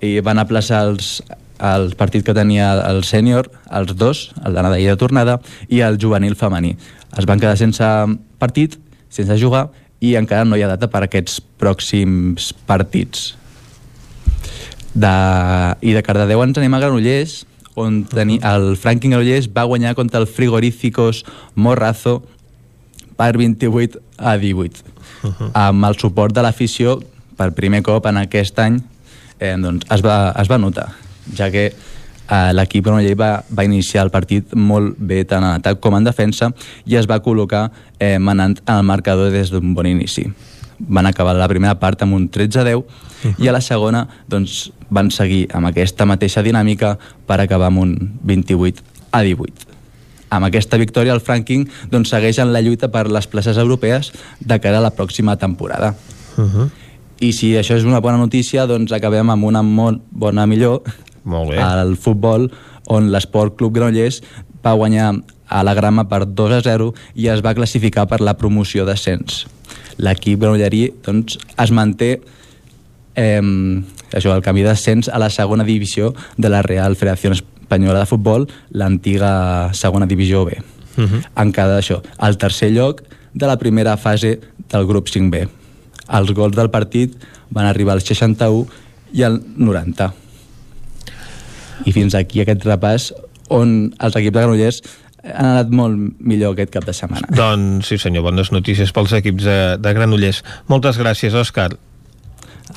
i van aplaçar els, el partit que tenia el sènior, els dos, el d'anada i de tornada, i el juvenil femení. Es van quedar sense partit, sense jugar, i encara no hi ha data per a aquests pròxims partits. De, I de Cardedeu ens anem a Granollers, on teni, el Franklin Granollers va guanyar contra el Frigoríficos Morrazo per 28 a 18. Uh -huh. Amb el suport de l'afició, per primer cop en aquest any, eh, doncs es, va, es va notar, ja que eh, l'equip Granollers va, va iniciar el partit molt bé tant en atac com en defensa i es va col·locar eh, manant en el marcador des d'un bon inici van acabar la primera part amb un 13-10 uh -huh. i a la segona doncs, van seguir amb aquesta mateixa dinàmica per acabar amb un 28 a 18 amb aquesta victòria el Franking doncs, segueix en la lluita per les places europees de cara a la pròxima temporada uh -huh. i si això és una bona notícia doncs acabem amb una molt bona millor molt bé. al futbol on l'Esport Club Granollers va guanyar a la grama per 2 a 0 i es va classificar per la promoció d'ascens l'equip granollerí doncs, es manté eh, això, el camí d'ascens a la segona divisió de la Real Federació Espanyola de Futbol, l'antiga segona divisió B. Uh -huh. En cada això, al tercer lloc de la primera fase del grup 5B. Els gols del partit van arribar als 61 i al 90. I fins aquí aquest repàs on els equips de Granollers han anat molt millor aquest cap de setmana. Doncs sí senyor, bones notícies pels equips de, de Granollers. Moltes gràcies, Òscar.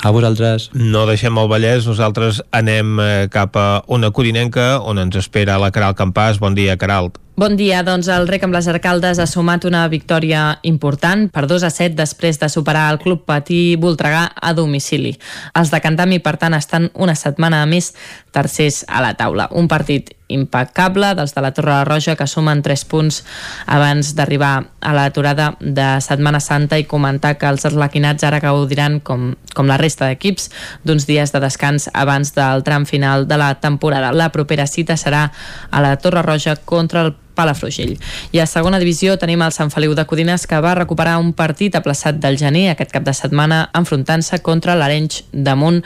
A vosaltres. No deixem el Vallès, nosaltres anem eh, cap a una Corinenca on ens espera la Caral Campàs. Bon dia, Caralt. Bon dia, doncs el rec amb les arcaldes ha sumat una victòria important per 2 a 7 després de superar el Club Patí Voltregà a domicili. Els de Cantami, per tant, estan una setmana a més tercers a la taula. Un partit impecable dels de la Torre Roja que sumen 3 punts abans d'arribar a l'aturada de Setmana Santa i comentar que els arlequinats ara gaudiran com, com la resta d'equips d'uns dies de descans abans del tram final de la temporada. La propera cita serà a la Torre Roja contra el Palafrugell. I a segona divisió tenim el Sant Feliu de Codines que va recuperar un partit aplaçat del gener aquest cap de setmana enfrontant-se contra l'Arenys de Munt,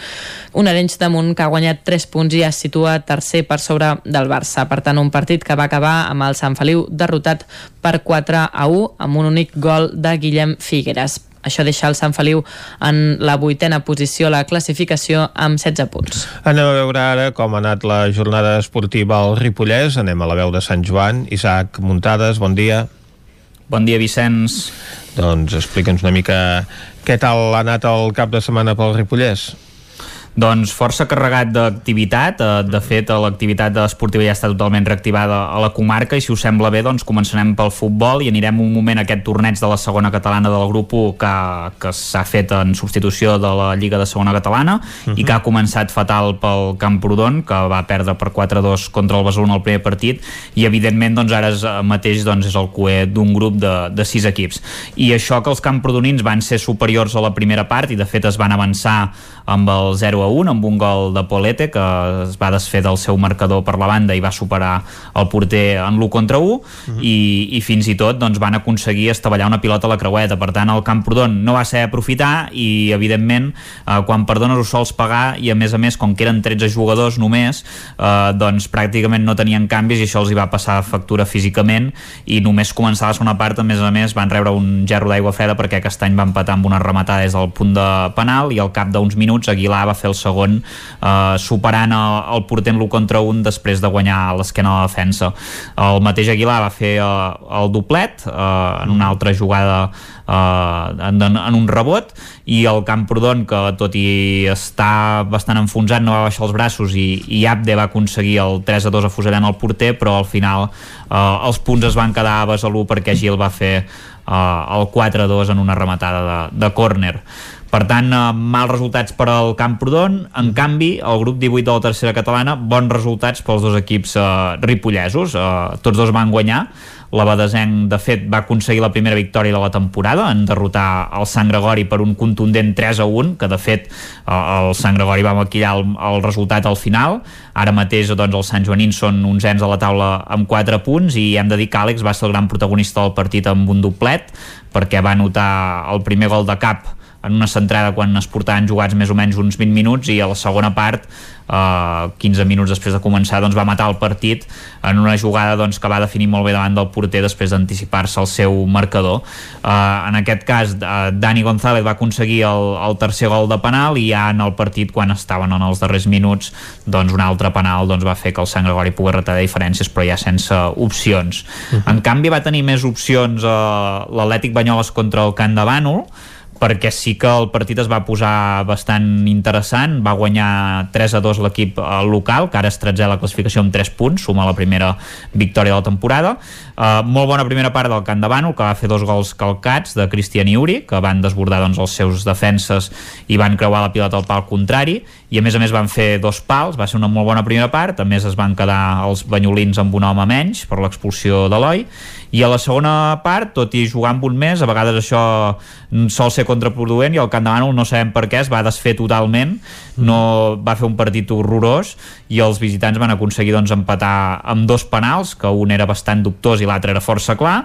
un Arenys de Munt que ha guanyat 3 punts i es situa tercer per sobre del Barça. Per tant, un partit que va acabar amb el Sant Feliu derrotat per 4 a 1 amb un únic gol de Guillem Figueres. Això deixa el Sant Feliu en la vuitena posició a la classificació amb 16 punts. Anem a veure ara com ha anat la jornada esportiva al Ripollès. Anem a la veu de Sant Joan. Isaac Muntades, bon dia. Bon dia, Vicenç. Doncs explica'ns una mica què tal ha anat el cap de setmana pel Ripollès. Doncs força carregat d'activitat, eh, de fet l'activitat esportiva ja està totalment reactivada a la comarca i si us sembla bé doncs començarem pel futbol i anirem un moment a aquest torneig de la segona catalana del grup 1 que, que s'ha fet en substitució de la Lliga de segona catalana uh -huh. i que ha començat fatal pel Camprodon que va perdre per 4-2 contra el en el primer partit i evidentment doncs ara és, eh, mateix doncs, és el cué d'un grup de, de sis equips i això que els camprodonins van ser superiors a la primera part i de fet es van avançar amb el 0 a 1 amb un gol de Polete que es va desfer del seu marcador per la banda i va superar el porter en l'1 contra 1 uh -huh. i, i fins i tot doncs, van aconseguir estavellar una pilota a la creueta per tant el Camprodon no va ser aprofitar i evidentment eh, quan perdones ho sols pagar i a més a més com que eren 13 jugadors només eh, doncs pràcticament no tenien canvis i això els hi va passar factura físicament i només començar la segona part a més a més van rebre un gerro d'aigua freda perquè aquest any va empatar amb una rematada des del punt de penal i al cap d'uns minuts Aguilar va fer el segon eh, superant el, el porter l'1 contra 1 després de guanyar l'esquena de la defensa. El mateix Aguilar va fer eh, el doblet eh, en una altra jugada eh, en, en un rebot i el Camprodon que tot i estar bastant enfonsat no va baixar els braços i, i Abde va aconseguir el 3 a 2 afusellant el porter però al final eh, els punts es van quedar a Besalú perquè Gil va fer eh, el 4 a 2 en una rematada de, de córner per tant, eh, mals resultats per al Camprodon. En canvi, el grup 18 de la tercera catalana, bons resultats pels dos equips eh, ripollesos. Eh, tots dos van guanyar. La Badesenc, de fet, va aconseguir la primera victòria de la temporada en derrotar el Sant Gregori per un contundent 3 a 1, que de fet eh, el Sant Gregori va maquillar el, el resultat al final. Ara mateix doncs, els Sant Joanins són uns ens a la taula amb 4 punts i hem de dir que Àlex va ser el gran protagonista del partit amb un doblet perquè va anotar el primer gol de cap en una centrada quan es portaven jugats més o menys uns 20 minuts i a la segona part eh, 15 minuts després de començar doncs va matar el partit en una jugada doncs, que va definir molt bé davant del porter després d'anticipar-se al seu marcador eh, en aquest cas eh, Dani González va aconseguir el, el tercer gol de penal i ja en el partit quan estaven en els darrers minuts doncs un altre penal doncs, va fer que el Sant Gregori pogués retallar diferències però ja sense opcions uh -huh. en canvi va tenir més opcions eh, l'Atlètic Banyoles contra el Camp de Bànol perquè sí que el partit es va posar bastant interessant, va guanyar 3 a 2 l'equip eh, local, que ara es tretzè la classificació amb 3 punts, suma la primera victòria de la temporada. Uh, molt bona primera part del Camp de Bànol, que va fer dos gols calcats de Cristian i Uri, que van desbordar doncs, els seus defenses i van creuar la pilota al pal contrari, i a més a més van fer dos pals, va ser una molt bona primera part, a més es van quedar els banyolins amb un home menys per l'expulsió d'Eloi, i a la segona part, tot i jugar amb un més, a vegades això sol ser contraproduent i el Camp de Bànol no sabem per què es va desfer totalment no va fer un partit horrorós i els visitants van aconseguir doncs, empatar amb dos penals, que un era bastant dubtós i l'altre era força clar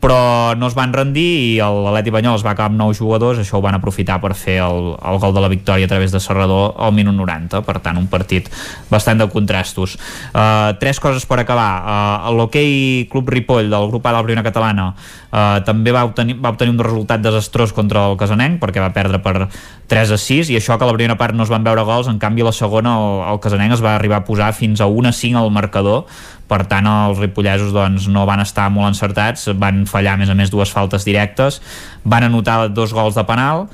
però no es van rendir i l'Atleti Banyoles va acabar amb nou jugadors, això ho van aprofitar per fer el, el gol de la victòria a través de Serrador al minut 90, per tant un partit bastant de contrastos. Uh, tres coses per acabar. Uh, L'hoquei Club Ripoll del grup A de la catalana uh, també va obtenir, va obtenir un resultat desastrós contra el Casanenc perquè va perdre per 3 a 6 i això que a la primera part no es van veure gols, en canvi a la segona el, el Casanenc es va arribar a posar fins a 1 a 5 al marcador per tant els ripollesos doncs, no van estar molt encertats, van fallar a més a més dues faltes directes, van anotar dos gols de penal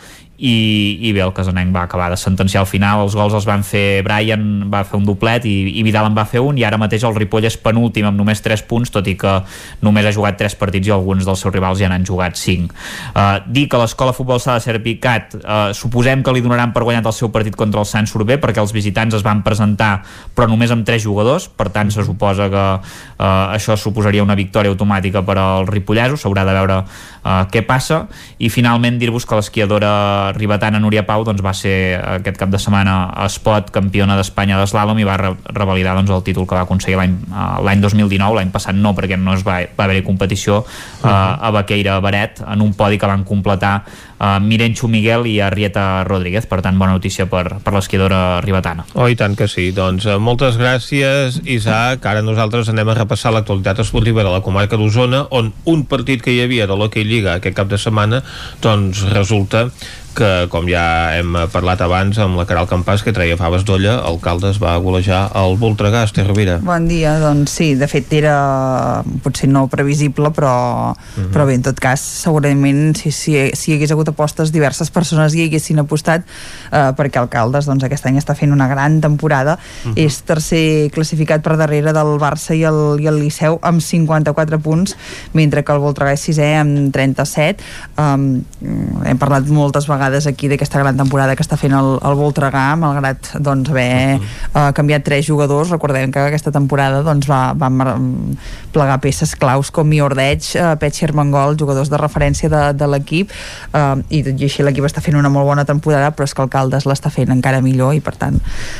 i, i bé, el Casanenc va acabar de sentenciar al final, els gols els van fer Brian va fer un doblet i, i Vidal en va fer un. I ara mateix el Ripoll és penúltim amb només 3 punts, tot i que només ha jugat 3 partits i alguns dels seus rivals ja n'han jugat 5. Uh, dir que l'escola futbol s'ha de ser picat, uh, suposem que li donaran per guanyat el seu partit contra el Sant Sorbé perquè els visitants es van presentar però només amb 3 jugadors, per tant se suposa que uh, això suposaria una victòria automàtica per als ripollesos, s'haurà de veure uh, què passa. I finalment dir-vos que l'esquiadora ribetana Núria Pau doncs, va ser aquest cap de setmana a Espot campiona d'Espanya d'eslàlom i va re revalidar doncs, el títol que va aconseguir l'any 2019, l'any passat no perquè no es va, va haver-hi competició uh -huh. uh, a Baqueira Baret en un podi que van completar uh, Mirenxo Miguel i Arrieta Rodríguez. Per tant bona notícia per, per l'esquiadora ribetana. Oh i tant que sí, doncs uh, moltes gràcies Isaac, ara nosaltres anem a repassar l'actualitat esportiva de la comarca d'Osona on un partit que hi havia de l'Hockey Lliga aquest cap de setmana doncs resulta que com ja hem parlat abans amb la Caral Campàs que treia faves d'olla, el Caldes va golejar el Voltregà, Esther Rovira. Bon dia, doncs sí, de fet era potser no previsible però, uh -huh. però bé, en tot cas segurament si, si, si hi hagués hagut apostes diverses persones hi haguessin apostat eh, perquè el Caldes doncs, aquest any està fent una gran temporada uh -huh. és tercer classificat per darrere del Barça i el, i el Liceu amb 54 punts mentre que el Voltregà és sisè amb 37 um, hem parlat moltes vegades aquí d'aquesta gran temporada que està fent el, el Voltregà, malgrat doncs, haver uh, canviat tres jugadors. Recordem que aquesta temporada doncs, va, va plegar peces claus com Miordeig, uh, Petxer Mangol, jugadors de referència de, de l'equip, uh, i tot i així l'equip està fent una molt bona temporada, però és que el Caldes l'està fent encara millor i per tant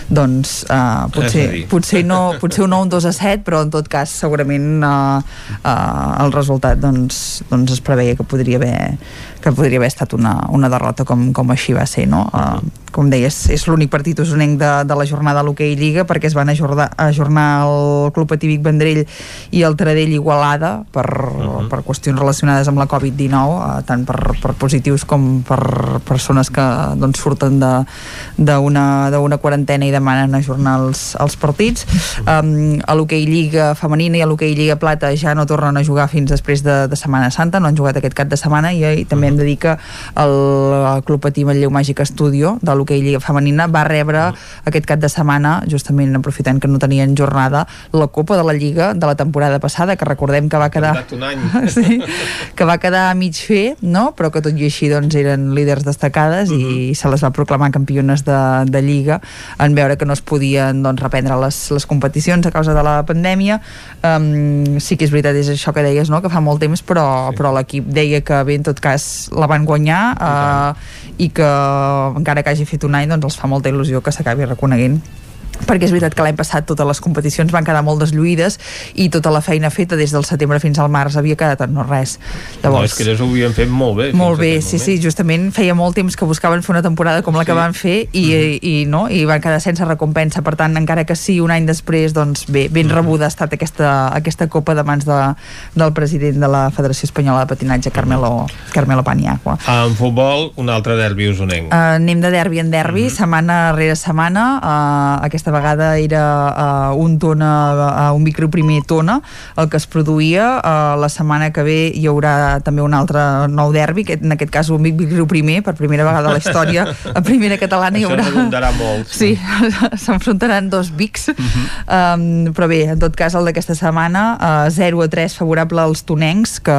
doncs uh, potser, potser, no, potser un 9, un 2 a 7, però en tot cas segurament uh, uh, el resultat doncs, doncs es preveia que podria haver que podria haver estat una, una derrota com, com així va ser, no? Uh, com deies, és l'únic partit usonenc de, de la jornada a l'Hockey Lliga perquè es van ajornar, ajornar el Club Atívic Vendrell i el Taradell Igualada per, uh -huh. per qüestions relacionades amb la Covid-19 uh, tant per, per positius com per persones que doncs, surten d'una quarantena i demanen ajornar els, els partits um, a l'Hockey Lliga Femenina i a l'Hockey Lliga Plata ja no tornen a jugar fins després de, de Setmana Santa no han jugat aquest cap de setmana i, i també hem de dir que el Club Patí Manlleu Màgic Estudio de l'hoquei Lliga Femenina va rebre aquest cap de setmana, justament aprofitant que no tenien jornada, la Copa de la Lliga de la temporada passada, que recordem que va quedar... Un any. sí, que va quedar a mig fer, no? però que tot i així doncs, eren líders destacades uh -huh. i mhm. se les va proclamar campiones de, de Lliga en veure que no es podien doncs, reprendre les, les competicions a causa de la pandèmia. Um, sí que és veritat, és això que deies, no? que fa molt temps, però, sí. però l'equip deia que bé, en tot cas la van guanyar uh, i que encara que hagi fet un any doncs els fa molta il·lusió que s'acabi reconeguent perquè és veritat que l'any passat totes les competicions van quedar molt deslluïdes i tota la feina feta des del setembre fins al març havia quedat en no res. Llavors, no, és que ells ho havien fet molt bé. Molt bé, sí, moment. sí, justament feia molt temps que buscaven fer una temporada com la que sí. van fer i, mm -hmm. i, no, i van quedar sense recompensa, per tant, encara que sí, un any després, doncs bé, ben mm -hmm. rebuda ha estat aquesta, aquesta copa de mans de, del president de la Federació Espanyola de Patinatge, Carmelo, Carmelo Paniagua. En futbol, un altre derbi usonenc. Uh, anem de derbi en derbi, mm -hmm. setmana rere setmana, uh, aquesta vegada era uh, un tona, uh, un micro primer tona, el que es produïa, uh, la setmana que ve hi haurà també un altre nou derbi, que en aquest cas un micro primer, per primera vegada a la història, a primera catalana hi haurà... Això molt. Sí, s'enfrontaran dos bics, uh -huh. um, però bé, en tot cas el d'aquesta setmana, uh, 0 a 3 favorable als tonencs, que,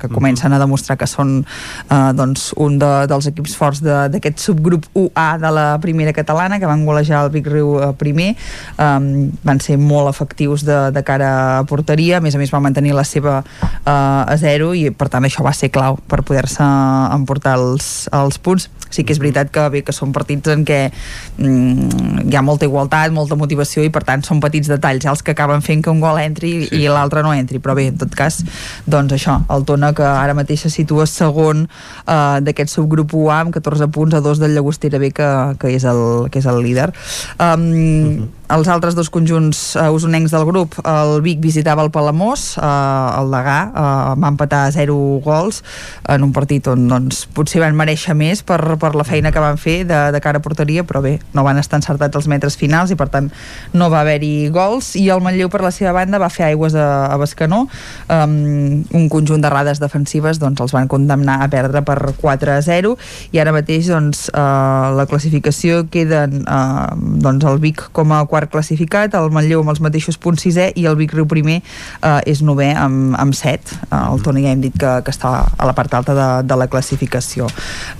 que comencen uh -huh. a demostrar que són uh, doncs, un de, dels equips forts d'aquest subgrup UA de la primera catalana, que van golejar el Vic Riu primer, um, van ser molt efectius de, de cara a porteria, a més a més va mantenir la seva uh, a 0 i per tant això va ser clau per poder-se emportar els, els punts sí que és veritat que bé que són partits en què mm, hi ha molta igualtat, molta motivació i per tant són petits detalls els que acaben fent que un gol entri sí. i l'altre no entri. Però bé, en tot cas, doncs això el Tona que ara mateix se situa segon eh, d'aquest subgrup UA amb 14 punts a dos del Llagostera B que, que, és, el, que és el líder. Um, uh -huh els altres dos conjunts uh, usonencs del grup, el Vic visitava el Palamós, uh, el Degà uh, va empatar a 0 gols en un partit on doncs, potser van mereixer més per, per la feina que van fer de, de cara a porteria, però bé, no van estar encertats els metres finals i per tant no va haver-hi gols. I el Manlleu per la seva banda va fer aigües a, a Bescanó. Um, un conjunt d'errades defensives doncs els van condemnar a perdre per 4 a 0 i ara mateix doncs uh, la classificació queden uh, doncs el Vic com a 4 quart classificat, el Manlleu amb els mateixos punts sisè i el Vic Riu primer eh, és novè amb, amb set. Eh, el Toni ja hem dit que, que està a la part alta de, de la classificació.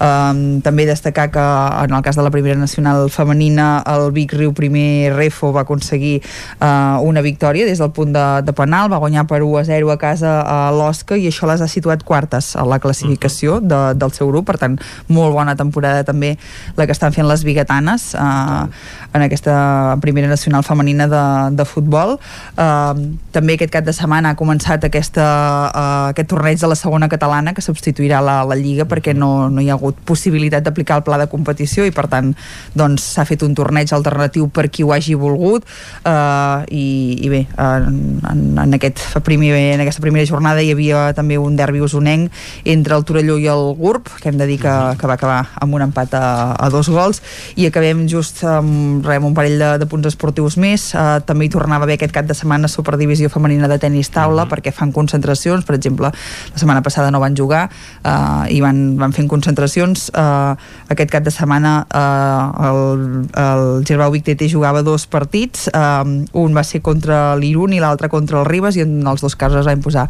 Eh, també destacar que en el cas de la primera nacional femenina el Vic Riu primer Refo va aconseguir eh, una victòria des del punt de, de penal, va guanyar per 1 a 0 a casa a l'Osca i això les ha situat quartes a la classificació de, del seu grup, per tant molt bona temporada també la que estan fent les biguetanes eh, en aquesta primera nacional femenina de, de futbol. Uh, també aquest cap de setmana ha començat aquesta, uh, aquest torneig de la segona catalana que substituirà la, la Lliga perquè no, no hi ha hagut possibilitat d'aplicar el pla de competició i per tant doncs, s'ha fet un torneig alternatiu per qui ho hagi volgut uh, i, i bé, en, en, aquest primer, en aquesta primera jornada hi havia també un derbi usonenc entre el Torelló i el GURB que hem de dir que, que va acabar amb un empat a, a dos gols i acabem just amb, amb un parell de, de punts esportius més. Uh, també hi tornava a haver aquest cap de setmana Superdivisió Femenina de Tenis Taula, mm -hmm. perquè fan concentracions. Per exemple, la setmana passada no van jugar uh, i van, van fent concentracions. Uh, aquest cap de setmana uh, el, el Gerbau Vic TT jugava dos partits. Uh, un va ser contra l'Irun i l'altre contra el Ribes i en els dos casos es van posar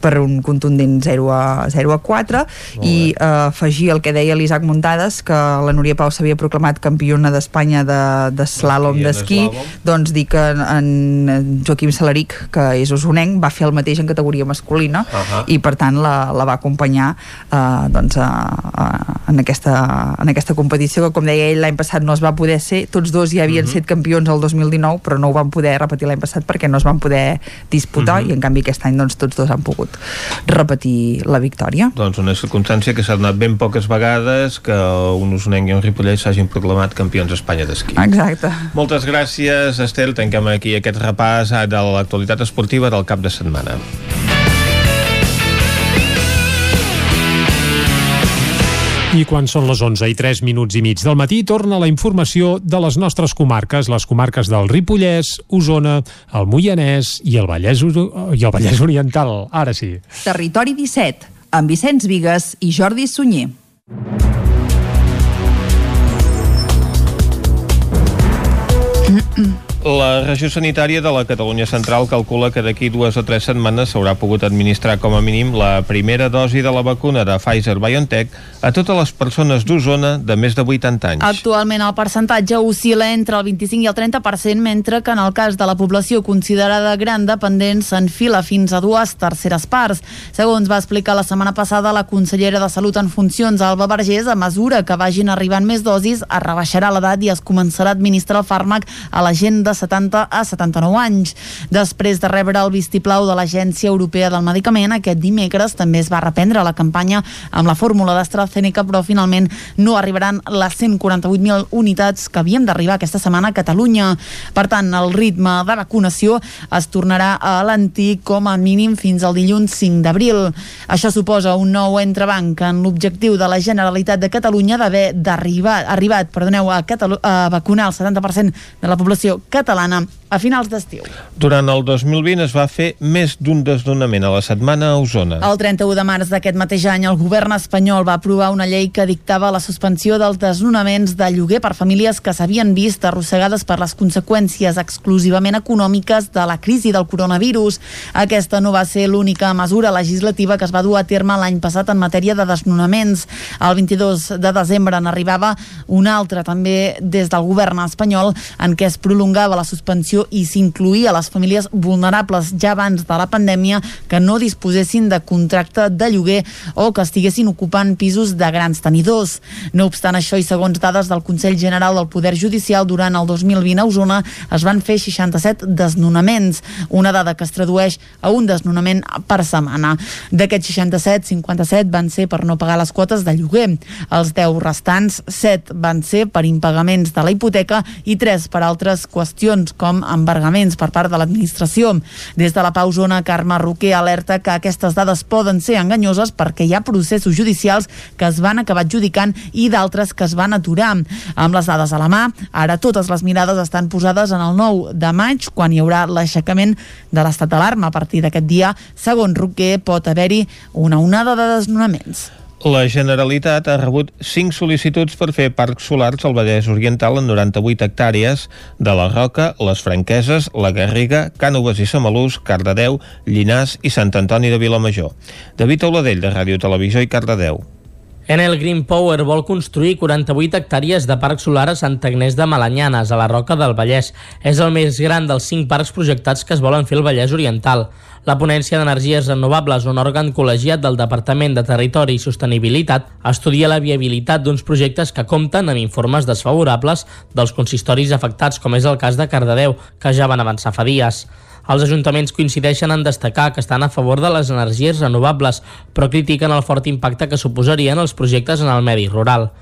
per un contundent 0 a, 0 a 4 i uh, afegir el que deia l'Isaac Muntades que la Núria Pau s'havia proclamat campiona d'Espanya de, de slalom d'esquí doncs dir que en Joaquim Salaric, que és usonenc, va fer el mateix en categoria masculina uh -huh. i per tant la, la va acompanyar eh, doncs, a, a, en, aquesta, en aquesta competició que com deia ell l'any passat no es va poder ser, tots dos ja havien uh -huh. set campions el 2019 però no ho van poder repetir l'any passat perquè no es van poder disputar uh -huh. i en canvi aquest any doncs, tots dos han pogut repetir la victòria. Doncs una circumstància que s'ha donat ben poques vegades que un usonenc i un ripollès s'hagin proclamat campions d'Espanya d'esquí. Exacte. Moltes gràcies, Estel. Tanquem aquí aquest repàs de l'actualitat esportiva del cap de setmana. I quan són les 11 i 3 minuts i mig del matí, torna la informació de les nostres comarques, les comarques del Ripollès, Osona, el Moianès i el Vallès, i el Vallès Oriental. Ara sí. Territori 17, amb Vicenç Vigues i Jordi Sunyer. La regió sanitària de la Catalunya Central calcula que d'aquí dues o tres setmanes s'haurà pogut administrar com a mínim la primera dosi de la vacuna de Pfizer-BioNTech a totes les persones d'Osona de més de 80 anys. Actualment el percentatge oscil·la entre el 25 i el 30%, mentre que en el cas de la població considerada gran dependent s'enfila fins a dues terceres parts. Segons va explicar la setmana passada la consellera de Salut en funcions, Alba Vergés, a mesura que vagin arribant més dosis, es rebaixarà l'edat i es començarà a administrar el fàrmac a la gent de 70 a 79 anys. Després de rebre el vistiplau de l'Agència Europea del Medicament, aquest dimecres també es va reprendre la campanya amb la fórmula d'AstraZeneca, però finalment no arribaran les 148.000 unitats que havíem d'arribar aquesta setmana a Catalunya. Per tant, el ritme de vacunació es tornarà a l'antic com a mínim fins al dilluns 5 d'abril. Això suposa un nou entrebanc en l'objectiu de la Generalitat de Catalunya d'haver arribat perdoneu, a, Catalu a vacunar el 70% de la població catalana catalana a finals d'estiu. Durant el 2020 es va fer més d'un desnonament a la setmana a Osona. El 31 de març d'aquest mateix any, el govern espanyol va aprovar una llei que dictava la suspensió dels desnonaments de lloguer per famílies que s'havien vist arrossegades per les conseqüències exclusivament econòmiques de la crisi del coronavirus. Aquesta no va ser l'única mesura legislativa que es va dur a terme l'any passat en matèria de desnonaments. El 22 de desembre n'arribava una altra també des del govern espanyol en què es prolongava la suspensió i s'incluïa les famílies vulnerables ja abans de la pandèmia que no disposessin de contracte de lloguer o que estiguessin ocupant pisos de grans tenidors. No obstant això i segons dades del Consell General del Poder Judicial durant el 2020 a Osona es van fer 67 desnonaments, una dada que es tradueix a un desnonament per setmana. D'aquests 67, 57 van ser per no pagar les quotes de lloguer. Els 10 restants, 7 van ser per impagaments de la hipoteca i 3 per altres qüestions com embargaments per part de l'administració. Des de la Pau Zona, Carme Roquer alerta que aquestes dades poden ser enganyoses perquè hi ha processos judicials que es van acabar adjudicant i d'altres que es van aturar. Amb les dades a la mà, ara totes les mirades estan posades en el 9 de maig, quan hi haurà l'aixecament de l'estat d'alarma. A partir d'aquest dia, segons Roquer, pot haver-hi una onada de desnonaments. La Generalitat ha rebut 5 sol·licituds per fer parcs solars al Vallès Oriental en 98 hectàrees de la Roca, les Franqueses, la Garriga, Cànoves i Samalús, Cardedeu, Llinàs i Sant Antoni de Vilamajor. David Auladell, de Ràdio Televisió i Cardedeu. Enel Green Power vol construir 48 hectàrees de parc solar a Sant Agnès de Malanyanes, a la Roca del Vallès. És el més gran dels 5 parcs projectats que es volen fer al Vallès Oriental. La ponència d'energies renovables, un òrgan col·legiat del Departament de Territori i Sostenibilitat, estudia la viabilitat d'uns projectes que compten amb informes desfavorables dels consistoris afectats, com és el cas de Cardedeu, que ja van avançar fa dies. Els ajuntaments coincideixen en destacar que estan a favor de les energies renovables, però critiquen el fort impacte que suposarien els projectes en el medi rural.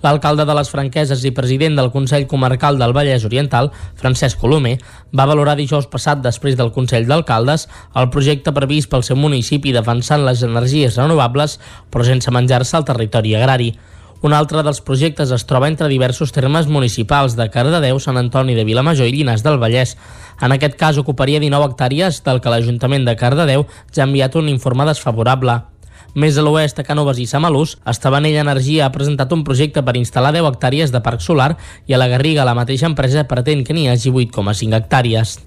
L'alcalde de les Franqueses i president del Consell Comarcal del Vallès Oriental, Francesc Colomer, va valorar dijous passat després del Consell d'Alcaldes el projecte previst pel seu municipi defensant les energies renovables però sense menjar-se el territori agrari. Un altre dels projectes es troba entre diversos termes municipals de Cardedeu, Sant Antoni de Vilamajor i Llinars del Vallès. En aquest cas ocuparia 19 hectàrees del que l'Ajuntament de Cardedeu ja ha enviat un informe desfavorable. Més a l'oest, a Cànoves i Samalús, Estavanell Energia ha presentat un projecte per instal·lar 10 hectàrees de parc solar i a la Garriga la mateixa empresa pretén que n'hi hagi 8,5 hectàrees.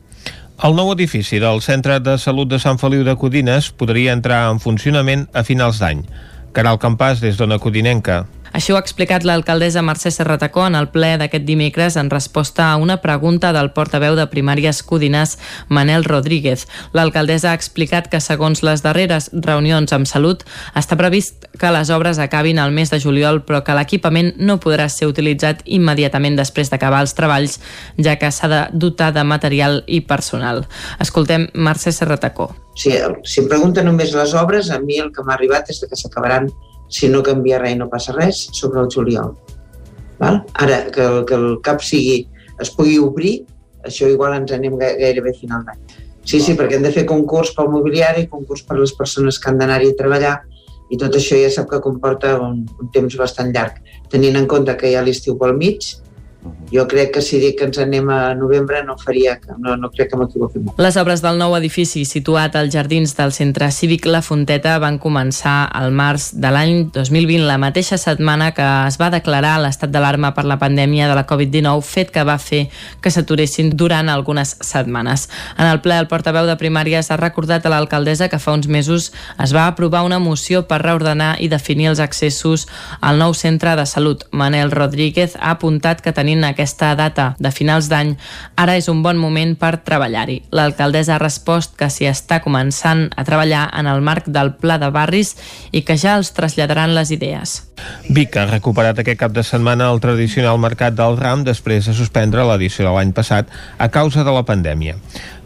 El nou edifici del Centre de Salut de Sant Feliu de Codines podria entrar en funcionament a finals d'any. Caral Campàs, des d'Ona Codinenca. Així ho ha explicat l'alcaldessa Mercè Serratacó en el ple d'aquest dimecres en resposta a una pregunta del portaveu de primàries Codinàs, Manel Rodríguez. L'alcaldessa ha explicat que segons les darreres reunions amb Salut està previst que les obres acabin al mes de juliol però que l'equipament no podrà ser utilitzat immediatament després d'acabar els treballs ja que s'ha de dotar de material i personal. Escoltem Mercè Serratacó. Si, si em pregunten només les obres, a mi el que m'ha arribat és que s'acabaran si no canvia res no passa res, sobre el juliol. Val? Ara, que el, que el CAP sigui, es pugui obrir, això igual ens anem gairebé a final d'any. Sí, sí, perquè hem de fer concurs pel mobiliari, concurs per les persones que han d'anar-hi a treballar, i tot això ja sap que comporta un, un temps bastant llarg, tenint en compte que hi ha l'estiu pel mig jo crec que si dic que ens anem a novembre no faria, no, no crec que m'equivoqui molt. Les obres del nou edifici situat als jardins del Centre Cívic La Fonteta van començar al març de l'any 2020, la mateixa setmana que es va declarar l'estat d'alarma per la pandèmia de la Covid-19, fet que va fer que s'aturessin durant algunes setmanes. En el ple, el portaveu de primàries ha recordat a l'alcaldessa que fa uns mesos es va aprovar una moció per reordenar i definir els accessos al nou centre de salut. Manel Rodríguez ha apuntat que tenint aquesta data de finals d'any, ara és un bon moment per treballar-hi. L'alcaldessa ha respost que s'hi està començant a treballar en el marc del Pla de Barris i que ja els traslladaran les idees. Vic ha recuperat aquest cap de setmana el tradicional mercat del ram després de suspendre l'edició de l'any passat a causa de la pandèmia.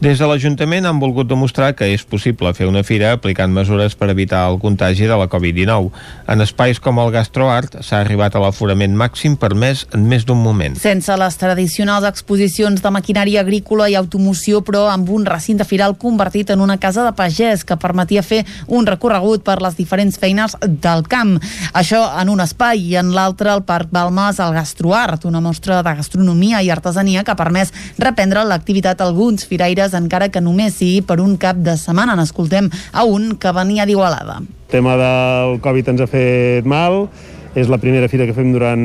Des de l'Ajuntament han volgut demostrar que és possible fer una fira aplicant mesures per evitar el contagi de la Covid-19. En espais com el Gastroart s'ha arribat a l'aforament màxim permès en més d'un moment. Sense les tradicionals exposicions de maquinària agrícola i automoció, però amb un recinte firal convertit en una casa de pagès que permetia fer un recorregut per les diferents feines del camp. Això en un espai i en l'altre el Parc Balmes al Gastroart, una mostra de gastronomia i artesania que ha permès reprendre l'activitat alguns firaires encara que només sigui per un cap de setmana. N'escoltem a un que venia d'Igualada. El tema del Covid ens ha fet mal, és la primera fira que fem durant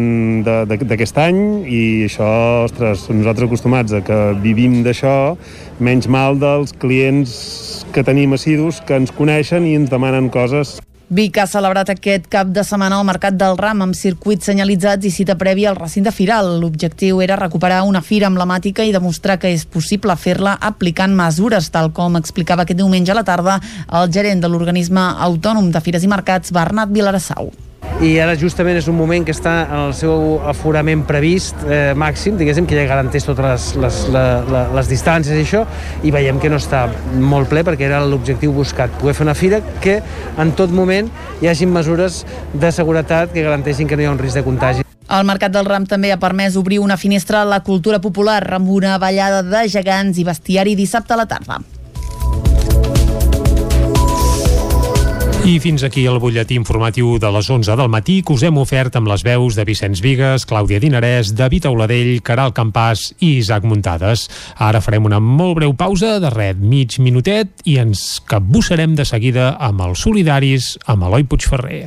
d'aquest any i això, ostres, nosaltres acostumats a que vivim d'això, menys mal dels clients que tenim assidus que ens coneixen i ens demanen coses Vic ha celebrat aquest cap de setmana el Mercat del Ram amb circuits senyalitzats i cita prèvia al recinte firal. L'objectiu era recuperar una fira emblemàtica i demostrar que és possible fer-la aplicant mesures, tal com explicava aquest diumenge a la tarda el gerent de l'organisme autònom de Fires i Mercats, Bernat Vilarassau i ara justament és un moment que està en el seu aforament previst eh, màxim, diguéssim, que ja garanteix totes les, les, la, les distàncies i això, i veiem que no està molt ple perquè era l'objectiu buscat, poder fer una fira que en tot moment hi hagin mesures de seguretat que garanteixin que no hi ha un risc de contagi. El Mercat del Ram també ha permès obrir una finestra a la cultura popular amb una ballada de gegants i bestiari dissabte a la tarda. I fins aquí el butlletí informatiu de les 11 del matí que us hem ofert amb les veus de Vicenç Vigues, Clàudia Dinarès, David Auladell, Caral Campàs i Isaac Muntades. Ara farem una molt breu pausa de red mig minutet i ens capbussarem de seguida amb els solidaris amb Eloi Puigferrer.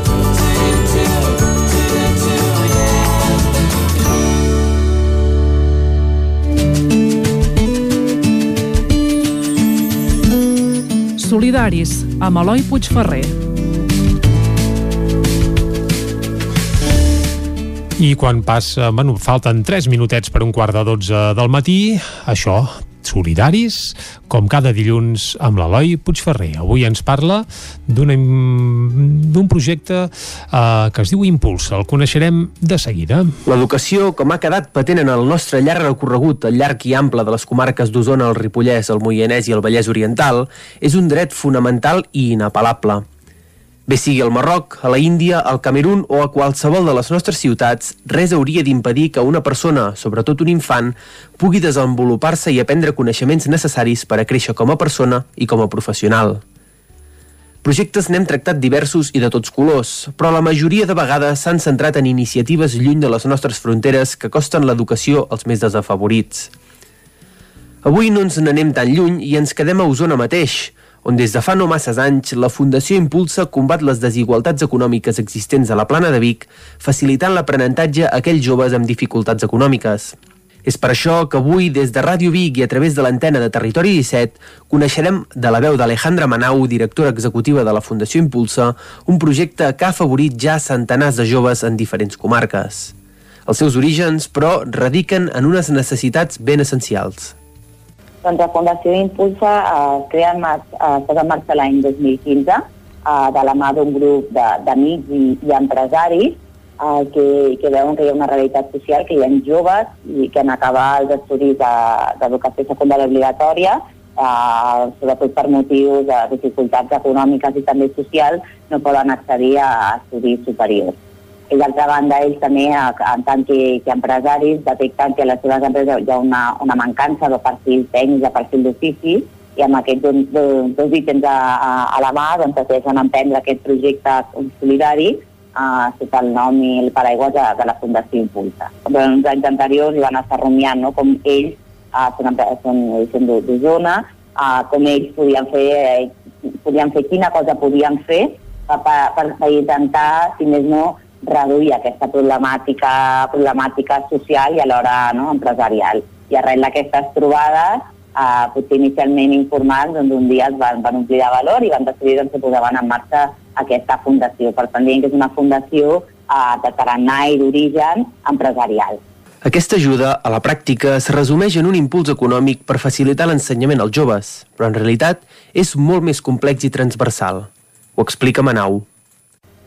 Solidaris, amb Eloi Puigferrer. I quan passa, bueno, falten 3 minutets per un quart de 12 del matí, això, solidaris, com cada dilluns amb l'Eloi Puigferrer. Avui ens parla d'un projecte eh, que es diu Impuls. El coneixerem de seguida. L'educació, com ha quedat patent en el nostre llarg recorregut, el llarg i ample de les comarques d'Osona, el Ripollès, el Moianès i el Vallès Oriental, és un dret fonamental i inapel·lable. Bé sigui al Marroc, a la Índia, al Camerún o a qualsevol de les nostres ciutats, res hauria d'impedir que una persona, sobretot un infant, pugui desenvolupar-se i aprendre coneixements necessaris per a créixer com a persona i com a professional. Projectes n'hem tractat diversos i de tots colors, però la majoria de vegades s'han centrat en iniciatives lluny de les nostres fronteres que costen l'educació als més desafavorits. Avui no ens n'anem tan lluny i ens quedem a Osona mateix, on des de fa no masses anys la Fundació Impulsa combat les desigualtats econòmiques existents a la plana de Vic, facilitant l'aprenentatge a aquells joves amb dificultats econòmiques. És per això que avui, des de Ràdio Vic i a través de l'antena de Territori 17, coneixerem de la veu d'Alejandra Manau, directora executiva de la Fundació Impulsa, un projecte que ha afavorit ja centenars de joves en diferents comarques. Els seus orígens, però, radiquen en unes necessitats ben essencials. Doncs la Fundació Impulsa eh, crea eh, es posa en marxa l'any 2015 eh, de la mà d'un grup d'amics i, i empresaris eh, que, que veuen que hi ha una realitat social, que hi ha joves i que en acabar els estudis d'educació de, secundària obligatòria, eh, sobretot per motius de dificultats econòmiques i també socials, no poden accedir a estudis superiors. I d'altra banda, ells també, en tant que, que empresaris, detecten que a les seves empreses hi ha una, una mancança de perfil tècnic, de perfil d'ofici, i amb aquests dos, dos, dos ítems a, a, a la mà doncs, decideixen emprendre aquest projecte solidari uh, sota el nom i el paraigua de, de la Fundació Impulsa. Durant uns anys anteriors hi van estar rumiant no? com ells, uh, són, són, són d'Osona, uh, com ells podien fer, eh, podien fer quina cosa podien fer per, per, per intentar, si més no, reduir aquesta problemàtica, problemàtica social i alhora no, empresarial. I arrel d'aquestes trobades, eh, potser inicialment informals, doncs un dia es van, van omplir de valor i van decidir doncs, que posaven en marxa aquesta fundació. Per tant, que és una fundació eh, de tarannà i d'origen empresarial. Aquesta ajuda, a la pràctica, es resumeix en un impuls econòmic per facilitar l'ensenyament als joves, però en realitat és molt més complex i transversal. Ho explica Manau.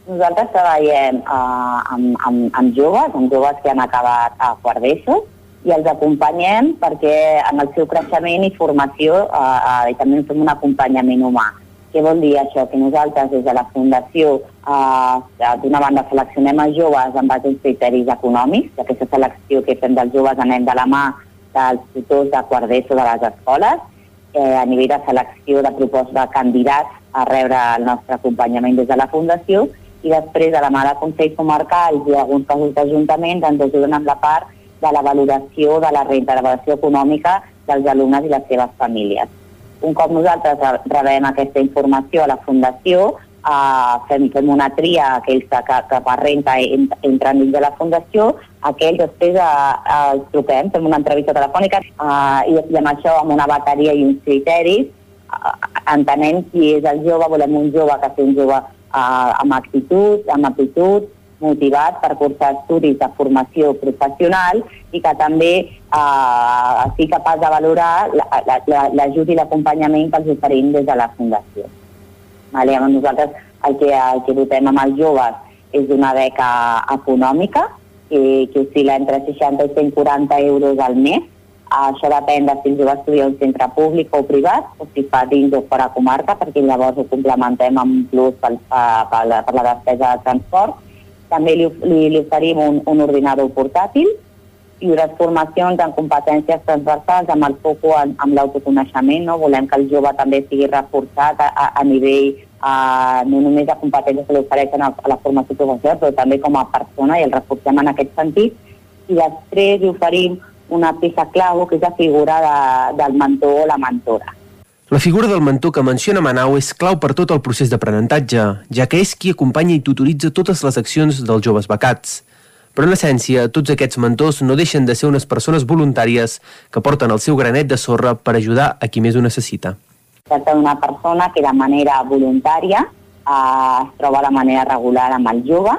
Nosaltres treballem uh, amb, amb, amb joves, amb joves que han acabat a quart d'ESO, i els acompanyem perquè en el seu creixement i formació uh, uh, i també fem un acompanyament humà. Què vol dir això? Que nosaltres des de la Fundació uh, d'una banda seleccionem els joves amb als criteris econòmics, aquesta selecció que fem dels joves anem de la mà dels tutors de quart d'ESO de les escoles, eh, a nivell de selecció de proposta de candidats a rebre el nostre acompanyament des de la Fundació i després de la mà de Consell Comarcal i alguns casos d'Ajuntaments ens ajuden amb la part de la valoració de la reintegració econòmica dels alumnes i les seves famílies. Un cop nosaltres rebem aquesta informació a la Fundació, eh, fem, fem una tria a aquells que, que, que per renta entren dins de la Fundació, aquells després eh, els truquem, fem una entrevista telefònica eh, i, i amb això, amb una bateria i uns criteris, eh, entenem qui és el jove, volem un jove que sigui un jove eh, amb actitud, amb aptitud, motivat per cursar estudis de formació professional i que també eh, sigui capaç de valorar l'ajut la, la, i l'acompanyament que els oferim des de la Fundació. Vale, nosaltres el que, el que votem amb els joves és una beca econòmica que, que oscil·la entre 60 i 140 euros al mes això depèn de si el jove estudia un centre públic o privat o si fa dins o fora comarca, perquè llavors ho complementem amb un plus per, per, la, per la despesa de transport. També li, li, li oferim un, un ordinador portàtil i unes formacions en competències transversals amb el foc en, en l'autoconeixement. No? Volem que el jove també sigui reforçat a, a, a nivell uh, no només de competències que li ofereixen a, a la formació professional, però també com a persona i el reforcem en aquest sentit. I després li oferim una peça clau, que és la figura de, del mentor o la mentora. La figura del mentor que menciona Manau és clau per tot el procés d'aprenentatge, ja que és qui acompanya i tutoritza totes les accions dels joves becats. Però en essència, tots aquests mentors no deixen de ser unes persones voluntàries que porten el seu granet de sorra per ajudar a qui més ho necessita. Tracta d'una persona que de manera voluntària eh, es troba de manera regular amb el jove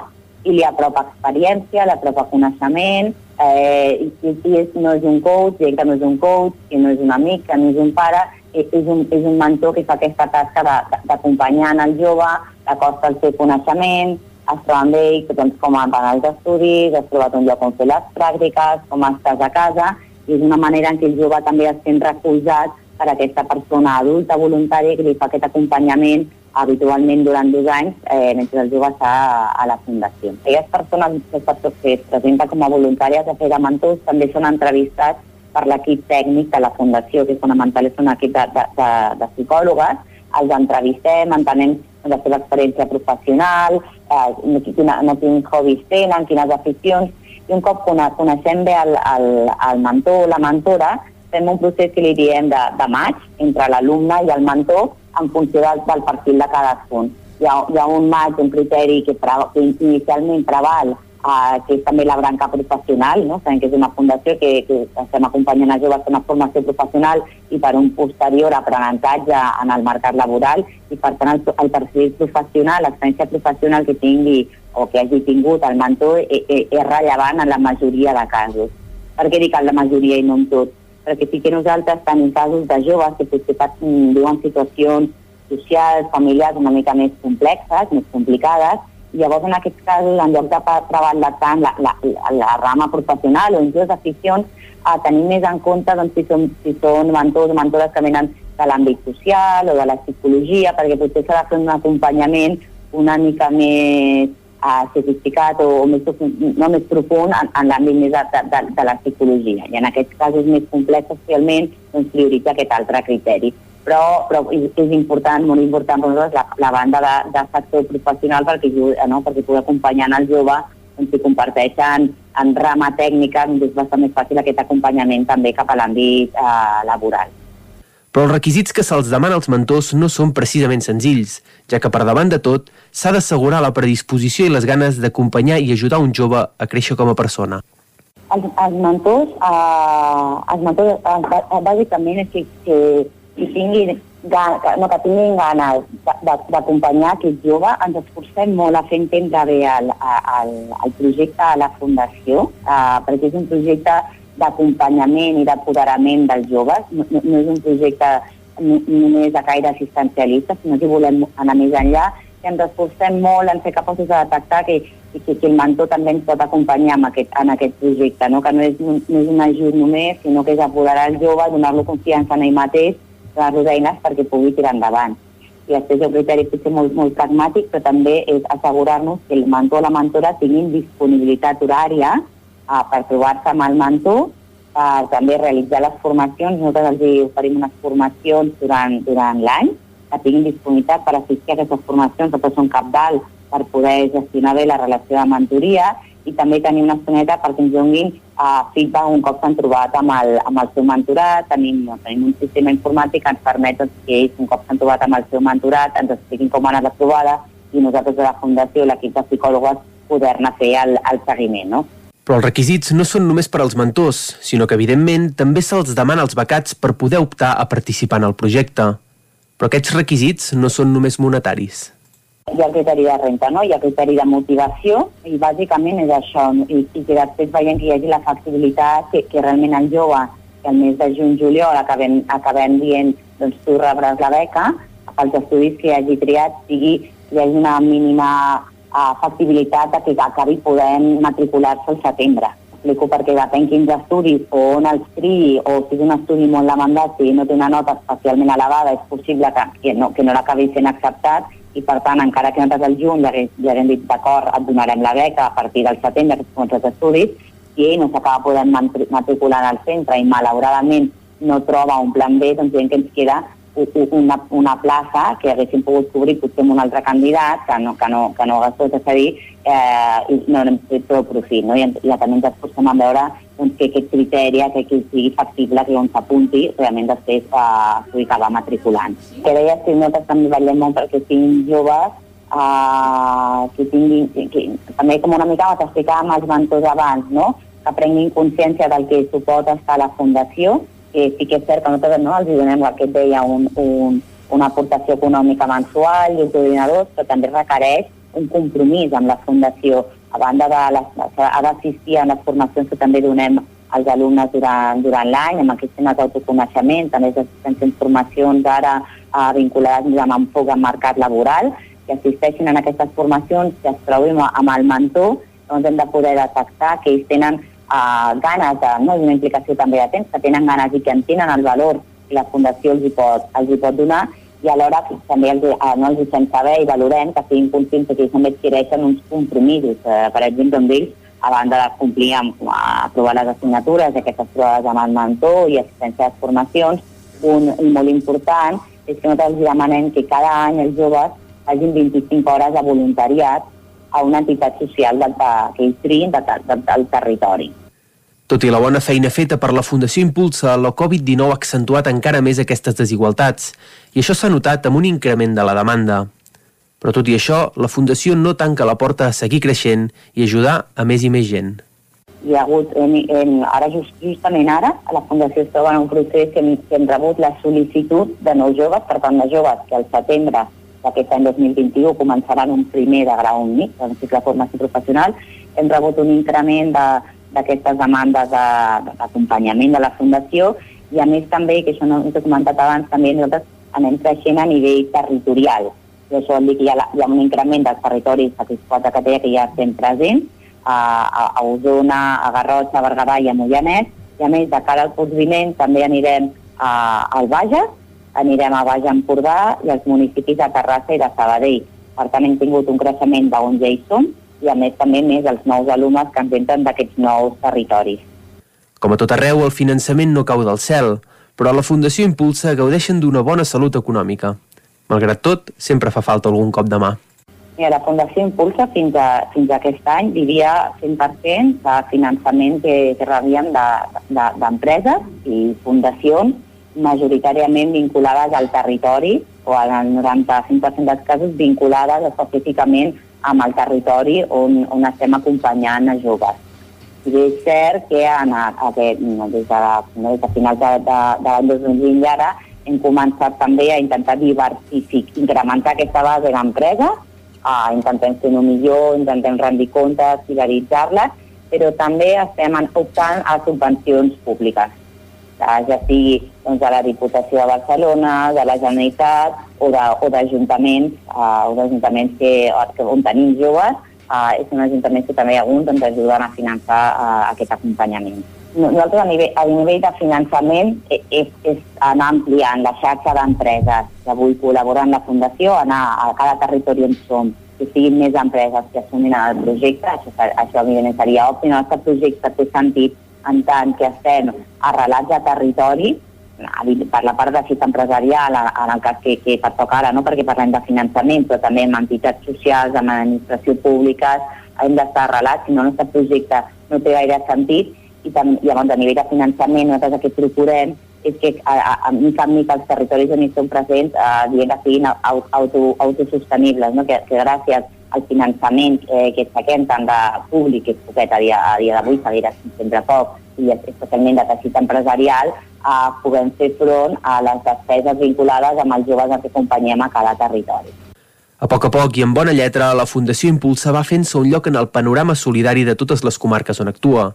i li apropa experiència, li apropa coneixement, eh, i, és, no és un coach, gent que no és un coach, que no és un amic, que no és un pare, és un, és un mentor que fa aquesta tasca d'acompanyar el jove, acosta el seu coneixement, es troba amb ell doncs, com van els estudis, has trobat un lloc on fer les pràctiques, com estàs a casa, i és una manera en què el jove també es sent recolzat per aquesta persona adulta voluntària que li fa aquest acompanyament habitualment durant dos anys eh, mentre el jove està a, a la Fundació. Aquelles persones que es presenten com a voluntàries de fer de mentors també són entrevistats per l'equip tècnic de la Fundació, que fonamental, és un equip de, de, de, de psicòlogues, els entrevistem, entenem la seva experiència professional, eh, quina, no, quins hobbies tenen, quines aficions, i un cop coneixem bé el, el, el mentor o la mentora, fem un procés que li diem de, de maig entre l'alumne i el mentor, en funció del, del perfil de cadascun. Hi ha, hi ha un maig, un criteri que, pre, que inicialment preval, eh, que és també la branca professional, no? Sabem que és una fundació que, que estem acompanyant a joves en una formació professional i per un posterior aprenentatge en el mercat laboral i per tant el, el perfil professional, l'experiència professional que tingui o que hagi tingut el mentor és, e, e, és rellevant en la majoria de casos. Per què dic en la majoria i no en tot? Perquè sí que nosaltres tenim casos de joves que potser viuen situacions socials, familiars una mica més complexes, més complicades, llavors, en aquests casos, en lloc de treballar tant la, la, la, la rama professional o inclús aficions, a tenir més en compte doncs, si, són, si són mentors o mentores que venen de l'àmbit social o de la psicologia, perquè potser s'ha de fer un acompanyament una mica més uh, sofisticat o, o més, no més profund en, en l'àmbit més de, de, de la psicologia. I en aquests casos més complexos, realment, doncs prioritza aquest altre criteri. Però, però és, important, molt important per nosaltres, la, la banda de, de sector professional perquè, ajuda, no? perquè pugui acompanyar el jove doncs, si comparteixen en rama tècnica, doncs és bastant més fàcil aquest acompanyament també cap a l'àmbit eh, laboral. Però els requisits que se'ls demana als mentors no són precisament senzills, ja que per davant de tot s'ha d'assegurar la predisposició i les ganes d'acompanyar i ajudar un jove a créixer com a persona. Els, els mentors, eh, els mentors eh, bà- bàsicament és que, que, que, tinguin, que, no, que tinguin ganes d'acompanyar aquest jove. Ens esforcem molt a fer entendre bé el, el, el projecte a la Fundació, eh, perquè és un projecte d'acompanyament i d'apoderament dels joves, no, no, és un projecte no- només de caire assistencialista, sinó que volem anar més enllà i ens esforcem molt en ser capaços de detectar que, que, que el mentor també ens pot acompanyar en aquest, en aquest projecte, no? que no és, no és un ajut només, sinó que és apoderar el jove, donar-lo confiança en ell mateix, donar-lo eines perquè pugui tirar endavant. I després un criteri potser molt, molt pragmàtic, però també és assegurar-nos que el mentor o la mentora tinguin disponibilitat horària uh, per trobar-se amb el mentor, per també realitzar les formacions. Nosaltres els oferim unes formacions durant, durant l'any, que tinguin disponibilitat per assistir a aquestes formacions, que són capdalt per poder gestionar bé la relació de mentoria i també tenir una estoneta perquè ens donin uh, feedback un cop s'han trobat amb el, amb el seu mentorat. Tenim, no, tenim un sistema informàtic que ens permet doncs, que ells, un cop s'han trobat amb el seu mentorat, ens expliquin com ha anat la trobada i nosaltres de la Fundació, l'equip de psicòlogs, poder-ne fer el, el seguiment. No? Però els requisits no són només per als mentors, sinó que, evidentment, també se'ls demana als becats per poder optar a participar en el projecte. Però aquests requisits no són només monetaris. Hi ha criteri de renta, no? hi ha criteri de motivació i bàsicament és això? I, i que després veiem que hi hagi la flexibilitat que, que realment el jove que el mes de juny-juliol acabem, acabem dient doncs tu rebràs la beca pels estudis que hagi triat sigui, hi hagi una mínima factibilitat de que acabi podent matricular-se al setembre. Explico perquè depèn quins estudis o on els triï o si és un estudi molt demandat i no té una nota especialment elevada és possible que, que no, que no l'acabi sent acceptat i per tant, encara que nosaltres al juny ja, ja haguem dit d'acord, et donarem la beca a partir del setembre, que són els estudis, i ell no s'acaba podent matri- matricular al centre i malauradament no troba un plan B, doncs veiem que ens queda una, una plaça que haguéssim pogut cobrir potser amb un altre candidat que no, que no, que no hagués pogut accedir eh, i no n'hem fet prou profit. No? I, I també ens esforcem a veure doncs, que aquest criteri, que, que sigui factible, que on s'apunti, realment després eh, pugui acabar matriculant. Que deies que nosaltres també vetllem molt perquè siguin joves eh, que tinguin, que, que, també com una mica t'explicàvem els mentors abans, no? que prenguin consciència del que suposa estar a la Fundació, que sí que és cert que nosaltres no, els donem el que et deia un, un, una aportació econòmica mensual i uns ordinadors, però també requereix un compromís amb la Fundació. A banda de les, ha d'assistir a les formacions que també donem als alumnes durant, durant l'any, amb aquests temes d'autoconeixement, també assistència en formacions ara eh, vinculades amb enfoc al mercat laboral, que assisteixin en aquestes formacions, que es trobin amb el mentor, doncs hem de poder detectar que ells tenen uh, ganes, de, no una implicació també de temps, que tenen ganes i que entenen el valor que la Fundació els hi pot, els hi pot donar. I alhora també els, uh, no els hi saber i valorem que siguin conscients que ells també adquireixen uns compromisos, uh, per exemple, amb ells, a banda de complir amb aprovar les assignatures, aquestes trobades amb el mentor i assistència les formacions, un, un molt important és que nosaltres demanem que cada any els joves hagin 25 hores de voluntariat a una entitat social del, de, que ells triïn del, del, del territori. Tot i la bona feina feta per la Fundació Impulsa, la Covid-19 ha accentuat encara més aquestes desigualtats, i això s'ha notat amb un increment de la demanda. Però tot i això, la Fundació no tanca la porta a seguir creixent i ajudar a més i més gent. Hi ha hagut, en, en, ara just, justament ara, a la Fundació es troba en un procés que hem, que hem rebut la sol·licitud de nous joves, per tant de joves que al setembre d'aquest any 2021 començaran un primer de grau únic, un cicle de formació professional. Hem rebut un increment de- d'aquestes demandes de- d'acompanyament de la Fundació i a més també, que això no us he comentat abans, també nosaltres anem creixent a nivell territorial. I això vol dir que hi ha, la, hi ha un increment dels territoris satisfats que deia que ja estem presents, a, a, a Osona, a Garrotxa, a Berguedà i a Moianès, i a més de cara al curs vinent també anirem a, al Bages, anirem a Baix Empordà i als municipis de Terrassa i de Sabadell. Per tant, hem tingut un creixement d'on ja hi som i a més també més els nous alumnes que ens entren d'aquests nous territoris. Com a tot arreu, el finançament no cau del cel, però la Fundació Impulsa gaudeixen d'una bona salut econòmica. Malgrat tot, sempre fa falta algun cop de mà. Mira, la Fundació Impulsa fins, a, fins a aquest any vivia 100% de finançament que, que rebíem d'empreses de, de, i fundacions majoritàriament vinculades al territori o en el 95% dels casos vinculades específicament amb el territori on, on estem acompanyant a joves. I és cert que en aquest, des, de, des de finals de, de, de l'any 2020 i ara hem començat també a intentar diversificar, incrementar aquesta base d'empresa, uh, intentem fer-ho millor, intentem rendir comptes, fidelitzar-les, però també estem optant a subvencions públiques, ja sigui doncs, de la Diputació de Barcelona, de la Generalitat o d'ajuntaments o d'ajuntaments que, que, on tenim joves, uh, són ajuntaments que també alguns ens ajuden a finançar uh, aquest acompanyament nosaltres a nivell, a nivell de finançament és, és anar ampliant la xarxa d'empreses que avui col·laboren amb la Fundació, anar a cada territori on som, que siguin més empreses que assumin el projecte, això, això evidentment seria òptim. El nostre projecte té sentit en tant que estem arrelats a territori, per la part de fit empresarial, en el cas que, que pertoca ara, no? perquè parlem de finançament, però també amb entitats socials, amb administració públiques, hem d'estar arrelats, si no el nostre projecte no té gaire sentit, i tam, llavors a nivell de finançament nosaltres el que procurem és que a, a, a mica en mica els territoris on hi som presents eh, diguem que siguin auto, autosostenibles, no? que, que gràcies al finançament eh, que saquem tant de públic, que és poquet a dia, a dia d'avui, seguirà sempre poc, i especialment de teixit empresarial, eh, puguem fer front a les despeses vinculades amb els joves que acompanyem a cada territori. A poc a poc i amb bona lletra, la Fundació Impulsa va fent-se un lloc en el panorama solidari de totes les comarques on actua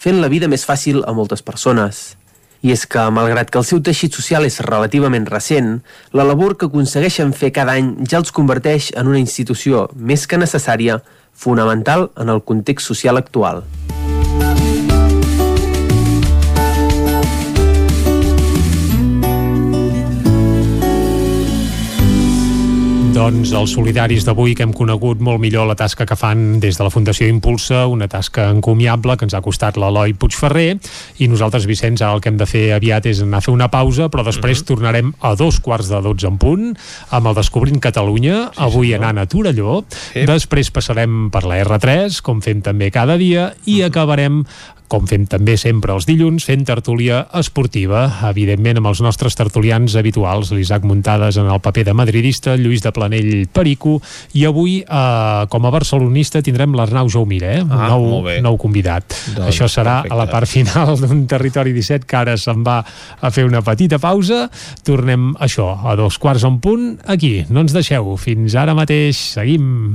fent la vida més fàcil a moltes persones. I és que, malgrat que el seu teixit social és relativament recent, la labor que aconsegueixen fer cada any ja els converteix en una institució més que necessària, fonamental en el context social actual. Doncs els solidaris d'avui que hem conegut molt millor la tasca que fan des de la Fundació Impulsa, una tasca encomiable que ens ha costat l'Eloi Puigferrer i nosaltres, Vicenç, el que hem de fer aviat és anar a fer una pausa, però després uh mhm. -huh. tornarem a dos quarts de dotze en punt amb el Descobrint Catalunya, sí, avui senyor. anant a Torelló, sí. després passarem per la R3, com fem també cada dia, i uh mhm. -huh. acabarem com fem també sempre els dilluns, fent tertúlia esportiva, evidentment amb els nostres tertulians habituals, l'Isaac Muntades en el paper de madridista, Lluís de Planell Perico, i avui, eh, com a barcelonista, tindrem l'Arnau Jaumira, eh? Ah, nou, nou convidat. Doncs, Això serà perfecte. a la part final d'un Territori 17, que ara se'n va a fer una petita pausa. Tornem, això, a dos quarts en punt, aquí. No ens deixeu. Fins ara mateix. Seguim.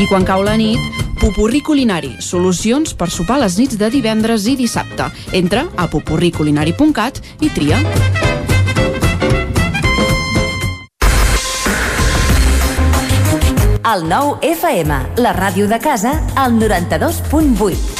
I quan cau la nit, Pupurri Culinari, solucions per sopar les nits de divendres i dissabte. Entra a pupurriculinari.cat i tria. El nou FM, la ràdio de casa, al 92.8.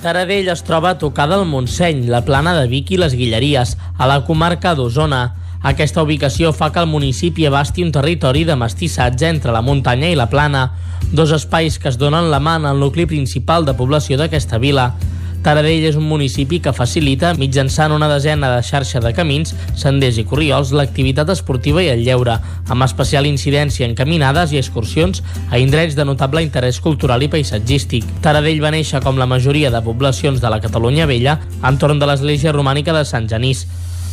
Taradell es troba tocada al Montseny, la plana de Vic i les Guilleries, a la comarca d'Osona. Aquesta ubicació fa que el municipi abasti un territori de mestissatge entre la muntanya i la plana, dos espais que es donen la mà en el nucli principal de població d'aquesta vila. Taradell és un municipi que facilita, mitjançant una desena de xarxa de camins, senders i corriols, l'activitat esportiva i el lleure, amb especial incidència en caminades i excursions a indrets de notable interès cultural i paisatgístic. Taradell va néixer com la majoria de poblacions de la Catalunya Vella entorn de l'església romànica de Sant Genís.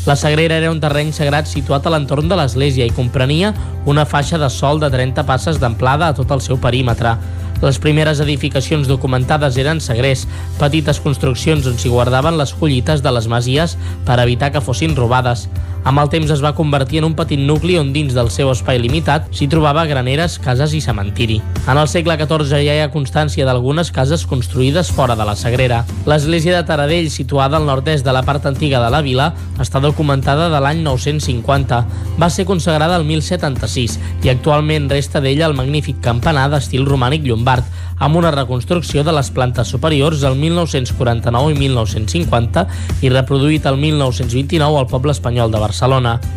La Sagrera era un terreny sagrat situat a l'entorn de l'església i comprenia una faixa de sol de 30 passes d'amplada a tot el seu perímetre. Les primeres edificacions documentades eren sagrers, petites construccions on s'hi guardaven les collites de les masies per evitar que fossin robades. Amb el temps es va convertir en un petit nucli on dins del seu espai limitat s'hi trobava graneres, cases i cementiri. En el segle XIV ja hi ha constància d'algunes cases construïdes fora de la Sagrera. L'església de Taradell, situada al nord-est de la part antiga de la vila, està documentada de l'any 950. Va ser consagrada el 1076 i actualment resta d'ella el magnífic campanar d'estil romànic llombard, amb una reconstrucció de les plantes superiors del 1949 i 1950 i reproduït el 1929 al poble espanyol de Barcelona.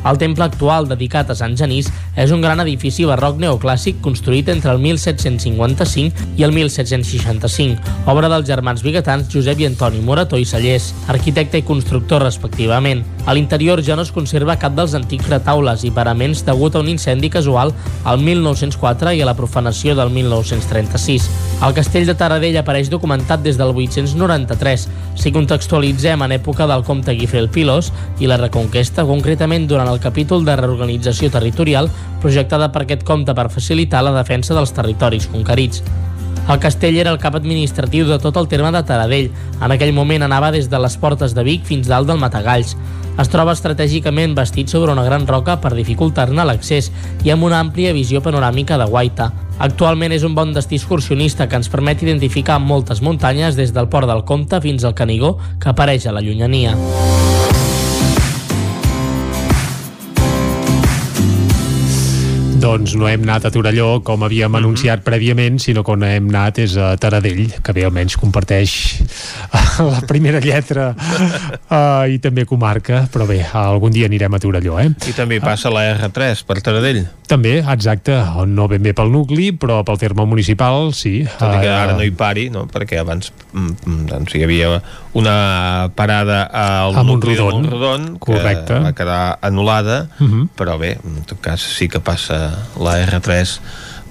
El temple actual, dedicat a Sant Genís, és un gran edifici barroc neoclàssic construït entre el 1755 i el 1765, obra dels germans biguetans Josep i Antoni Morató i Sallés, arquitecte i constructor respectivament. A l'interior ja no es conserva cap dels antics retaules i paraments degut a un incendi casual al 1904 i a la profanació del 1936. El castell de Taradell apareix documentat des del 893, si contextualitzem en època del comte Guifré el Pilós i la Reconquesta, concretament durant el capítol de reorganització territorial projectada per aquest comte per facilitar la defensa dels territoris conquerits. El castell era el cap administratiu de tot el terme de Taradell. En aquell moment anava des de les portes de Vic fins dalt del Matagalls. Es troba estratègicament bastit sobre una gran roca per dificultar-ne l'accés i amb una àmplia visió panoràmica de Guaita. Actualment és un bon destí excursionista que ens permet identificar moltes muntanyes des del Port del Comte fins al Canigó que apareix a la llunyania. Doncs no hem anat a Torelló com havíem mm -hmm. anunciat prèviament, sinó que on hem anat és a Taradell, que bé almenys comparteix la primera lletra uh, i també comarca, però bé, algun dia anirem a Torelló, eh? I també passa la R3 per Taradell. També, exacte, no ben bé pel nucli, però pel terme municipal, sí. Tot i que ara no hi pari, no? perquè abans mm, doncs, hi havia una parada al a nucli de Montrodon, que correcte. va quedar anul·lada, Uh -huh. però bé, en tot cas sí que passa la R3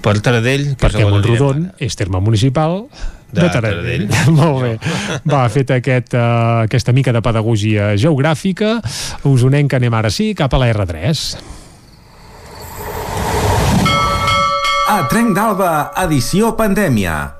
per Taradell, que Perquè Montrodon és terme municipal de, De Taradell. Taradell. Molt bé. Va, fet aquest, uh, aquesta mica de pedagogia geogràfica, us unem que anem ara sí cap a la R3. A Trenc d'Alba, edició pandèmia.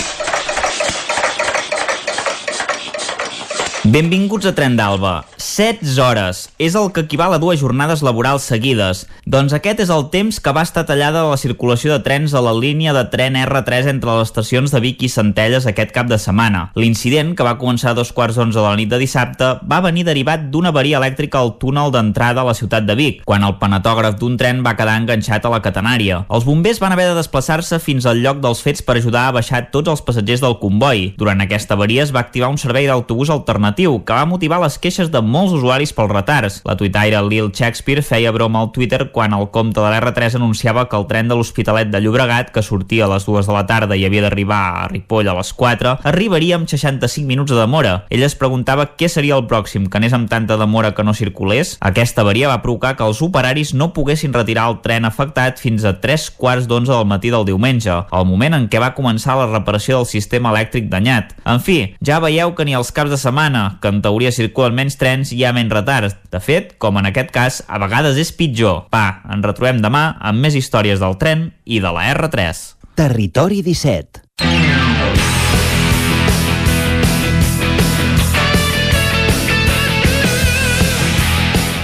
Benvinguts a Tren d'Alba. 16 hores. És el que equival a dues jornades laborals seguides. Doncs aquest és el temps que va estar tallada la circulació de trens a la línia de tren R3 entre les estacions de Vic i Centelles aquest cap de setmana. L'incident, que va començar a dos quarts d'onze de la nit de dissabte, va venir derivat d'una avaria elèctrica al túnel d'entrada a la ciutat de Vic, quan el panetògraf d'un tren va quedar enganxat a la catenària. Els bombers van haver de desplaçar-se fins al lloc dels fets per ajudar a baixar tots els passatgers del comboi. Durant aquesta avaria es va activar un servei d'autobús alternatiu que va motivar les queixes de molts usuaris pels retards. La tuitaire Lil Shakespeare feia broma al Twitter quan el compte de l'R3 anunciava que el tren de l'Hospitalet de Llobregat, que sortia a les dues de la tarda i havia d'arribar a Ripoll a les 4, arribaria amb 65 minuts de demora. Ell es preguntava què seria el pròxim, que anés amb tanta demora que no circulés. Aquesta avaria va provocar que els operaris no poguessin retirar el tren afectat fins a 3 quarts d'11 del matí del diumenge, el moment en què va començar la reparació del sistema elèctric danyat. En fi, ja veieu que ni els caps de setmana que en teoria circulen menys trens i hi ha menys retards. De fet, com en aquest cas, a vegades és pitjor. Va, ens retrobem demà amb més històries del tren i de la R3. Territori 17.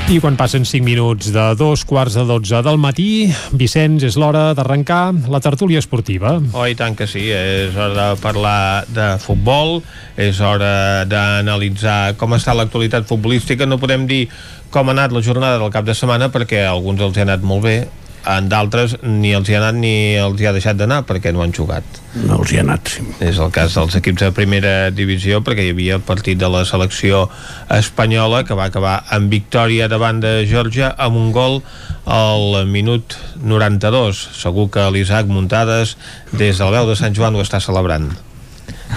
I quan passen 5 minuts de dos quarts de 12 del matí, Vicenç, és l'hora d'arrencar la tertúlia esportiva. Oh, i tant que sí, és hora de parlar de futbol, és hora d'analitzar com està l'actualitat futbolística. No podem dir com ha anat la jornada del cap de setmana perquè alguns els ha anat molt bé, en d'altres ni els hi ha anat ni els hi ha deixat d'anar perquè no han jugat. No els hi ha anat, sí. És el cas dels equips de primera divisió perquè hi havia el partit de la selecció espanyola que va acabar amb victòria davant de Georgia amb un gol al minut 92. Segur que l'Isaac Muntades des del veu de Sant Joan ho està celebrant.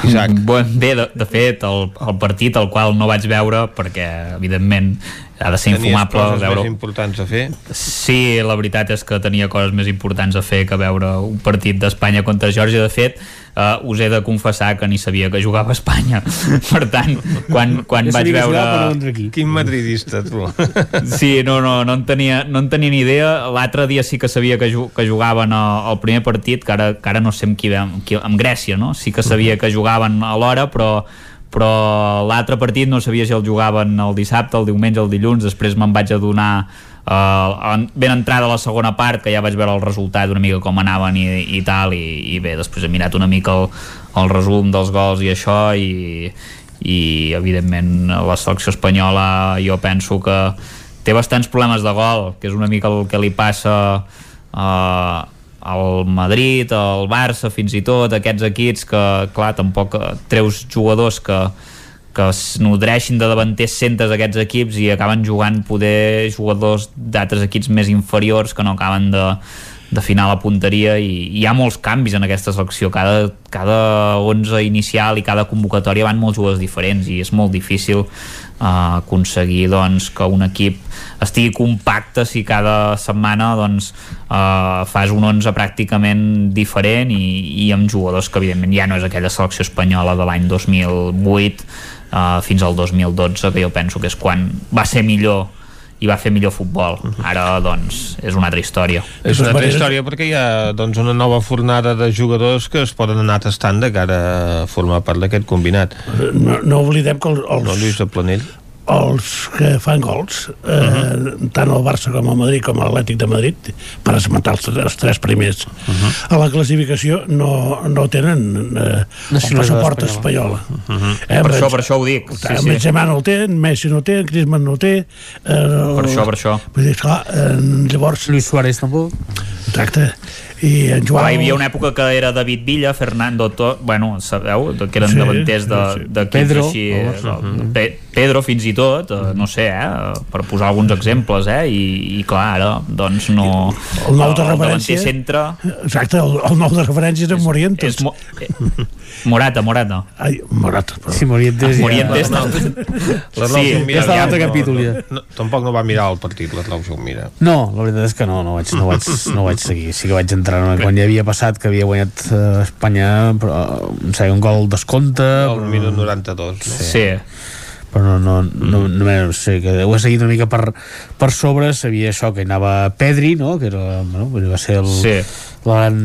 Isaac. Bon, bé, de, de fet, el, el partit al qual no vaig veure perquè, evidentment, ha de ser Tenies infumable coses veure més importants a fer. Sí, la veritat és que tenia coses més importants a fer que veure un partit d'Espanya contra Geòrgia. De fet, uh, us he de confessar que ni sabia que jugava a Espanya. per tant, quan, quan vaig veure... Quin madridista, tu. Sí, no, no, no en tenia, no en tenia ni idea. L'altre dia sí que sabia que, ju que jugaven al, al primer partit, que ara, que ara no sé amb qui, amb, qui, amb Grècia, no? Sí que sabia que jugaven a l'hora, però però l'altre partit no sabia si el jugaven el dissabte, el diumenge, el dilluns. Després me'n vaig adonar uh, ben entrada la segona part que ja vaig veure el resultat una mica com anaven i, i tal i, i bé, després he mirat una mica el, el resum dels gols i això i, i evidentment la selecció espanyola jo penso que té bastants problemes de gol que és una mica el que li passa uh, al Madrid, al Barça fins i tot, aquests equips que clar, tampoc eh, treus jugadors que, que es nodreixin de davanters centres d'aquests equips i acaben jugant poder jugadors d'altres equips més inferiors que no acaben de d'afinar la punteria i, i hi ha molts canvis en aquesta selecció. Cada, cada 11 inicial i cada convocatòria van molts jugadors diferents i és molt difícil aconseguir doncs, que un equip estigui compacte si cada setmana doncs, uh, fas un 11 pràcticament diferent i, i amb jugadors que evidentment ja no és aquella selecció espanyola de l'any 2008 uh, fins al 2012 que jo penso que és quan va ser millor i va fer millor futbol. Ara, doncs, és una altra història. És una altra història perquè hi ha doncs, una nova fornada de jugadors que es poden anar tastant de cara a formar part d'aquest combinat. No, no oblidem que els, No, Lluís de Planell. Els que fan gols, eh, uh -huh. tant el Barça com el Madrid com l'Atlètic de Madrid, per esmentar els, els tres primers, uh -huh. a la classificació no, no tenen eh, el passaport espanyola. espanyol. Uh -huh. Per això- per això ho dic, sí, sí. Benzema no el té, Messi no el té, Griezmann no el té. Eh, Per això, per això. Vull dir, clar, eh, llavors... Luis Suárez tampoc. Exacte. I en Joao... Clar, hi havia una època que era David Villa, Fernando To, bueno, sabeu, que eren Sí, sí, davanters de, sí, sí. d'equips Pedro, així, oh, de, Pe Pedro fins i tot, eh, no sé, eh, per posar alguns exemples, eh, i, i clar, ara, doncs no... El nou de el referència... centre Exacte, el, el nou de referència és en Morientes. és mo eh, Morata, Morata. Ai, Morata, però... Sí, Morientes ja- Morientes, No, no. Sí, ja està a l'altre no- capítol, ja. No, tampoc no va mirar el partit, l'Arnau Jaumira. No, la veritat és que no, no vaig, no vaig, no vaig seguir. Sí que vaig entrar no? quan ja havia passat que havia guanyat eh, Espanya, però, em sembla un gol descompte. Al però... minut 92. No? Sí. però no, no, no, no, no sé, que ho he seguit una mica per, per sobre, sabia això que anava Pedri, no? que era, bueno, va ser el, Sí. la gran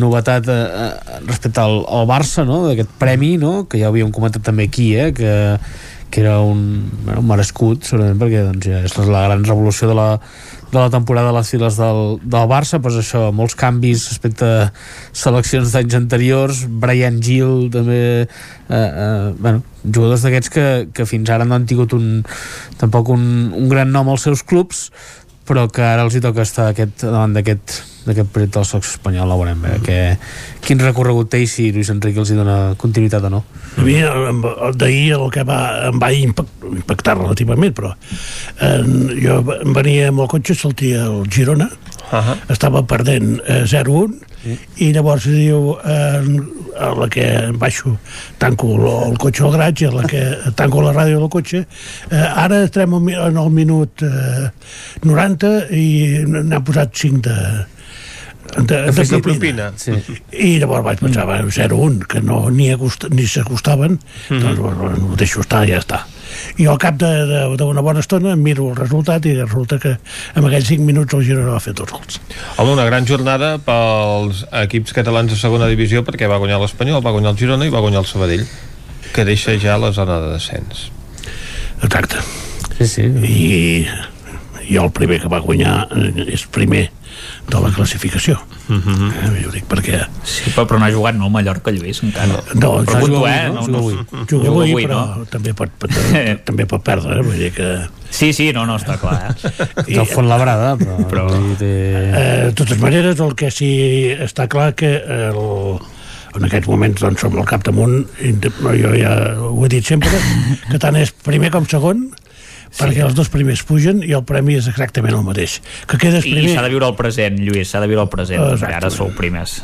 novetat eh, eh, respecte al, al Barça, no? d'aquest premi, no? que ja ho havíem comentat també aquí, eh? que, que era un, bueno, un merescut, segurament, perquè doncs, ja és la gran revolució de la, de la temporada a les files del, del Barça, doncs això, molts canvis respecte a seleccions d'anys anteriors, Brian Gil també, eh, eh, bueno, jugadors d'aquests que, que fins ara no han tingut un, tampoc un, un gran nom als seus clubs, però que ara els hi toca estar aquest, davant d'aquest d'aquest projecte del selecció espanyol, la veurem eh? que, quin recorregut té i si Lluís Enrique els hi dona continuïtat o no A mi em- d'ahir el que va, em va impact, impactar relativament, però eh, jo venia amb el cotxe, sortia el Girona, uh -huh. estava perdent eh, 0-1, i llavors diu eh, a la que em baixo tanco el, el cotxe al graig i a la que tanco la ràdio del cotxe eh, ara estarem al mi- en el minut eh, 90 i n'han posat 5 de de, de, Efecte propina. propina. Sí. I llavors vaig pensar, mm. 0-1, que no ni, acost, ni s'acostaven, mm. doncs bueno, ho deixo estar i ja està. I al cap de- de- d'una bona estona em miro el resultat i resulta que en aquells 5 minuts el Girona va fer dos gols. Home, una gran jornada pels equips catalans de segona divisió perquè va guanyar l'Espanyol, va guanyar el Girona i va guanyar el Sabadell que deixa ja la zona de descens Exacte. Sí, sí. I, i el primer que va guanyar eh, és primer de la classificació. Mm -hmm. eh, jo dic perquè... Sí, però, però no ha jugat, no, Mallorca, Lluís, encara. No, juga avui, eh? no? No, Juga no, avui. no, Juga avui, avui, però no? també pot, pot, també pot perdre, eh? vull dir que... Sí, sí, no, no, està clar, eh? I- del Fontlabrada però, Però- però... Té... Eh, de totes maneres, el que sí està clar que el, en aquests moments doncs, som al capdamunt i de- jo ja ho he dit sempre que tant és primer com segon perquè els dos primers pugen i el premi és exactament el mateix que quedes I primer s'ha de viure el present, Lluís, s'ha de viure el present, Exacte. ara sou primers.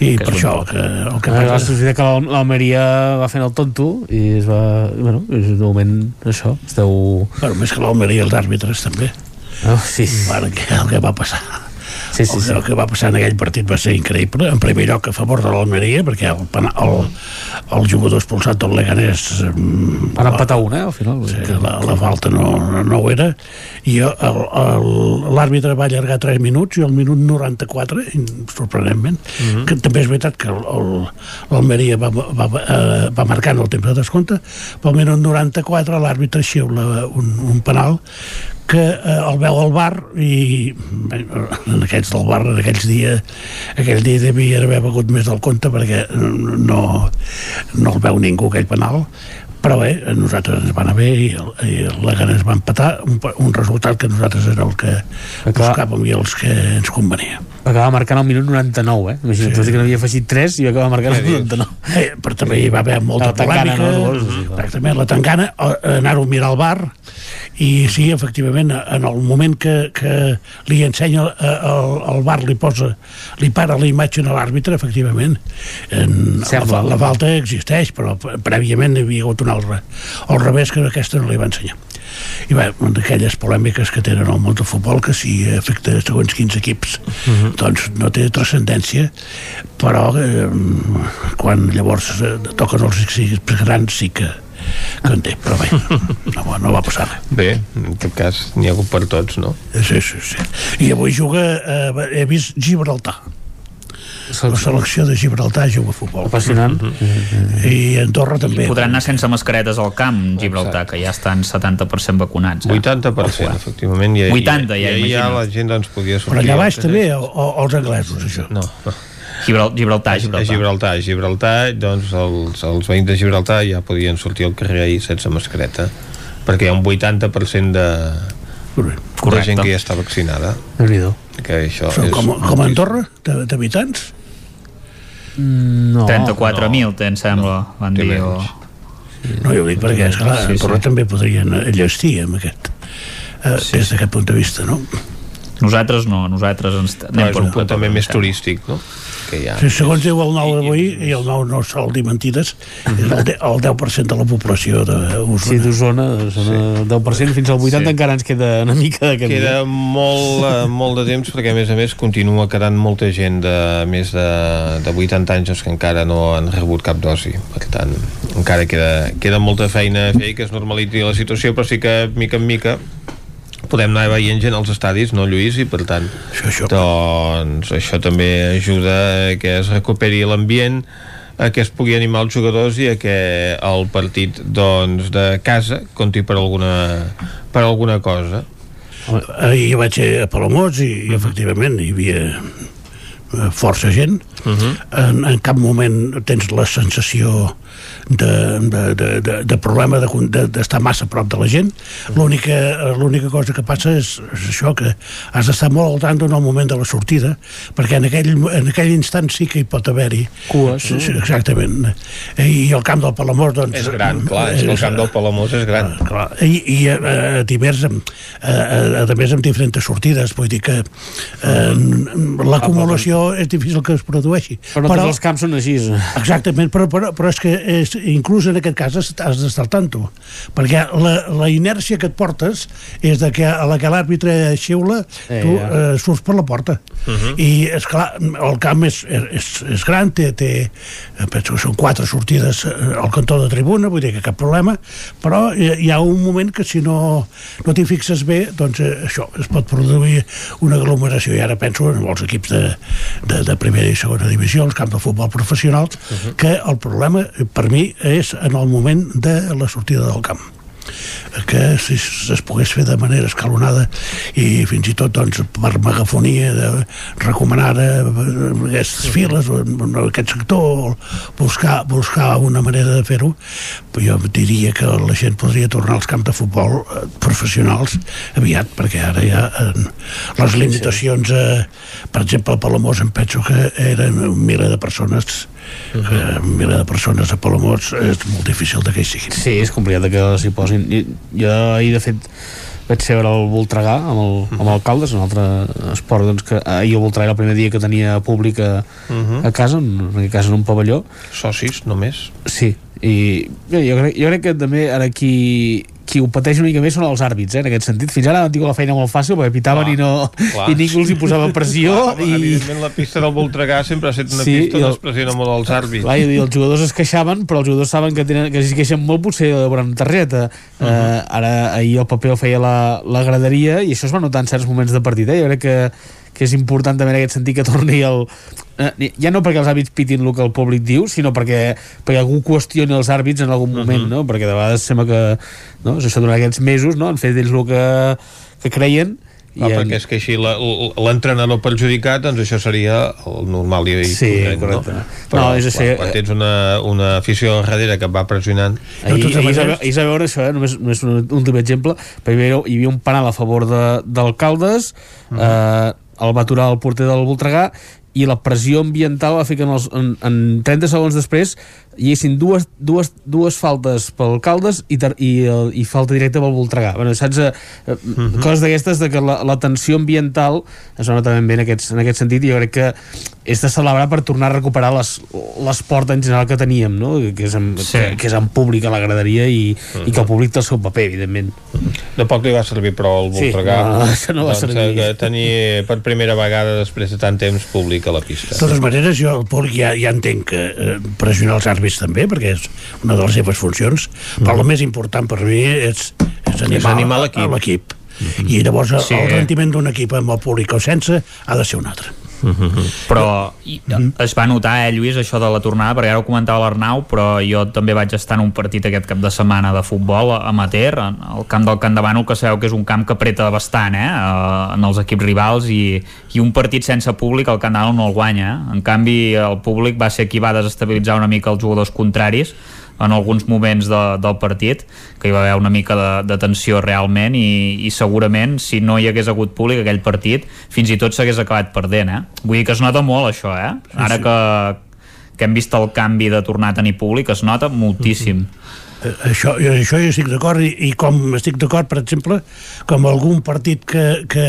i que per això l'important. que, el que va passa que l'Al- l'Almeria va fent el tonto i es va... Bueno, és de moment això, esteu... bueno, més que l'Almeria els àrbitres també Oh, sí. bueno, que, el que va passar Sí, sí, sí. el que va passar en aquell partit va ser increïble en primer lloc a favor de l'Almeria perquè el, el, el jugador expulsat del Leganés mm, Van empatar una, eh, al final. Sí, la, la falta no, no ho era i l'àrbitre va allargar 3 minuts i al minut 94 sorprenentment, mm -hmm. que també és veritat que l'Almeria va, va, va, eh, va marcar en el temps de descompte però al minut 94 l'àrbitre xiula un, un penal que eh, el veu al bar i en aquests del bar en aquells dies aquell dia devia haver begut més del compte perquè no, no el veu ningú aquell penal però bé, a nosaltres ens va anar bé i, el, i el Leganés va empatar un, un resultat que nosaltres era el que buscàvem i els que ens convenia Acaba marcant al minut 99, eh? Imagina't, sí. que n'havia afegit 3 i acaba marcant al minut 99. eh, però també hi va haver molta La tangana, polèmica no? Sí, clar. exactament, la tangana eh, anar-ho a mirar al bar i sí, efectivament en el moment que, que li ensenya eh, el, el bar li posa li para la imatge a l'àrbitre efectivament en, la, la falta existeix però prèviament hi havia hagut un altre al revés que aquesta no li va ensenyar. I bé, d'aquelles polèmiques que tenen al món del futbol que si afecta segons quins equips doncs no té transcendència però eh, quan llavors eh, toquen els equips grans sí que, que en té, però bé no, no va passar res Bé, en tot cas n'hi ha hagut per tots, no? sí, sí, sí. i avui juga eh, he vist Gibraltar la selecció de Gibraltar juga a futbol Apassionant. i Andorra també Podran anar sense mascaretes al camp, Gibraltar, que ja estan 70% vacunats. Eh? 80%, efectivament. I, 80, ja, i, i, ja imagina't. la gent doncs, podia sortir. però allà al baix també o, o, els anglesos això No, no. Gibral Gibraltar, A Gibraltar. Gibraltar, a Gibraltar, doncs els, els veïns de Gibraltar ja podien sortir al carrer ahir sense mascareta, perquè hi ha un 80% de, de gent que ja està vaccinada. Que això Són és com, com a Andorra d'habitants No. 34.000, no. em sembla, van Té dir. O... No, jo ho dic perquè, esclar, Sí, sí, Andorra sí. també podrien enllestir amb aquest, eh, sí, des d'aquest punt de vista, no? Nosaltres no, nosaltres ens No, anem és per un punt també més turístic, no? Que hi ha. Sí, segons diu el nou d'avui, i el nou no sol dir mentides, és el, de, el 10% de la població d'Osona. Sí, d'Osona, el 10% fins al 80 Sí. encara ens queda una mica de camí. Queda molt, eh, molt de temps perquè a més a més continua quedant molta gent de més de, de 80 anys doncs, que encara no han rebut cap dosi per tant encara queda, queda molta feina a fer i que es normalitzi la situació però sí que mica en mica podem anar veient gent als estadis, no Lluís? I per tant, això, això. doncs això també ajuda a que es recuperi l'ambient a que es pugui animar els jugadors i a que el partit doncs, de casa compti per alguna, per alguna cosa. Ahir vaig a Palamós i, i efectivament hi havia força gent. Uh -huh. en, en cap moment tens la sensació de, de, de, de, de problema d'estar de, de, massa a prop de la gent. L'única cosa que passa és, és això, que has d'estar molt al tant en el moment de la sortida, perquè en aquell, en aquell instant sí que hi pot haver-hi... Cues. Sí, exactament. I el camp del Palamós, doncs... És gran, clar, és, és el camp del Palamós és gran. Uh, clar, I, i uh, divers, uh, uh, a més amb diferents sortides, vull dir que uh, és difícil que es produeixi. Però no però, tots els camps són així. Exactament, però, però, però és que és, inclús en aquest cas has d'estar al tanto perquè la, la inèrcia que et portes és de que a la que l'àrbitre xiula eh, tu ja. eh, surts per la porta uh -huh. i és clar, el camp és, és, és gran, té, té penso que són quatre sortides eh, al cantó de tribuna, vull dir que cap problema però hi ha un moment que si no no t'hi fixes bé, doncs eh, això es pot produir una aglomeració i ara penso en molts equips de, de, de primera i segona divisió, els camps de futbol professionals, uh -huh. que el problema per mi és en el moment de la sortida del camp que si es pogués fer de manera escalonada i fins i tot doncs, per megafonia de recomanar aquestes files en aquest sector buscar, buscar una manera de fer-ho jo diria que la gent podria tornar als camps de futbol eh, professionals aviat perquè ara ja eh, les limitacions eh, per exemple a Palamós em penso que eren un miler de persones uh -huh. un miler de persones a Palamós és molt difícil de que hi siguin Sí, és complicat que s'hi posin jo ahir de fet vaig seure al Voltregà amb, el, uh -huh. amb l'alcalde, és un altre esport doncs, que ahir el Voltregà era el primer dia que tenia públic a, uh -huh. a casa, en, en aquest cas en un pavelló socis només sí, i jo, jo, crec, jo crec que també ara qui, qui ho pateix una mica més són els àrbits, eh, en aquest sentit. Fins ara han tingut la feina molt fàcil perquè pitaven clar, i, no, clar. i ningú els hi posava pressió. Clar, i... Evidentment la pista del Voltregà sempre ha estat una sí, pista on el... es pressiona molt els àrbits. Clar, i els jugadors es queixaven, però els jugadors saben que, tenen, que si es queixen molt potser doblen targeta. Uh -huh. uh, ara ahir el paper el feia la, la graderia i això es va notar en certs moments de partit. Eh? Jo crec que que és important també en aquest sentit que torni el... Eh, ja no perquè els àrbits pitin el que el públic diu, sinó perquè, perquè algú qüestioni els àrbits en algun moment, uh -huh. no? Perquè de vegades sembla que no? això durant aquests mesos no? han fet ells el que, que creien Ah, en... perquè és que així l'entrenador perjudicat doncs això seria el normal i sí, correcte, correcte. No? Però no, és quan, quan tens una, una afició darrere que et va pressionant ahir, ahir, ahir, ahir a veure això, eh? només, només un últim exemple perquè hi havia un penal a favor d'alcaldes de, -huh. eh, el va aturar el porter del Voltregà i la pressió ambiental va fer que en, els, en, en 30 segons després hi haguessin dues, dues, dues faltes pel Caldes i, ter, i, i falta directa pel Voltregà. Bueno, saps? Eh, uh eh, -huh. Mhm. Coses d'aquestes de que la, la tensió ambiental es nota també en aquest, en aquest sentit i jo crec que és de celebrar per tornar a recuperar l'esport en general que teníem, no? que, és en, sí. que, que és en públic a la graderia i, uh -huh. i que el públic té el seu paper, evidentment. De poc li va servir però el Voltregà sí, no, no va doncs, servir. Que tenir per primera vegada després de tant temps públic a la pista. De totes maneres, jo el públic ja, ja entenc que eh, pressionar els àrbits també, perquè és una de les seves funcions, però mm. el més important per mi és, és animar, és animar l'equip. Mm -hmm. I llavors sí. el rendiment d'un equip amb el públic o sense ha de ser un altre. -huh. però i, es va notar, eh, Lluís, això de la tornada perquè ara ho comentava l'Arnau però jo també vaig estar en un partit aquest cap de setmana de futbol amateur al camp del Camp de Bànol, que sabeu que és un camp que apreta bastant eh, en els equips rivals i, i un partit sense públic el Bànol no el guanya eh? en canvi el públic va ser qui va desestabilitzar una mica els jugadors contraris en alguns moments de, del partit que hi va haver una mica de, de tensió realment i, i segurament si no hi hagués hagut públic aquell partit fins i tot s'hagués acabat perdent eh? vull dir que es nota molt això eh? ara que, que hem vist el canvi de tornar a tenir públic es nota moltíssim mm -hmm Això, jo- això jo estic d'acord i, i com estic d'acord, per exemple, com algun partit que, que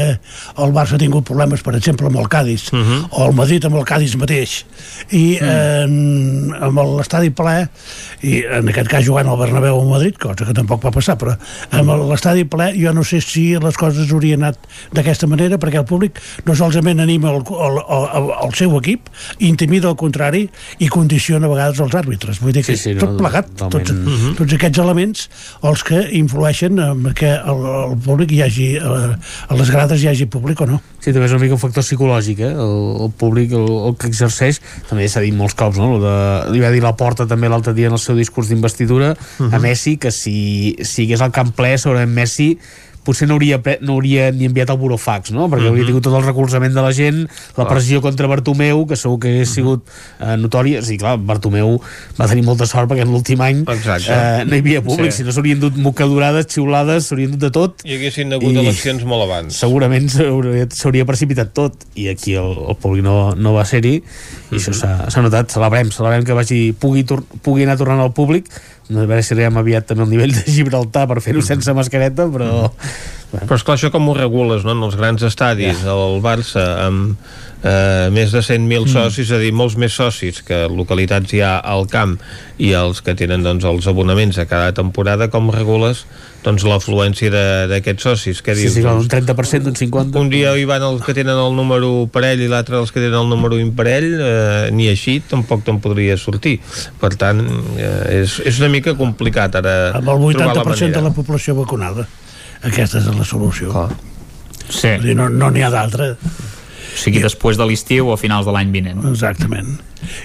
el Barça ha tingut problemes, per exemple, amb el Cádiz, uh -huh. o el Madrid amb el Cádiz mateix, i mm. eh, amb l'estadi ple, i en aquest cas jugant al Bernabéu a Madrid, cosa que tampoc va passar, però amb l'estadi ple jo no sé si les coses haurien anat d'aquesta manera, perquè el públic no solament anima el, el, el, el seu equip, intimida al contrari i condiciona a vegades els àrbitres. Vull dir que Sí, sí, no, tot plegat, tots, totalment. Tots aquests elements els que influeixen en que el, el públic hi hagi, a, a les grades hi hagi públic o no. Sí, també és una mica un factor psicològic, eh? el, el públic, el, el que exerceix, també s'ha dit molts cops, no? De, li va dir la porta també l'altre dia en el seu discurs d'investidura uh -huh. a Messi, que si, si hagués el camp ple, segurament Messi potser no hauria, no hauria ni enviat el burofax, no? perquè uh -huh. hauria tingut tot el recolzament de la gent, la Clar. pressió contra Bartomeu, que segur que hagués sigut eh, notòria. Sí, clar, Bartomeu va tenir molta sort perquè en l'últim any Exacte. eh, no hi havia públic, Sí. si no s'haurien dut mocadurades, xiulades, s'haurien dut de tot. Hi haguessin hagut I- eleccions molt abans. segurament s'hauria precipitat tot i aquí el, el públic no, no va ser-hi i això s'ha s'ha notat, celebrem celebrem que vagi, pugui, pugui anar tornant al públic no a veure si arribem aviat també al nivell de Gibraltar per fer-ho sense mascareta però Però esclar, això com ho regules, no? En els grans estadis, yeah. el Barça amb eh, més de 100.000 mm. socis, és a dir, molts més socis que localitats hi ha al camp i els que tenen doncs, els abonaments a cada temporada, com regules doncs, l'afluència de- d'aquests socis? Què sí, dius? sí, clar, un Doncs, 30% d'un 50% un dia hi van els que tenen el número parell i l'altre els que tenen el número imparell eh, ni així tampoc te'n podria sortir per tant eh, és, és una mica complicat ara Amb el trobar la 80% de la població vacunada. Aquesta és la solució. Clar. Sí. No n'hi no ha d'altra. O sigui, després de l'estiu o a finals de l'any vinent. Exactament.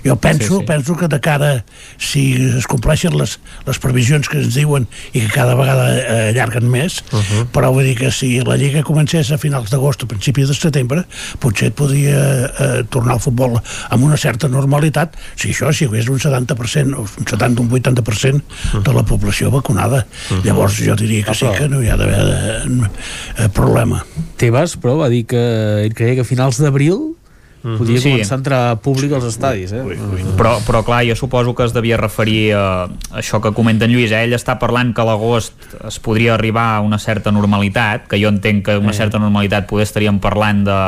Jo penso, Sí, sí, penso que de cara, si es compleixen les, les previsions que ens diuen i que cada vegada eh, allarguen més, uh -huh. però vull dir que si la Lliga comencés a finals d'agost o principis de setembre, potser et podria eh, tornar al futbol amb una certa normalitat, si això, si hi hagués un 70%, o un 70, un 80% de la població vacunada. Uh -huh. Llavors jo diria que sí que no hi ha d'haver eh, problema. Tebas, però, va dir que ell creia que a finals d'abril podia Sí. començar a entrar públic als estadis eh? Però, però clar, jo suposo que es devia referir a això que comenta en Lluís, eh? ell està parlant que a l'agost es podria arribar a una certa normalitat, que jo entenc que una certa normalitat poder estaríem parlant de,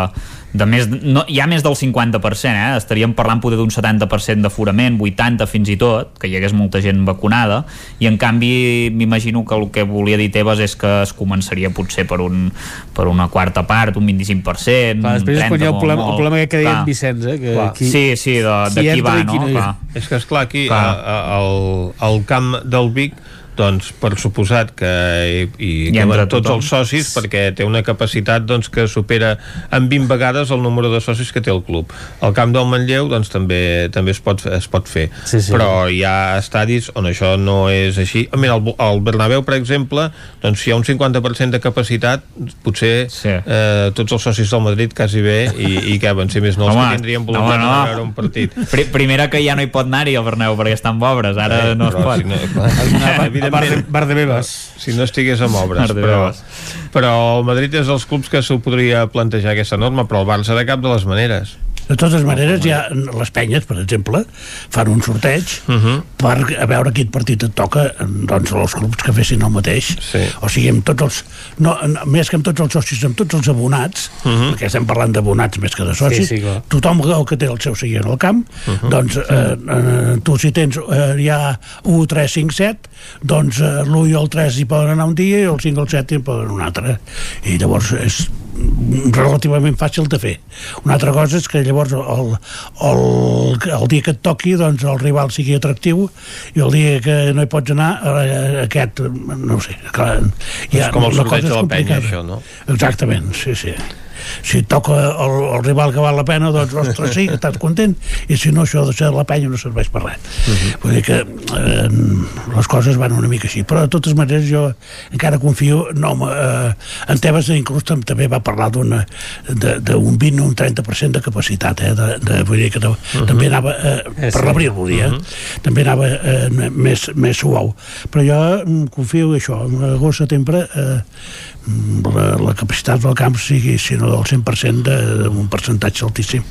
de més, no, ja més del 50%, eh? estaríem parlant poder d'un 70% d'aforament, 80 fins i tot, que hi hagués molta gent vacunada, i en canvi m'imagino que el que volia dir Tebas és que es començaria potser per, un, per una quarta part, un 25%, Clar, després és quan hi ha el molt, problema, el molt. problema que deia Clar. en Vicenç eh? que Clar. qui, Sí, sí, de- de qui entra va, i qui no? hi Clar. És que, esclar, aquí, Clar. a, a, al, al camp del Vic, doncs, per suposat que hi, hi Hi caben entra tots tothom. els socis, perquè té una capacitat doncs, que supera en 20 vegades el número de socis que té el club. Al camp del Manlleu doncs, també també es pot, es pot fer. Sí, sí. Però hi ha estadis on això no és així. Mira, el, el Bernabéu, per exemple, doncs, si hi ha un 50% de capacitat, potser Sí. eh, tots els socis del Madrid quasi bé i, i caben, si més no, els Home, que tindrien no, voluntat no. de veure un partit. Pri primera que ja no hi pot anar-hi al Bernabéu perquè estan en obres, ara Eh, no es pot. si no, clar, evidentment, Bar de Bebes si no estigués amb obres Bar de però, però el Madrid és dels clubs que s'ho podria plantejar aquesta norma però el Barça de cap de les maneres De totes maneres, ja les penyes, per exemple, fan un sorteig uh -huh. per a veure quin partit et toca doncs els clubs que fessin el mateix Sí. o sigui, amb tots els no, més que amb tots els socis, amb tots els abonats Uh -huh. perquè estem parlant d'abonats més que de socis Sí, sí, clar. tothom que té el seu seient al camp uh -huh. doncs eh, eh, tu si tens eh, ja 1, 3, 5, 7 doncs eh, l'1 i el 3 hi poden anar un dia i el 5 i el 7 hi poden anar un altre i llavors és relativament fàcil de fer. Una altra cosa és que llavors el, el, el dia que et toqui doncs el rival sigui atractiu i el dia que no hi pots anar eh, aquest, no sé clar, És com el sorteig de la penya, això, no? Exactament, sí, sí si toca el, el rival que val la pena doncs ostres sí, que estàs content. I si no això de ser de la penya no serveix per res. Uh -huh. vull dir que eh, les coses van una mica així. Però de totes maneres jo encara confio no, eh, en Tebas inclús tam- també va parlar de- d'un 20 o un 30% de capacitat eh, de, de, vull dir que no, uh -huh. també anava eh, Eh, per l'abril volia, uh -huh. també anava eh, més, més suau. Però jo mm, confio això. En agost setembre eh, la, la capacitat del camp sigui, si no del 100% de- d'un percentatge altíssim.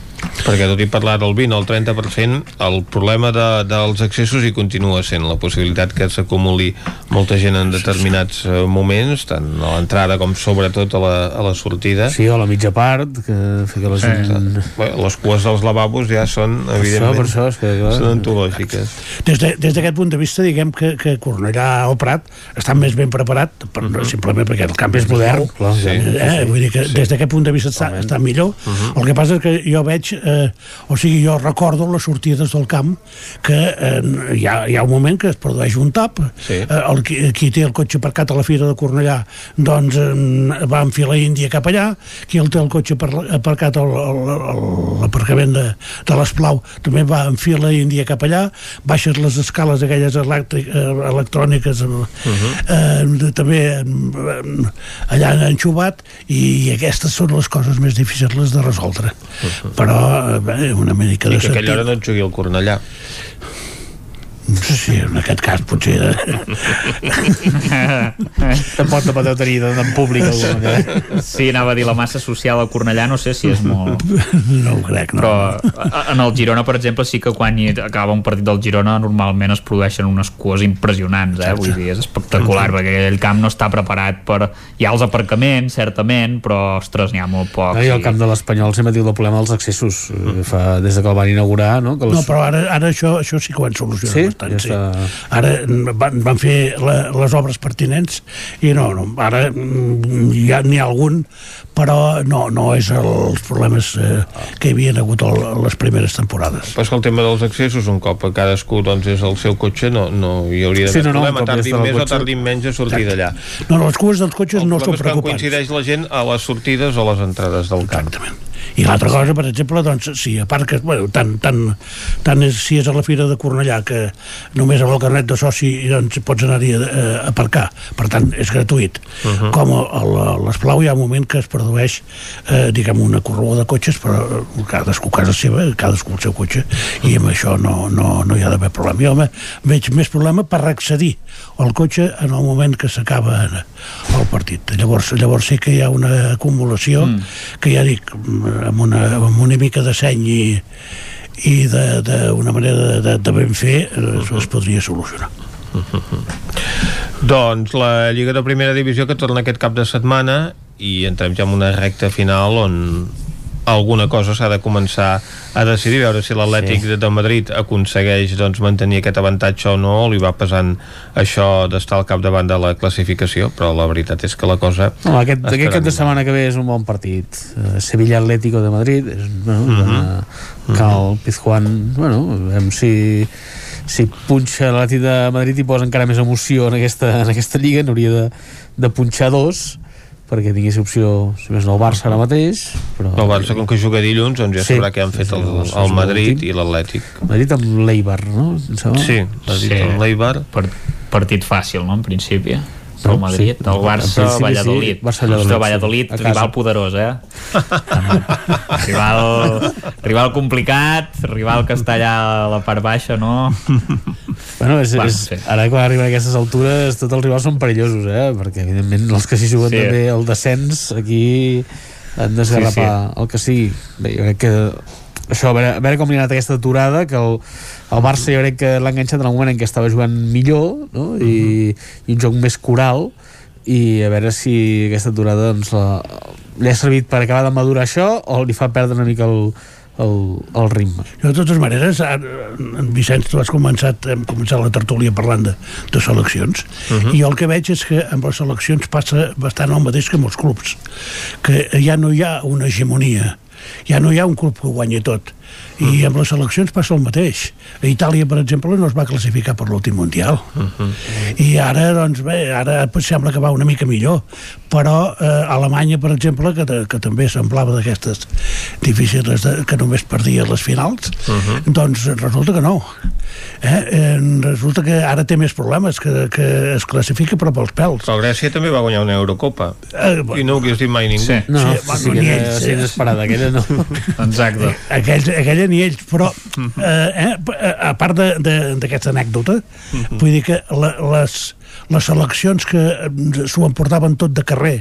Perquè tot i parlar del 20 o el 30%, el problema de, dels accessos hi continua sent la possibilitat que s'acumuli molta gent en determinats eh, moments, tant a l'entrada com sobretot a la, a la sortida. Sí, o a la mitja part, que, que la gent... Sí. Bé, les cues dels lavabos ja són, evidentment, per això, és que, clar, són antològiques. Des de- des d'aquest punt de vista, diguem que, que Cornellà o Prat està més ben preparat, per, Mhm. simplement perquè el camp és modern. clar, sí. eh? Vull dir que des d'aquest punt de vista està, està millor. Mhm. El que passa és que jo veig, eh, o sigui, jo recordo les sortides del camp que eh, hi, ha, hi ha un moment que es produeix un tap, Sí. eh, el, qui, qui té el cotxe aparcat a la Fira de Cornellà doncs eh, va enfilar Índia cap allà, qui el té el cotxe aparcat a l'aparcament de, de l'Esplau també va enfilar Índia cap allà, baixes les escales aquelles eh, electròniques eh, eh, també eh, allà han enxubat i aquestes són les coses més difícils de resoldre. Però bé, una mica I de que a aquella hora sentit no et jugui el Cornellà. Sí, en aquest cas potser eh, Tampoc te podeu tenir en públic alguna manera. Sí, anava a dir la massa social a Cornellà, no sé si és molt... no ho crec, no. Però en el Girona, per exemple, sí que quan hi acaba un partit del Girona normalment es produeixen unes cues impressionants, eh? Vull dir, és espectacular, perquè aquell camp no està preparat per... Hi ha els aparcaments, certament, però, ostres, n'hi ha molt pocs. No, I el camp de l'Espanyol sempre diu el problema dels accessos. Mm. Fa, des de que el van inaugurar, no? Que els... No, però ara, ara això, això sí que ho han solucionat Sí? Bastant. Ja Sí. està- Ara mm, van, van fer la, les obres pertinents i no, no ara mm, hi ha, n'hi ha algun però no, no és els problemes eh, que hi havia hagut el, les primeres temporades. Però és que el tema dels accessos, un cop a cadascú doncs, és el seu cotxe, no, no hi hauria Sí, d'haver no, no, problema. Tardin el més o cotxe. tardin menys a sortir d'allà. No, no, les cues dels cotxes El no problema són és quan preocupants. coincideix la gent a les sortides o les entrades del camp. I l'altra cosa, per exemple, doncs, si a part que, bueno, tant, tant, tant és, si és a la Fira de Cornellà que només amb el carnet de soci doncs, pots anar-hi a, a aparcar, per tant, és gratuït. Uh -huh. Com a, a l'Esplau hi ha un moment que es produeix, eh, diguem, una corrua de cotxes, però cadascú a casa seva, cadascú el seu cotxe, i amb això no, no, no hi ha d'haver problema. Jo home, veig més problema per accedir al cotxe en el moment que s'acaba el partit. Llavors, llavors sí que hi ha una acumulació mm. que ja dic, amb una, amb una mica de seny i, i d'una manera de, de, de ben fer es, es podria solucionar. Doncs la Lliga de Primera Divisió que torna aquest cap de setmana i entrem ja en una recta final on alguna cosa s'ha de començar a decidir, veure si l'Atlètic sí. de Madrid aconsegueix doncs, mantenir aquest avantatge o no, li va pesant això d'estar al capdavant de la classificació, però la veritat és que la cosa... No, aquest, aquest cap de setmana que ve és un bon partit. Uh, Sevilla Atlético de Madrid, és, bueno, uh Mhm. -huh. uh, Cal Pizjuán, bueno, veiem si si punxa l'Atlètic de Madrid i posa encara més emoció en aquesta, en aquesta lliga, n'hauria de, de punxar dos perquè tingués opció, si més no, el Barça ara mateix però... El Barça, com que juga dilluns, doncs ja Sí. sabrà què han fet Sí, el, el Madrid i l'Atlètic. Madrid amb l'Eibar, no? Sí, Madrid Sí. amb l'Eibar. Per, partit fàcil, no?, en principi. No, El Madrid, sí. el Barça, principi Valladolid. sí. Barça, Valladolid, Ostres, sí. Valladolid, casa. rival poderós, eh? rival, rival complicat, rival que està allà a la part baixa, no? Bueno, és, Bueno, és, sí. ara quan arriben a aquestes altures tots els rivals són perillosos, eh? perquè evidentment els que s'hi juguen Sí. sí. també el descens aquí han d'esgarrapar sí, sí. el que sigui Bé, jo crec que això, a veure, a veure com li ha anat aquesta aturada que el, el Barça jo crec que l'ha enganxat en el moment en què estava jugant millor no? I, i un joc més coral i a veure si aquesta aturada doncs, la, li ha servit per acabar de madurar això o li fa perdre una mica el, el, el ritme Jo, de totes maneres, ara, en Vicenç, tu has començat, hem començat la tertúlia parlant de, de seleccions, uh -huh. i jo el que veig és que amb les seleccions passa bastant el mateix que amb els clubs, que ja no hi ha una hegemonia, ja no hi ha un club que ho guanyi tot, i amb les seleccions passa el mateix. A Itàlia, per exemple, no es va classificar per l'últim Mundial. Uh -huh. I ara, doncs bé, ara pues, sembla que va una mica millor, però eh, Alemanya, per exemple, que, que també semblava d'aquestes difícils de, que només perdia les finals, uh -huh. doncs resulta que no. Eh? Eh, resulta que ara té més problemes, que, que es classifica però pels pèls. Però Grècia també va guanyar una Eurocopa. Eh, bueno. I no ho hagués dit mai ningú. Sí. no, Sí, sí, bueno, sí, ni ells, eh? sí, inesperada aquella no Exacte. aquells, aquella ni ells, però eh, eh, a part d'aquesta anècdota, vull dir que la, les, les seleccions que eh, s'ho emportaven tot de carrer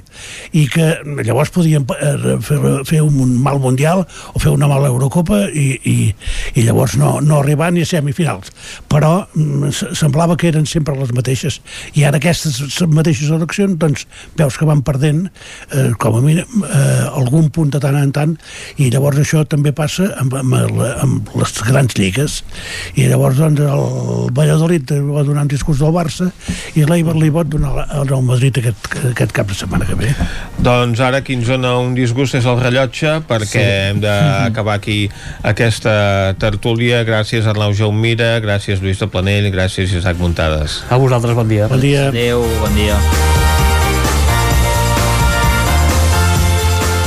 i que llavors podien eh, fer, fer un mal mundial o fer una mala Eurocopa i, i, i llavors no, no arribar ni a semifinals. Però mm, semblava que eren sempre les mateixes. I ara aquestes mateixes seleccions doncs veus que van perdent eh, com a mínim eh, algun punt de tant en tant. I llavors això també passa amb, amb, amb les grans lligues. I llavors doncs el Valladolid va donar un discurs del Barça i l'Eiber li pot donar al Real Madrid aquest, aquest cap de setmana que ve? Doncs ara qui ens dona un disgust és el rellotge perquè sí. hem d'acabar aquí aquesta tertúlia. Gràcies Arnau Jaumira, gràcies Lluís de Planell gràcies Isaac Muntades. A vosaltres bon dia. Bon dia. Adéu, bon dia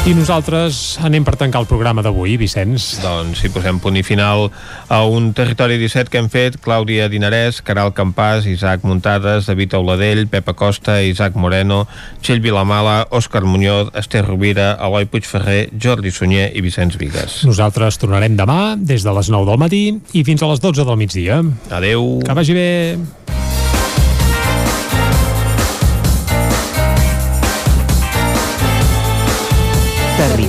I nosaltres anem per tancar el programa d'avui, Vicenç. Doncs si posem punt i final a un territori 17 que hem fet, Clàudia Dinarès, Caral Campàs, Isaac Muntades, David Auladell, Pepa Costa, Isaac Moreno, Txell Vilamala, Òscar Muñoz, Esther Rovira, Eloi Puigferrer, Jordi Sunyer i Vicenç Vigues. Nosaltres tornarem demà des de les 9 del matí i fins a les 12 del migdia. Adeu. Que vagi bé.